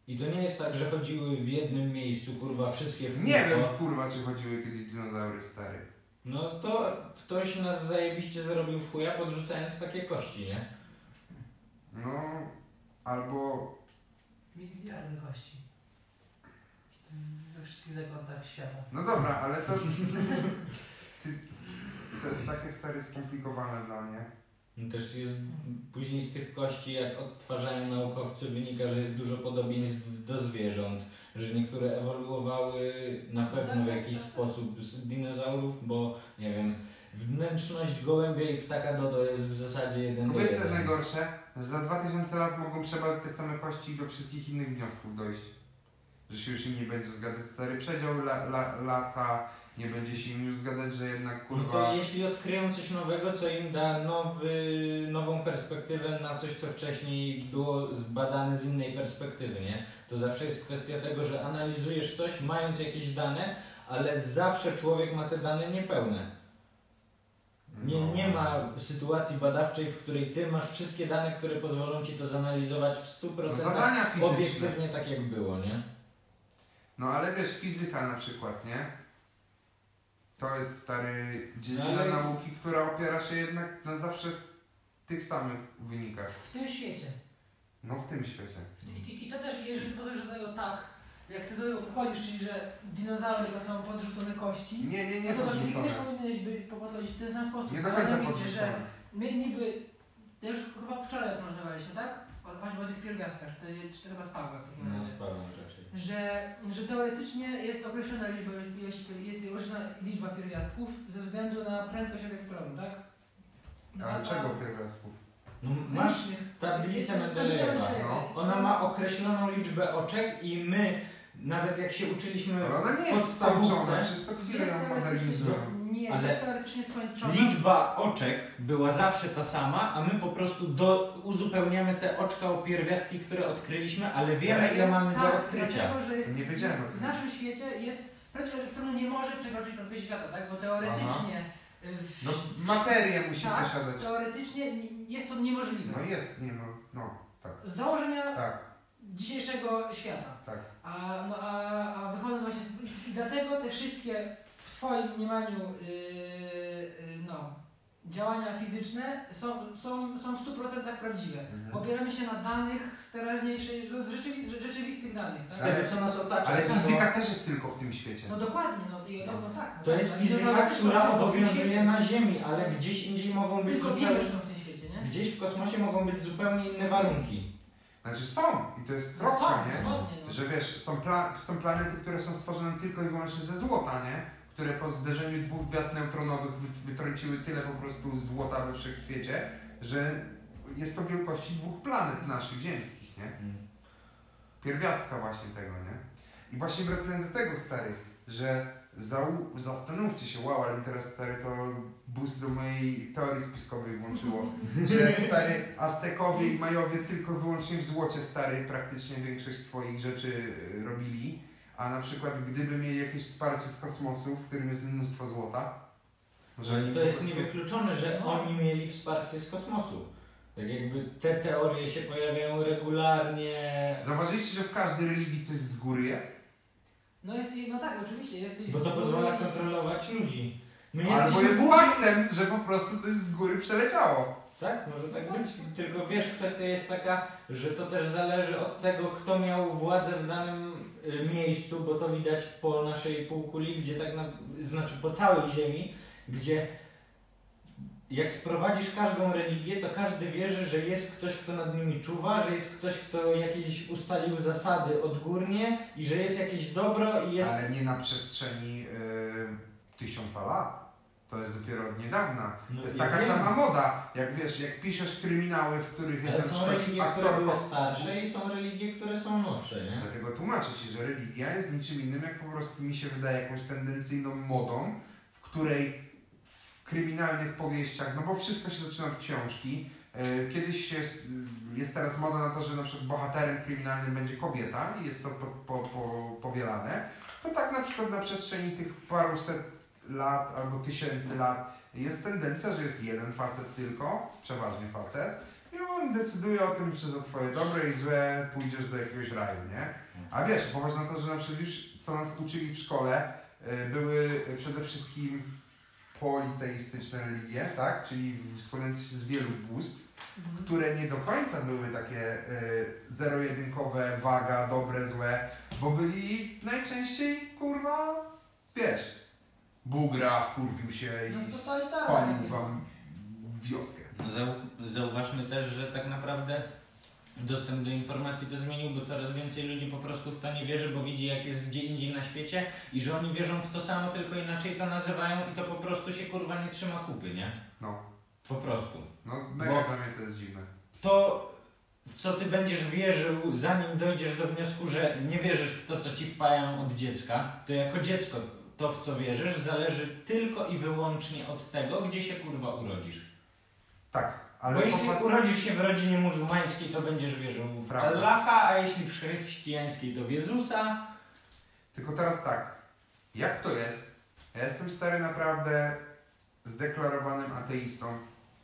Speaker 1: I to nie jest tak, że chodziły w jednym miejscu, kurwa, wszystkie w
Speaker 2: Nie wiem, kurwa, czy chodziły kiedyś dinozaury stary.
Speaker 1: No to ktoś nas zajebiście zarobił w chuja, podrzucając takie kości, nie?
Speaker 2: No, albo
Speaker 4: Miliardy kości. Z- We wszystkich zakątach świata.
Speaker 2: No dobra, ale to. Ty, to jest takie stare skomplikowane dla mnie.
Speaker 1: No Też jest później z tych kości, jak odtwarzają naukowcy, wynika, że jest dużo podobieństw do zwierząt, że niektóre ewoluowały na pewno w jakiś sposób z dinozaurów, bo nie wiem, wnętrzność gołębia i ptaka dodo jest w zasadzie jeden
Speaker 2: No
Speaker 1: do
Speaker 2: wiesz co jest
Speaker 1: jeden.
Speaker 2: najgorsze? Za 2000 lat mogą przebadać te same kości i do wszystkich innych wniosków dojść. Że się już im nie będzie zgadzać stary przedział la, la, lata, nie będzie się im już zgadzać, że jednak
Speaker 1: No
Speaker 2: kurwa.
Speaker 1: to jeśli odkryją coś nowego, co im da nowy, nową perspektywę na coś, co wcześniej było zbadane z innej perspektywy, nie? To zawsze jest kwestia tego, że analizujesz coś, mając jakieś dane, ale zawsze człowiek ma te dane niepełne. Nie,
Speaker 2: No.
Speaker 1: nie ma sytuacji badawczej, w której ty masz wszystkie dane, które pozwolą ci to zanalizować w 100%
Speaker 2: No, zadania fizyczne.
Speaker 1: obiektywnie tak, jak było, nie?
Speaker 2: No ale wiesz, fizyka na przykład, nie? To jest stary dziedzina
Speaker 1: No ale-
Speaker 2: nauki, która opiera się jednak na zawsze w tych samych wynikach.
Speaker 4: W tym świecie.
Speaker 2: No w tym świecie.
Speaker 4: I, i, I to też, jeżeli podchodzisz do tego tak, jak ty do tego podchodzisz, czyli że dinozaury to są podrzucone kości,
Speaker 2: Nie, nie, nie
Speaker 4: no to do wszystkich też
Speaker 2: podrzucone.
Speaker 4: powinieneś by, po- podchodzić w ten sam sposób.
Speaker 2: Nie do końca
Speaker 4: mianowicie,
Speaker 2: podrzucone.
Speaker 4: że my niby, ja już chyba wczoraj o tym rozmawialiśmy, tak? O- Choćby o tych pierwiastkach, to, czy to chyba z Pawłem w takim
Speaker 1: No,
Speaker 4: razie.
Speaker 1: spałem raczej.
Speaker 4: Że, że teoretycznie jest określona liczba, ilość, jest określona liczba pierwiastków ze względu na prędkość elektronu, tak?
Speaker 2: A czego pierwiastków?
Speaker 1: No, masz tablicę Mendelejewa,
Speaker 2: no.
Speaker 1: Ona ma określoną liczbę oczek i my, nawet jak się uczyliśmy
Speaker 2: Ale ona nie jest skończona, przecież co chwilę ją
Speaker 4: nie,
Speaker 1: Ale
Speaker 4: jest teoretycznie skończona.
Speaker 1: liczba oczek była zawsze ta sama, a my po prostu do, uzupełniamy te oczka o pierwiastki, które odkryliśmy, ale wiemy ile mamy do
Speaker 4: Tak,
Speaker 1: odkrycia.
Speaker 4: dlatego, że jest,
Speaker 2: Nie wiedziałem
Speaker 4: jest, w naszym świecie jest prędkość elektronu nie może przekroczyć prędkości światła, tak? Bo teoretycznie y, w,
Speaker 2: No materię musi
Speaker 4: tak,
Speaker 2: posiadać.
Speaker 4: teoretycznie jest to niemożliwe.
Speaker 2: No jest, nie no, no, tak,
Speaker 4: Z założenia
Speaker 2: tak,
Speaker 4: dzisiejszego świata.
Speaker 2: tak.
Speaker 4: A, no, a, a wychodząc właśnie z, i dlatego te wszystkie w Twoim mniemaniu yy, yy, no, działania fizyczne są, są, są w 100% prawdziwe.
Speaker 2: Mhm.
Speaker 4: Opieramy się na danych z teraźniejszej, no, z rzeczywi, rzeczywistych danych.
Speaker 1: Z
Speaker 4: Tak?
Speaker 1: tego co nas otacza.
Speaker 2: Ale fizyka też jest tylko w tym świecie.
Speaker 4: No dokładnie, no, i, no, no tak. No
Speaker 1: To
Speaker 4: tak,
Speaker 1: jest
Speaker 4: no,
Speaker 1: fizyka, która obowiązuje na Ziemi, ale gdzieś indziej mogą być
Speaker 4: Tylko
Speaker 1: zupełnie...
Speaker 4: wiemy, że są w tym świecie, nie?
Speaker 1: Gdzieś w kosmosie mogą być zupełnie inne warunki.
Speaker 2: Znaczy są i to jest
Speaker 4: No są,
Speaker 2: kropka, nie?
Speaker 4: no.
Speaker 2: Że wiesz, są, pla- są planety, które są stworzone tylko i wyłącznie ze złota, nie? Które po zderzeniu dwóch gwiazd neutronowych wy- wytrąciły tyle po prostu złota we wszechświecie, że jest to wielkości dwóch planet naszych ziemskich, nie? Pierwiastka właśnie tego, nie? I właśnie wracając do tego, stary, że zastanówcie się, wow, ale teraz, stary, to boost do mojej teorii spiskowej włączyło, że jak, stary, Aztekowie i Majowie tylko wyłącznie w złocie, stary, praktycznie większość swoich rzeczy y, robili, a na przykład gdyby mieli jakieś wsparcie z kosmosu, w którym jest mnóstwo złota,
Speaker 1: Że to jest
Speaker 2: prostu-
Speaker 1: niewykluczone, że
Speaker 4: No.
Speaker 1: oni mieli wsparcie z kosmosu. Tak jakby te teorie się pojawiają regularnie.
Speaker 2: Zauważyliście, że w każdej religii coś z góry jest?
Speaker 4: No jest, no tak, oczywiście, jesteś...
Speaker 1: Bo to pozwala kontrolować ludzi. My
Speaker 2: Albo jest
Speaker 1: głupi.
Speaker 2: faktem, że po prostu coś z góry przeleciało.
Speaker 1: Tak, może tak być. Tylko wiesz, kwestia jest taka, że to też zależy od tego, kto miał władzę w danym y, miejscu, bo to widać po naszej półkuli, gdzie tak na, znaczy po całej ziemi, gdzie jak sprowadzisz każdą religię, to każdy wierzy, że jest ktoś, kto nad nimi czuwa, że jest ktoś, kto jakieś ustalił zasady odgórnie i że jest jakieś dobro i jest...
Speaker 2: Ale nie na przestrzeni y, tysiąca lat. To jest dopiero od niedawna.
Speaker 1: No
Speaker 2: To jest taka
Speaker 1: wiem.
Speaker 2: sama moda, jak wiesz, jak piszesz kryminały, w których jest
Speaker 1: Ale
Speaker 2: na
Speaker 1: są religie, które
Speaker 2: aktor...
Speaker 1: były starsze i są religie, które są nowsze, nie?
Speaker 2: Dlatego tłumaczę Ci, że religia jest niczym innym, jak po prostu mi się wydaje jakąś tendencyjną modą, w której w kryminalnych powieściach, no bo wszystko się zaczyna od książki, e, Kiedyś jest, jest teraz moda na to, że na przykład bohaterem kryminalnym będzie kobieta i jest to po, po, po, powielane. To tak na przykład na przestrzeni tych paruset lat albo tysięcy lat jest tendencja, że jest jeden facet tylko, przeważnie facet, i on decyduje o tym, czy za twoje dobre i złe pójdziesz do jakiegoś raju, nie? A wiesz, popatrz na to, że na przykład już co nas uczyli w szkole, y, były przede wszystkim politeistyczne religie, tak? Czyli składające się z wielu bóstw,
Speaker 4: Mhm.
Speaker 2: które nie do końca były takie y, zero-jedynkowe, waga, dobre, złe, bo byli najczęściej, kurwa, wiesz, Bóg gra, wkurwił się
Speaker 4: No
Speaker 2: i
Speaker 4: to totalitarne
Speaker 2: spalił
Speaker 4: takie.
Speaker 2: wam wioskę.
Speaker 1: Zau- Zauważmy też, że tak naprawdę dostęp do informacji to zmienił, bo coraz więcej ludzi po prostu w to nie wierzy, bo widzi jak jest gdzie indziej na świecie i że oni wierzą w to samo, tylko inaczej to nazywają i to po prostu się kurwa nie trzyma kupy, nie?
Speaker 2: No,
Speaker 1: Po prostu.
Speaker 2: no mega
Speaker 1: Bo-
Speaker 2: dla mnie to jest dziwne.
Speaker 1: To w co ty będziesz wierzył, zanim dojdziesz do wniosku, że nie wierzysz w to, co ci wpają od dziecka, to jako dziecko to, w co wierzysz, zależy tylko i wyłącznie od tego, gdzie się kurwa urodzisz.
Speaker 2: Tak, ale
Speaker 1: Bo jeśli urodzisz się w rodzinie muzułmańskiej, to będziesz wierzył w
Speaker 2: Prawda.
Speaker 1: Allaha, a jeśli w chrześcijańskiej, to w Jezusa.
Speaker 2: Tylko teraz tak, jak to jest? Ja jestem stary naprawdę zdeklarowanym ateistą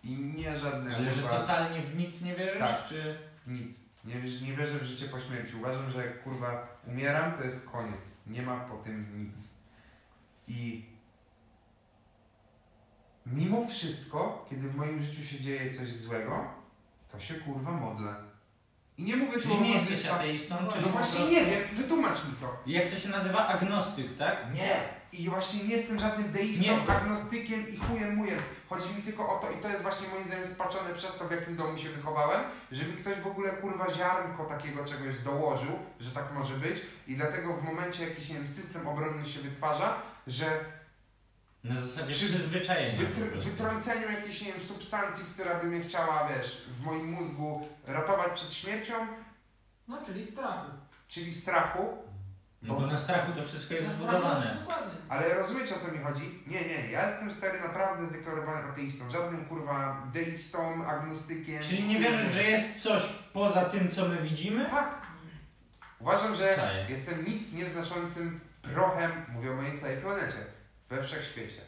Speaker 2: i nie żadnym
Speaker 1: Ale że
Speaker 2: kurwa,
Speaker 1: totalnie w nic nie wierzysz,
Speaker 2: Tak.
Speaker 1: czy...
Speaker 2: w nic. Nie, wierzę- nie wierzę w życie po śmierci. Uważam, że jak kurwa umieram, to jest koniec. Nie ma po tym nic. I mimo wszystko, kiedy w moim życiu się dzieje coś złego, to się kurwa modlę. I nie mówię tu
Speaker 1: Czyli
Speaker 2: o
Speaker 1: nie jesteś ateistą,
Speaker 4: No
Speaker 1: czyli
Speaker 2: No właśnie
Speaker 1: prostu...
Speaker 2: nie wiem, wytłumacz mi to.
Speaker 1: Jak to się nazywa? Agnostyk, tak?
Speaker 2: Nie! I właśnie nie jestem żadnym deistą,
Speaker 1: Nie.
Speaker 2: agnostykiem i chujem mujem. Chodzi mi tylko o to, i to jest właśnie moim zdaniem spaczone przez to, w jakim domu się wychowałem, że mi ktoś w ogóle kurwa ziarnko takiego czegoś dołożył, że tak może być i dlatego w momencie jakiś, nie wiem, system obronny się wytwarza, że
Speaker 1: Na zasadzie
Speaker 2: Przy-
Speaker 1: przyzwyczajenia
Speaker 2: wytr- wytrąceniu jakiejś, nie wiem, substancji, która by mnie chciała, wiesz, w moim mózgu ratować przed śmiercią,
Speaker 4: No, czyli strachu.
Speaker 2: czyli strachu,
Speaker 1: No bo na strachu to wszystko jest zbudowane.
Speaker 2: Ale rozumiecie o co mi chodzi? Nie, nie, ja jestem stary naprawdę zdeklarowanym ateistą, żadnym kurwa deistą, agnostykiem.
Speaker 1: Czyli nie wierzysz, że jest coś poza tym, co my widzimy?
Speaker 2: Tak. Uważam, że
Speaker 1: Czaję.
Speaker 2: jestem nic nieznaczącym prochem, mówię o mojej całej planecie, we wszechświecie.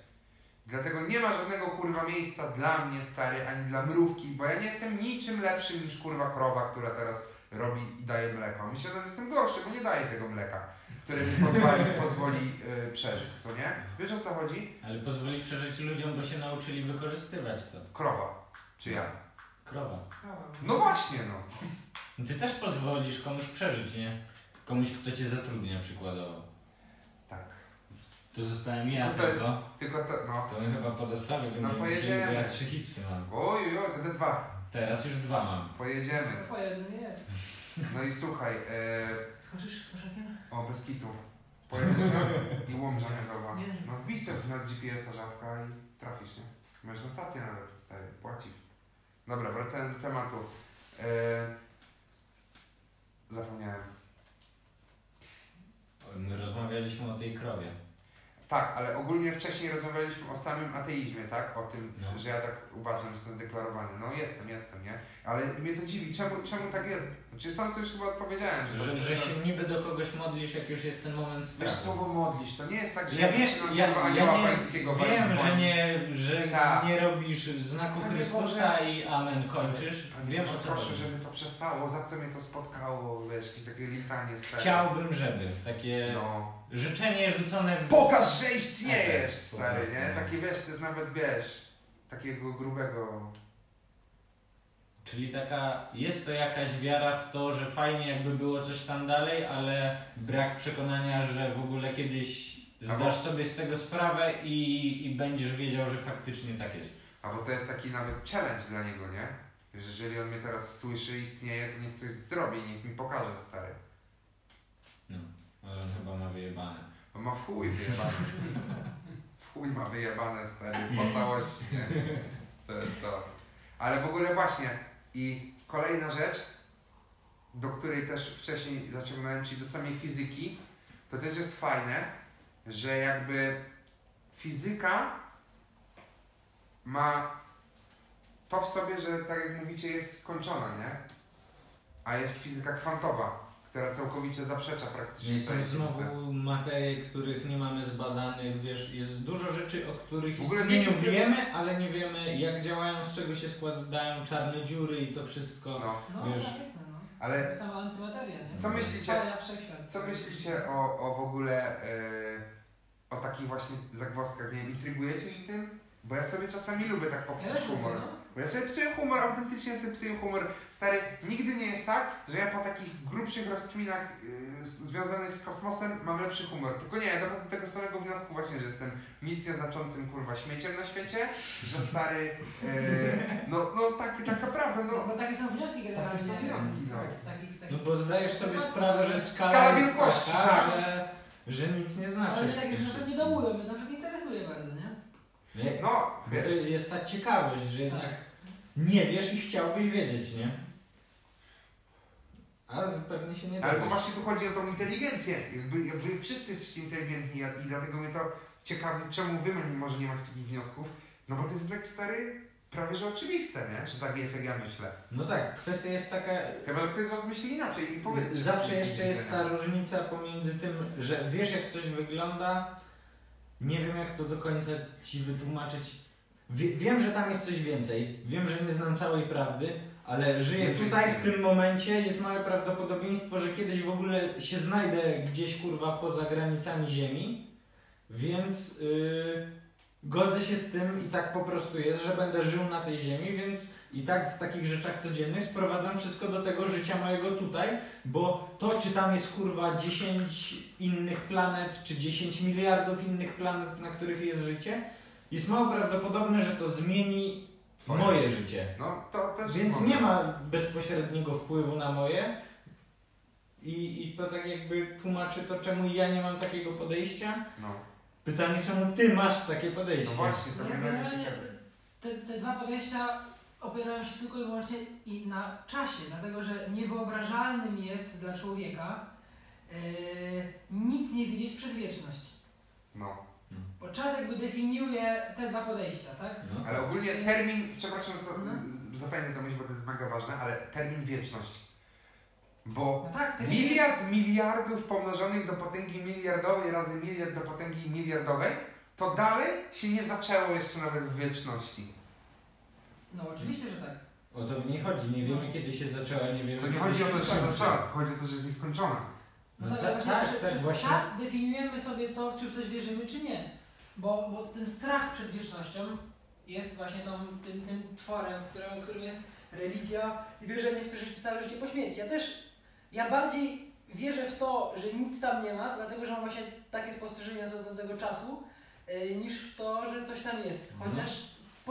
Speaker 2: Dlatego nie ma żadnego kurwa miejsca dla mnie, stary, ani dla mrówki, bo ja nie jestem niczym lepszym niż kurwa krowa, która teraz robi i daje mleko. Myślę, że jestem gorszy, bo nie daje tego mleka, które mi pozwoli, pozwoli yy, przeżyć, co nie? Wiesz o co chodzi?
Speaker 1: Ale pozwoli przeżyć ludziom, bo się nauczyli wykorzystywać to.
Speaker 2: Krowa. Czy ja?
Speaker 1: Krowa.
Speaker 2: No właśnie, no.
Speaker 1: No Ty też pozwolisz komuś przeżyć, nie? Komuś, kto cię zatrudnia przykładowo.
Speaker 2: Tak.
Speaker 1: To zostałem ja
Speaker 2: To jest-
Speaker 1: tylko.
Speaker 2: Tylko to, no.
Speaker 1: To my chyba po dostawie będziemy
Speaker 2: No,
Speaker 1: musieli,
Speaker 2: pojedziemy.
Speaker 1: bo ja trzy hitsy mam.
Speaker 2: Oj, oj, te dwa.
Speaker 1: Teraz już dwa mam.
Speaker 2: Pojedziemy.
Speaker 4: To po jednym jest.
Speaker 2: No i słuchaj, e,
Speaker 4: Skoczysz
Speaker 2: o, bez kitu. Pojedziesz tam i łomża miodowa. No wbij sobie na GPS-a żabka i trafisz, nie? Możesz na stację nawet, stary, płacisz. Dobra, wracając do tematu. E, zapomniałem.
Speaker 1: My rozmawialiśmy o tej krowie.
Speaker 2: Tak, ale ogólnie wcześniej rozmawialiśmy o samym ateizmie, tak? O tym,
Speaker 1: No.
Speaker 2: że ja tak uważam, że jestem deklarowany. No jestem, jestem, nie? Ale mnie to dziwi, czemu, czemu tak jest? Znaczy sam sobie już chyba odpowiedziałem, że,
Speaker 1: Że, że się niby do kogoś modlisz, jak już jest ten moment
Speaker 2: Wiesz,
Speaker 1: strachu.
Speaker 2: słowo modlisz, to nie jest tak, że
Speaker 1: Ja wiem,
Speaker 2: zaczynam
Speaker 1: ja, ja
Speaker 2: anioła
Speaker 1: nie,
Speaker 2: pańskiego
Speaker 1: wiem,
Speaker 2: z
Speaker 1: że nie, że
Speaker 2: Tak.
Speaker 1: nie robisz znaku
Speaker 2: Panie
Speaker 1: Chrystusa
Speaker 2: Boże.
Speaker 1: i amen kończysz.
Speaker 2: Panie
Speaker 1: Wiem
Speaker 2: Boże,
Speaker 1: o co
Speaker 2: proszę,
Speaker 1: chodzi.
Speaker 2: żeby to przestało, za co mnie to spotkało, wiesz, jakieś takie litanie stare.
Speaker 1: Chciałbym, żeby. Takie
Speaker 2: No.
Speaker 1: życzenie rzucone w...
Speaker 2: Pokaż, że istniejesz,
Speaker 1: Okej,
Speaker 2: stary, nie? Takie, wiesz, to jest nawet, wiesz, takiego grubego...
Speaker 1: Czyli taka, jest to jakaś wiara w to, że fajnie jakby było coś tam dalej, ale brak przekonania, że w ogóle kiedyś zdasz sobie z tego sprawę i, i będziesz wiedział, że faktycznie tak jest.
Speaker 2: Albo to jest taki nawet challenge dla niego, nie? Że jeżeli on mnie teraz słyszy, istnieje, to niech coś zrobi, niech mi pokaże, stary.
Speaker 1: No, ale on chyba ma wyjebane.
Speaker 2: On ma w chuj wyjebane. W chuj ma wyjebane, stary, po całości, nie? To jest to. Ale w ogóle właśnie, i kolejna rzecz, do której też wcześniej zaciągnąłem Ci do samej fizyki, to też jest fajne, że jakby fizyka ma to w sobie, że tak jak mówicie, jest skończona, nie? A jest fizyka kwantowa, która całkowicie zaprzecza praktycznie
Speaker 1: Czyli są znowu materie, których nie mamy zbadanych, wiesz, jest dużo rzeczy, o których
Speaker 2: W ogóle wiecie, co-
Speaker 1: wiemy, ale nie wiemy jak działają, z czego się składają czarne dziury i to wszystko.
Speaker 2: No,
Speaker 4: No,
Speaker 1: Wiesz,
Speaker 4: tak jest, no.
Speaker 2: ale
Speaker 4: Sama antymateria, nie?
Speaker 2: Co myślicie-. Co myślicie o, o w ogóle e, o takich właśnie zagwozdkach? Nie wiem, intrygujecie się tym? Bo ja sobie czasami lubię tak popsuć humor.
Speaker 4: lubię, no.
Speaker 2: Bo ja sobie psuję humor, autentycznie sobie psuję humor. Stary, nigdy nie jest tak, że ja po takich grubszych rozkminach y, z- związanych z kosmosem mam lepszy humor. Tylko nie, ja dochodzę do tego samego wniosku właśnie, że jestem nic nieznaczącym kurwa śmieciem na świecie, że stary, y, no, no tak, taka prawda,
Speaker 4: No,
Speaker 2: no.
Speaker 4: bo takie są wnioski generalnie
Speaker 2: Takie są wnioski, no.
Speaker 4: z, z takich, z takich...
Speaker 1: No bo zdajesz sobie sprawę, że skala,
Speaker 2: Skala
Speaker 1: jest taka,
Speaker 2: tak.
Speaker 1: że, że nic nie znaczy.
Speaker 4: Ale mnie takie rzeczy nas nie dołują, mnie na przykład interesuje bardzo, nie?
Speaker 1: Nie?
Speaker 2: No,
Speaker 1: To
Speaker 2: wiesz,
Speaker 1: jest ta ciekawość, że jednak nie wiesz i chciałbyś wiedzieć, nie? A zupełnie się nie
Speaker 2: Ale bo właśnie tu chodzi o tą inteligencję. Jakby, jakby wszyscy jesteście inteligentni i dlatego mnie to ciekawi, czemu wy może nie macie takich wniosków. No bo to jest tak stary, prawie że oczywiste, nie? Że tak jest, jak ja myślę.
Speaker 1: No tak, kwestia jest taka,
Speaker 2: Chyba, że ktoś z was myśli inaczej i powie.
Speaker 1: Z- Zawsze jeszcze jest ta różnica pomiędzy tym, że wiesz jak coś wygląda, nie wiem jak to do końca ci wytłumaczyć. Wie, wiem, że tam jest coś więcej, wiem, że nie znam całej prawdy, ale żyję
Speaker 2: Wiem, że
Speaker 1: tutaj
Speaker 2: nic
Speaker 1: w
Speaker 2: nie
Speaker 1: tym momencie, jest małe prawdopodobieństwo, że kiedyś w ogóle się znajdę gdzieś kurwa poza granicami Ziemi, więc yy, godzę się z tym i tak po prostu jest, że będę żył na tej ziemi, więc i tak w takich rzeczach codziennych sprowadzam wszystko do tego życia mojego tutaj, bo to czy tam jest kurwa 10 innych planet, czy 10 miliardów innych planet, na których jest życie, jest mało prawdopodobne, że to zmieni
Speaker 2: Twoje.
Speaker 1: moje życie.
Speaker 2: No to też
Speaker 1: Więc
Speaker 2: mogę.
Speaker 1: nie ma bezpośredniego wpływu na moje. I, I to tak jakby tłumaczy to, czemu ja nie mam takiego podejścia.
Speaker 2: No,
Speaker 1: Pytanie, czemu ty masz takie podejście?
Speaker 2: no właśnie, to
Speaker 4: Ja
Speaker 2: mnie ciekawe.
Speaker 4: te, te dwa podejścia opierają się tylko i wyłącznie i na czasie, dlatego że niewyobrażalnym jest dla człowieka yy, nic nie widzieć przez wieczność.
Speaker 2: No,
Speaker 4: Bo czas jakby definiuje te dwa podejścia, tak?
Speaker 1: No.
Speaker 2: ale ogólnie termin, przepraszam, to
Speaker 4: No.
Speaker 2: zapewne to myśl, bo to jest mega ważne, ale termin wieczność. Bo
Speaker 4: No tak, ten
Speaker 2: miliard miliardów pomnożonych do potęgi miliardowej razy miliard do potęgi miliardowej, to dalej się nie zaczęło jeszcze nawet w wieczności.
Speaker 4: No oczywiście, że tak.
Speaker 1: O to nie chodzi, nie wiemy kiedy się zaczęła, nie wiemy
Speaker 2: To nie
Speaker 1: kiedy
Speaker 2: chodzi o to, że się
Speaker 1: skończy.
Speaker 2: zaczęła, tylko chodzi o to, że jest nieskończona.
Speaker 4: No,
Speaker 1: No
Speaker 4: tak,
Speaker 1: tak,
Speaker 4: właśnie
Speaker 1: tak,
Speaker 4: prze,
Speaker 1: tak,
Speaker 4: przez
Speaker 1: właśnie.
Speaker 4: czas definiujemy sobie to, czy w coś wierzymy, czy nie. Bo, bo ten strach przed wiecznością jest właśnie tą, tym, tym tworem, którym, którym jest religia i wierzenie w to, że całe życie po śmierci. Ja też, ja bardziej wierzę w to, że nic tam nie ma, dlatego że mam właśnie takie spostrzeżenia co do tego czasu, yy, niż w to, że coś tam jest.
Speaker 1: No.
Speaker 4: Chociaż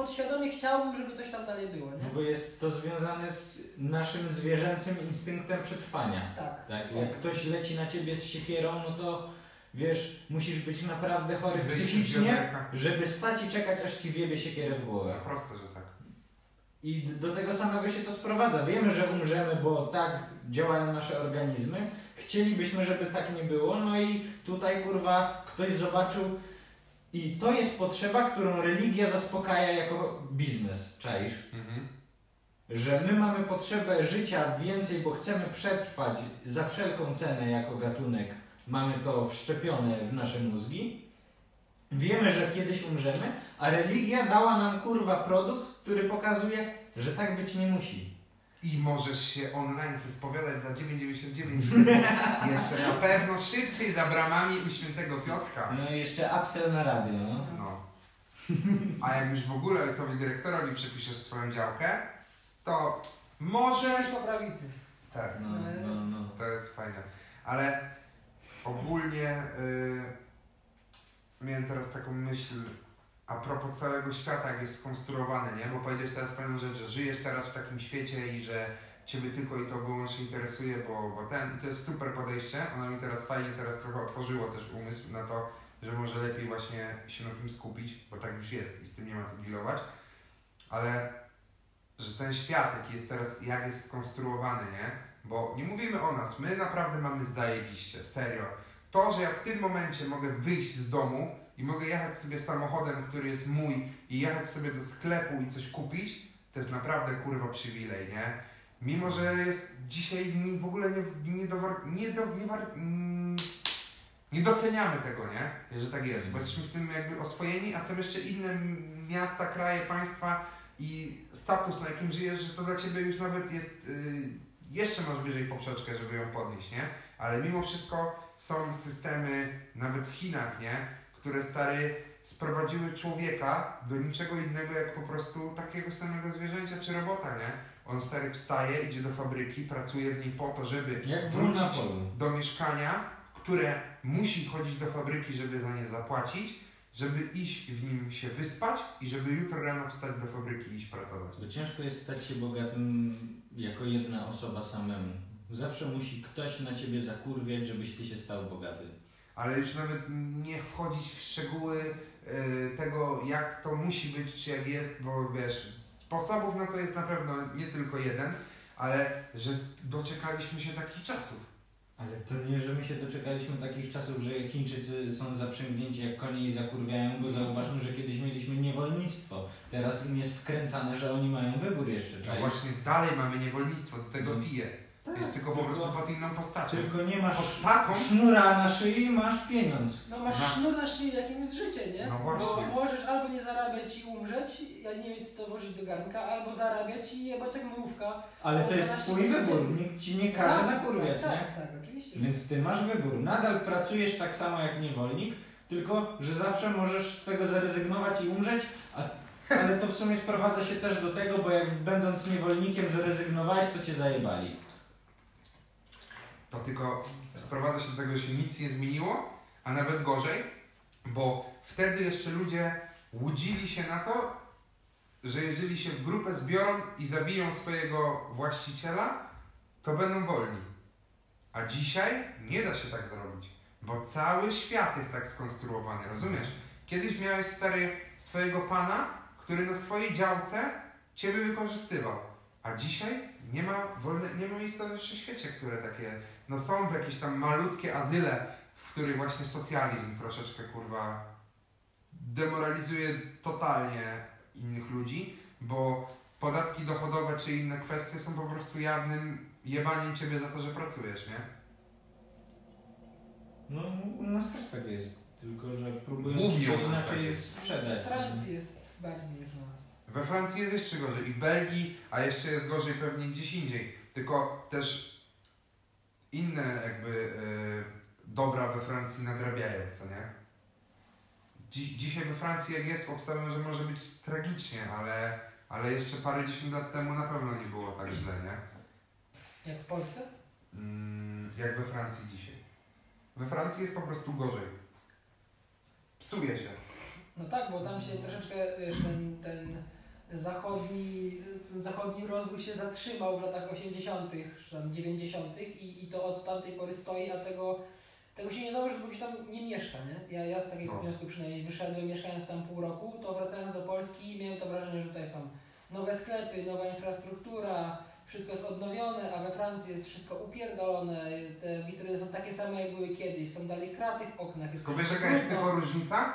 Speaker 4: podświadomie chciałbym, żeby coś tam dalej było,
Speaker 1: No
Speaker 4: nie?
Speaker 1: bo jest to związane z naszym zwierzęcym instynktem przetrwania.
Speaker 4: Tak.
Speaker 1: Tak, jak ktoś leci na ciebie z siekierą, no to wiesz, musisz być naprawdę chory psychicznie, żeby stać i czekać, aż ci wiebie siekierę w głowę.
Speaker 2: No proste, że tak.
Speaker 1: I do tego samego się to sprowadza. Wiemy, że umrzemy, bo tak działają nasze organizmy. Chcielibyśmy, żeby tak nie było. No i tutaj kurwa ktoś zobaczył. I to jest potrzeba, którą religia zaspokaja jako biznes. Czaisz?
Speaker 2: Mhm.
Speaker 1: Że my mamy potrzebę życia więcej, bo chcemy przetrwać za wszelką cenę jako gatunek. Mamy to wszczepione w nasze mózgi. Wiemy, że kiedyś umrzemy, a religia dała nam kurwa produkt, który pokazuje, że tak być nie musi.
Speaker 2: I możesz się online spowiadać za 9,99 jeszcze na pewno szybciej za bramami u świętego Piotrka.
Speaker 1: No i jeszcze upsell na radio, no.
Speaker 2: No. A jak już w ogóle ojcowi dyrektorowi przepiszesz swoją działkę, to może...
Speaker 4: Też po prawicy.
Speaker 2: Tak,
Speaker 1: No, no, no.
Speaker 2: to jest fajne. Ale ogólnie y, miałem teraz taką myśl a propos całego świata, jak jest skonstruowany, nie? Bo powiedziałeś teraz fajną rzecz, że żyjesz teraz w takim świecie i że Ciebie tylko i to wyłącznie interesuje, bo, bo ten, i to jest super podejście, ono mi teraz fajnie teraz trochę otworzyło też umysł na to, że może lepiej właśnie się na tym skupić, bo tak już jest i z tym nie ma co dealować, ale że ten świat, jaki jest teraz, jak jest skonstruowany, nie? Bo nie mówimy o nas, my naprawdę mamy zajebiście, serio. To, że ja w tym momencie mogę wyjść z domu i mogę jechać sobie samochodem, który jest mój i jechać sobie do sklepu i coś kupić, to jest naprawdę kurwa przywilej, nie? Mimo, że jest dzisiaj mi w ogóle nie, nie, dowar, nie, do, nie, war, mm, nie doceniamy tego, nie? Że tak jest, bo jesteśmy w tym jakby oswojeni, a są jeszcze inne miasta, kraje, państwa i status, na jakim żyjesz, że to dla Ciebie już nawet jest, y, jeszcze masz wyżej poprzeczkę, żeby ją podnieść, nie? Ale mimo wszystko są systemy, nawet w Chinach, nie? Które stary sprowadziły człowieka do niczego innego jak po prostu takiego samego zwierzęcia czy robota, nie? On stary wstaje, idzie do fabryki, pracuje w niej po to, żeby
Speaker 1: Jak
Speaker 2: wrócić do mieszkania, które musi chodzić do fabryki, żeby za nie zapłacić, żeby iść w nim się wyspać i żeby jutro rano wstać do fabryki i iść pracować.
Speaker 1: Bo ciężko jest stać się bogatym jako jedna osoba samemu. Zawsze musi ktoś na ciebie zakurwiać, żebyś ty się stał bogaty.
Speaker 2: Ale już nawet nie wchodzić w szczegóły y, tego, jak to musi być, czy jak jest, bo wiesz, sposobów na to jest na pewno nie tylko jeden, ale że doczekaliśmy się takich czasów.
Speaker 1: Ale to nie, że my się doczekaliśmy takich czasów, że Chińczycy są zaprzęgnięci jak konie i zakurwiają, bo zauważmy, że kiedyś mieliśmy niewolnictwo. Teraz im jest wkręcane, że oni mają wybór jeszcze,
Speaker 2: No właśnie dalej mamy niewolnictwo, do tego
Speaker 1: No.
Speaker 2: pije.
Speaker 1: Tak,
Speaker 2: Jest tylko po prostu pod inną postacią.
Speaker 1: Tylko nie masz
Speaker 2: Pod taką,
Speaker 1: sznura na szyi, masz pieniądz.
Speaker 4: No masz
Speaker 2: Na-
Speaker 4: sznur na szyi, jakim jest życie, nie?
Speaker 2: No właśnie.
Speaker 4: Bo możesz albo nie zarabiać i umrzeć, a nie mieć co włożyć do garnka, albo zarabiać i jebać jak mrówka.
Speaker 1: Ale to jest
Speaker 4: 12
Speaker 1: twój wybór, nikt ci nie każe
Speaker 4: Tak,
Speaker 1: zakurwiać,
Speaker 4: tak,
Speaker 1: nie?
Speaker 4: Tak, tak, oczywiście.
Speaker 1: Więc ty masz wybór. Nadal pracujesz tak samo jak niewolnik, tylko że zawsze możesz z tego zrezygnować i umrzeć, a, ale to w sumie sprowadza się też do tego, bo jak będąc niewolnikiem zrezygnowałeś, to cię zajebali.
Speaker 2: To tylko sprowadza się do tego, że się nic nie zmieniło, a nawet gorzej, bo wtedy jeszcze ludzie łudzili się na to, że jeżeli się w grupę zbiorą i zabiją swojego właściciela, to będą wolni. A dzisiaj nie da się tak zrobić, bo cały świat jest tak skonstruowany, rozumiesz? Kiedyś miałeś stary swojego pana, który na swojej działce ciebie wykorzystywał, a dzisiaj nie ma, wolne, nie ma miejsca we wszechświecie, które takie, no są jakieś tam malutkie azyle, w których właśnie socjalizm troszeczkę kurwa demoralizuje totalnie innych ludzi, bo podatki dochodowe czy inne kwestie są po prostu jawnym jebaniem ciebie za to, że pracujesz, nie?
Speaker 1: No u nas też tak jest, tylko że próbują
Speaker 2: Głównie
Speaker 1: ci to
Speaker 2: u nas
Speaker 1: inaczej
Speaker 2: tak jest.
Speaker 1: sprzedać.
Speaker 4: W Francji jest bardziej niż u nas.
Speaker 2: We Francji jest jeszcze gorzej i w Belgii, a jeszcze jest gorzej pewnie gdzieś indziej. Tylko też inne jakby e, dobra we Francji nadrabiają, co nie? Dzi- dzisiaj we Francji jak jest, obstawiam, że może być tragicznie, ale, ale jeszcze parę dziesiąt lat temu na pewno nie było tak źle, nie?
Speaker 4: Jak w Polsce?
Speaker 2: Mm, jak we Francji dzisiaj. We Francji jest po prostu gorzej. Psuje się.
Speaker 4: No tak, bo tam się troszeczkę, wiesz, ten, ten zachodni, zachodni rozwój się zatrzymał w latach 80., czy tam 90. I, i to od tamtej pory stoi, a tego, tego się nie zauważy, bo się tam nie mieszka, nie? Ja, ja z takiego
Speaker 2: No.
Speaker 4: wniosku przynajmniej wyszedłem, mieszkając tam pół roku, to wracając do Polski miałem to wrażenie, że tutaj są nowe sklepy, nowa infrastruktura, wszystko jest odnowione, a we Francji jest wszystko upierdolone, te witryny są takie same jak były kiedyś, są dalej kraty w oknach.
Speaker 2: Tylko wiesz jaka jest tylko różnica?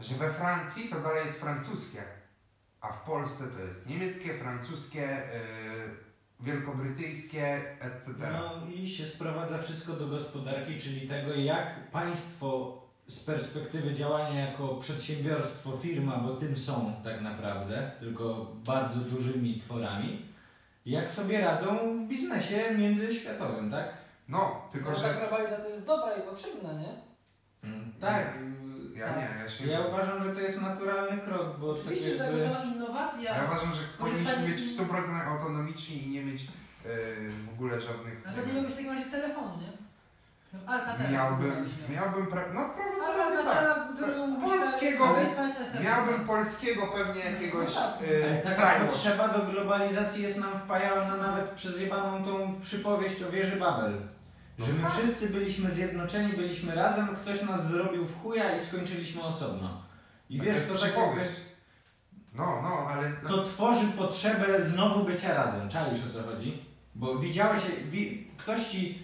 Speaker 2: Że we Francji to dalej jest francuskie, a w Polsce to jest niemieckie, francuskie, yy, wielkobrytyjskie, etc.
Speaker 1: No i się sprowadza wszystko do gospodarki, czyli tego, jak państwo z perspektywy działania jako przedsiębiorstwo, firma, bo tym są tak naprawdę, tylko bardzo dużymi tworami, jak sobie radzą w biznesie międzyświatowym, tak?
Speaker 2: No, tylko
Speaker 4: ta
Speaker 2: że
Speaker 4: globalizacja jest dobra i potrzebna, nie?
Speaker 1: Tak.
Speaker 2: Ja
Speaker 1: tak.
Speaker 2: nie, ja się...
Speaker 1: Ja uważam, że to jest naturalny krok, bo tak
Speaker 4: Oczywiście, że to
Speaker 1: jakby...
Speaker 4: sama innowacja.
Speaker 2: Ja uważam, że powinniśmy być w 100% autonomiczni i nie mieć yy, w ogóle żadnych...
Speaker 4: No to nie miał być w takim razie telefonu, nie? No, Alcatel.
Speaker 2: Miałbym, miałbym, pra... no prawdopodobnie tak. Polskiego
Speaker 4: wysłać SMS.
Speaker 2: Miałbym polskiego pewnie jakiegoś
Speaker 4: No tak.
Speaker 2: Yy,
Speaker 1: taka
Speaker 2: Skywatch.
Speaker 1: potrzeba do globalizacji jest nam wpajana nawet przez jebaną tą przypowieść o wieży Babel. Że my
Speaker 2: tak.
Speaker 1: wszyscy byliśmy zjednoczeni, byliśmy razem, ktoś nas zrobił w chuja i skończyliśmy osobno. I
Speaker 2: To
Speaker 1: wiesz,
Speaker 2: jest
Speaker 1: to tak jakby,
Speaker 2: przypowieść. No, no, ale...
Speaker 1: to tworzy potrzebę znowu bycia razem. Czaisz o co chodzi? Bo widziałeś, wi, ktoś ci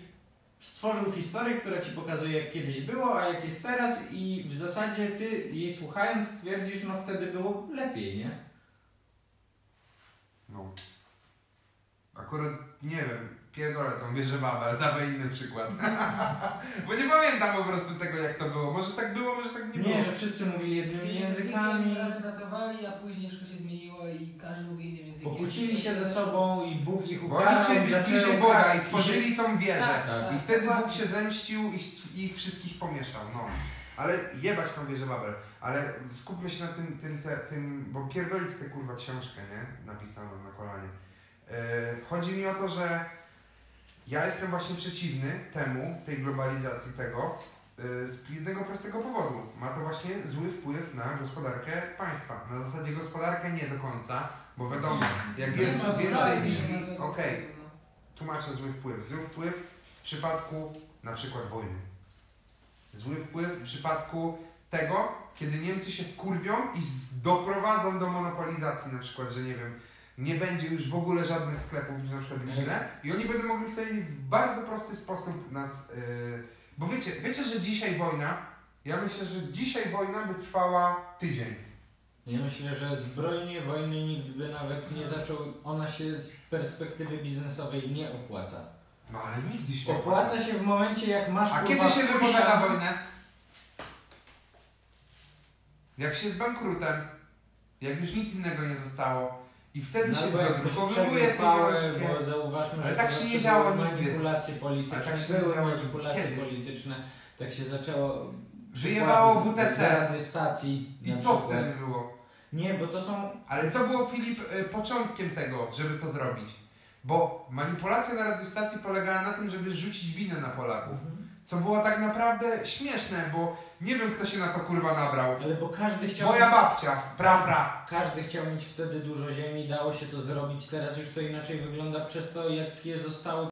Speaker 1: stworzył historię, która ci pokazuje jak kiedyś było, a jak jest teraz i w zasadzie ty jej słuchając twierdzisz, no wtedy było lepiej, nie?
Speaker 2: No. Akurat nie wiem, pierdolę tą wieżę Babel, dawaj inny przykład. Bo nie pamiętam po prostu tego jak to było. Może tak było, może tak nie,
Speaker 1: Nie,
Speaker 2: było.
Speaker 1: że wszyscy mówili jednymi
Speaker 4: Językiem
Speaker 1: językami,
Speaker 4: Razem pracowali, a później wszystko się zmieniło i każdy mówi innym językiem.
Speaker 1: pokłócili się ze sobą i Bóg ich
Speaker 2: Bo
Speaker 1: ukarał.
Speaker 2: oni chcieli Boga i tworzyli tą wieżę.
Speaker 4: Tak,
Speaker 1: Tak.
Speaker 2: I wtedy Bóg
Speaker 4: dokładnie.
Speaker 2: się zemścił i ich, ich wszystkich pomieszał. No. Ale jebać tą wieżę Babel. Ale skupmy się na tym, tym, te, tym bo pierdolić tę kurwa książkę, nie? Napisaną na kolanie. Yy, chodzi mi o to, że ja jestem właśnie przeciwny temu, tej globalizacji tego, yy, z jednego prostego powodu. Ma to właśnie zły wpływ na gospodarkę państwa. Na zasadzie gospodarkę nie do końca, bo wiadomo, jak jest więcej linii, okej, tłumaczę zły wpływ. Zły wpływ w przypadku na przykład wojny. Zły wpływ w przypadku tego, kiedy Niemcy się wkurwią i doprowadzą do monopolizacji, na przykład, że nie wiem, nie będzie już w ogóle żadnych sklepów, czy na przykład Lidl, i oni będą mogli wtedy w bardzo prosty sposób nas... Yy, bo wiecie, wiecie, że dzisiaj wojna, ja myślę, że dzisiaj wojna by trwała tydzień.
Speaker 1: Ja myślę, że zbrojnie wojny nikt by nawet nie zaczął, ona się z perspektywy biznesowej nie opłaca.
Speaker 2: No ale nigdy się nie
Speaker 1: Opłaca się w momencie jak masz
Speaker 2: A kiedy się wypowiada wojnę? Jak się z bankrutem, jak już nic innego nie zostało i wtedy
Speaker 1: No,
Speaker 2: się dodrukowuje
Speaker 1: przebił pałę,
Speaker 2: pieniążki.
Speaker 1: bo zauważmy,
Speaker 2: Ale
Speaker 1: że
Speaker 2: tak się nie działo nigdy.
Speaker 1: manipulacje polityczne,
Speaker 2: Ale tak się nie
Speaker 1: były
Speaker 2: działo
Speaker 1: manipulacje
Speaker 2: kiedy?
Speaker 1: polityczne, tak się zaczęło przykładów
Speaker 2: WTC.
Speaker 1: radiostacji.
Speaker 2: I co
Speaker 1: przykład.
Speaker 2: wtedy było?
Speaker 1: Nie, bo to są
Speaker 2: Ale co było, Filip, y, początkiem tego, żeby to zrobić? Bo manipulacja na radiostacji polegała na tym, żeby zrzucić winę na Polaków. Co było tak naprawdę śmieszne, bo nie wiem, kto się na to kurwa nabrał.
Speaker 1: Ale bo każdy chciał.
Speaker 2: Moja babcia, pra, pra.
Speaker 1: Każdy chciał mieć wtedy dużo ziemi, dało się to zrobić. Teraz już to inaczej wygląda przez to, jakie zostały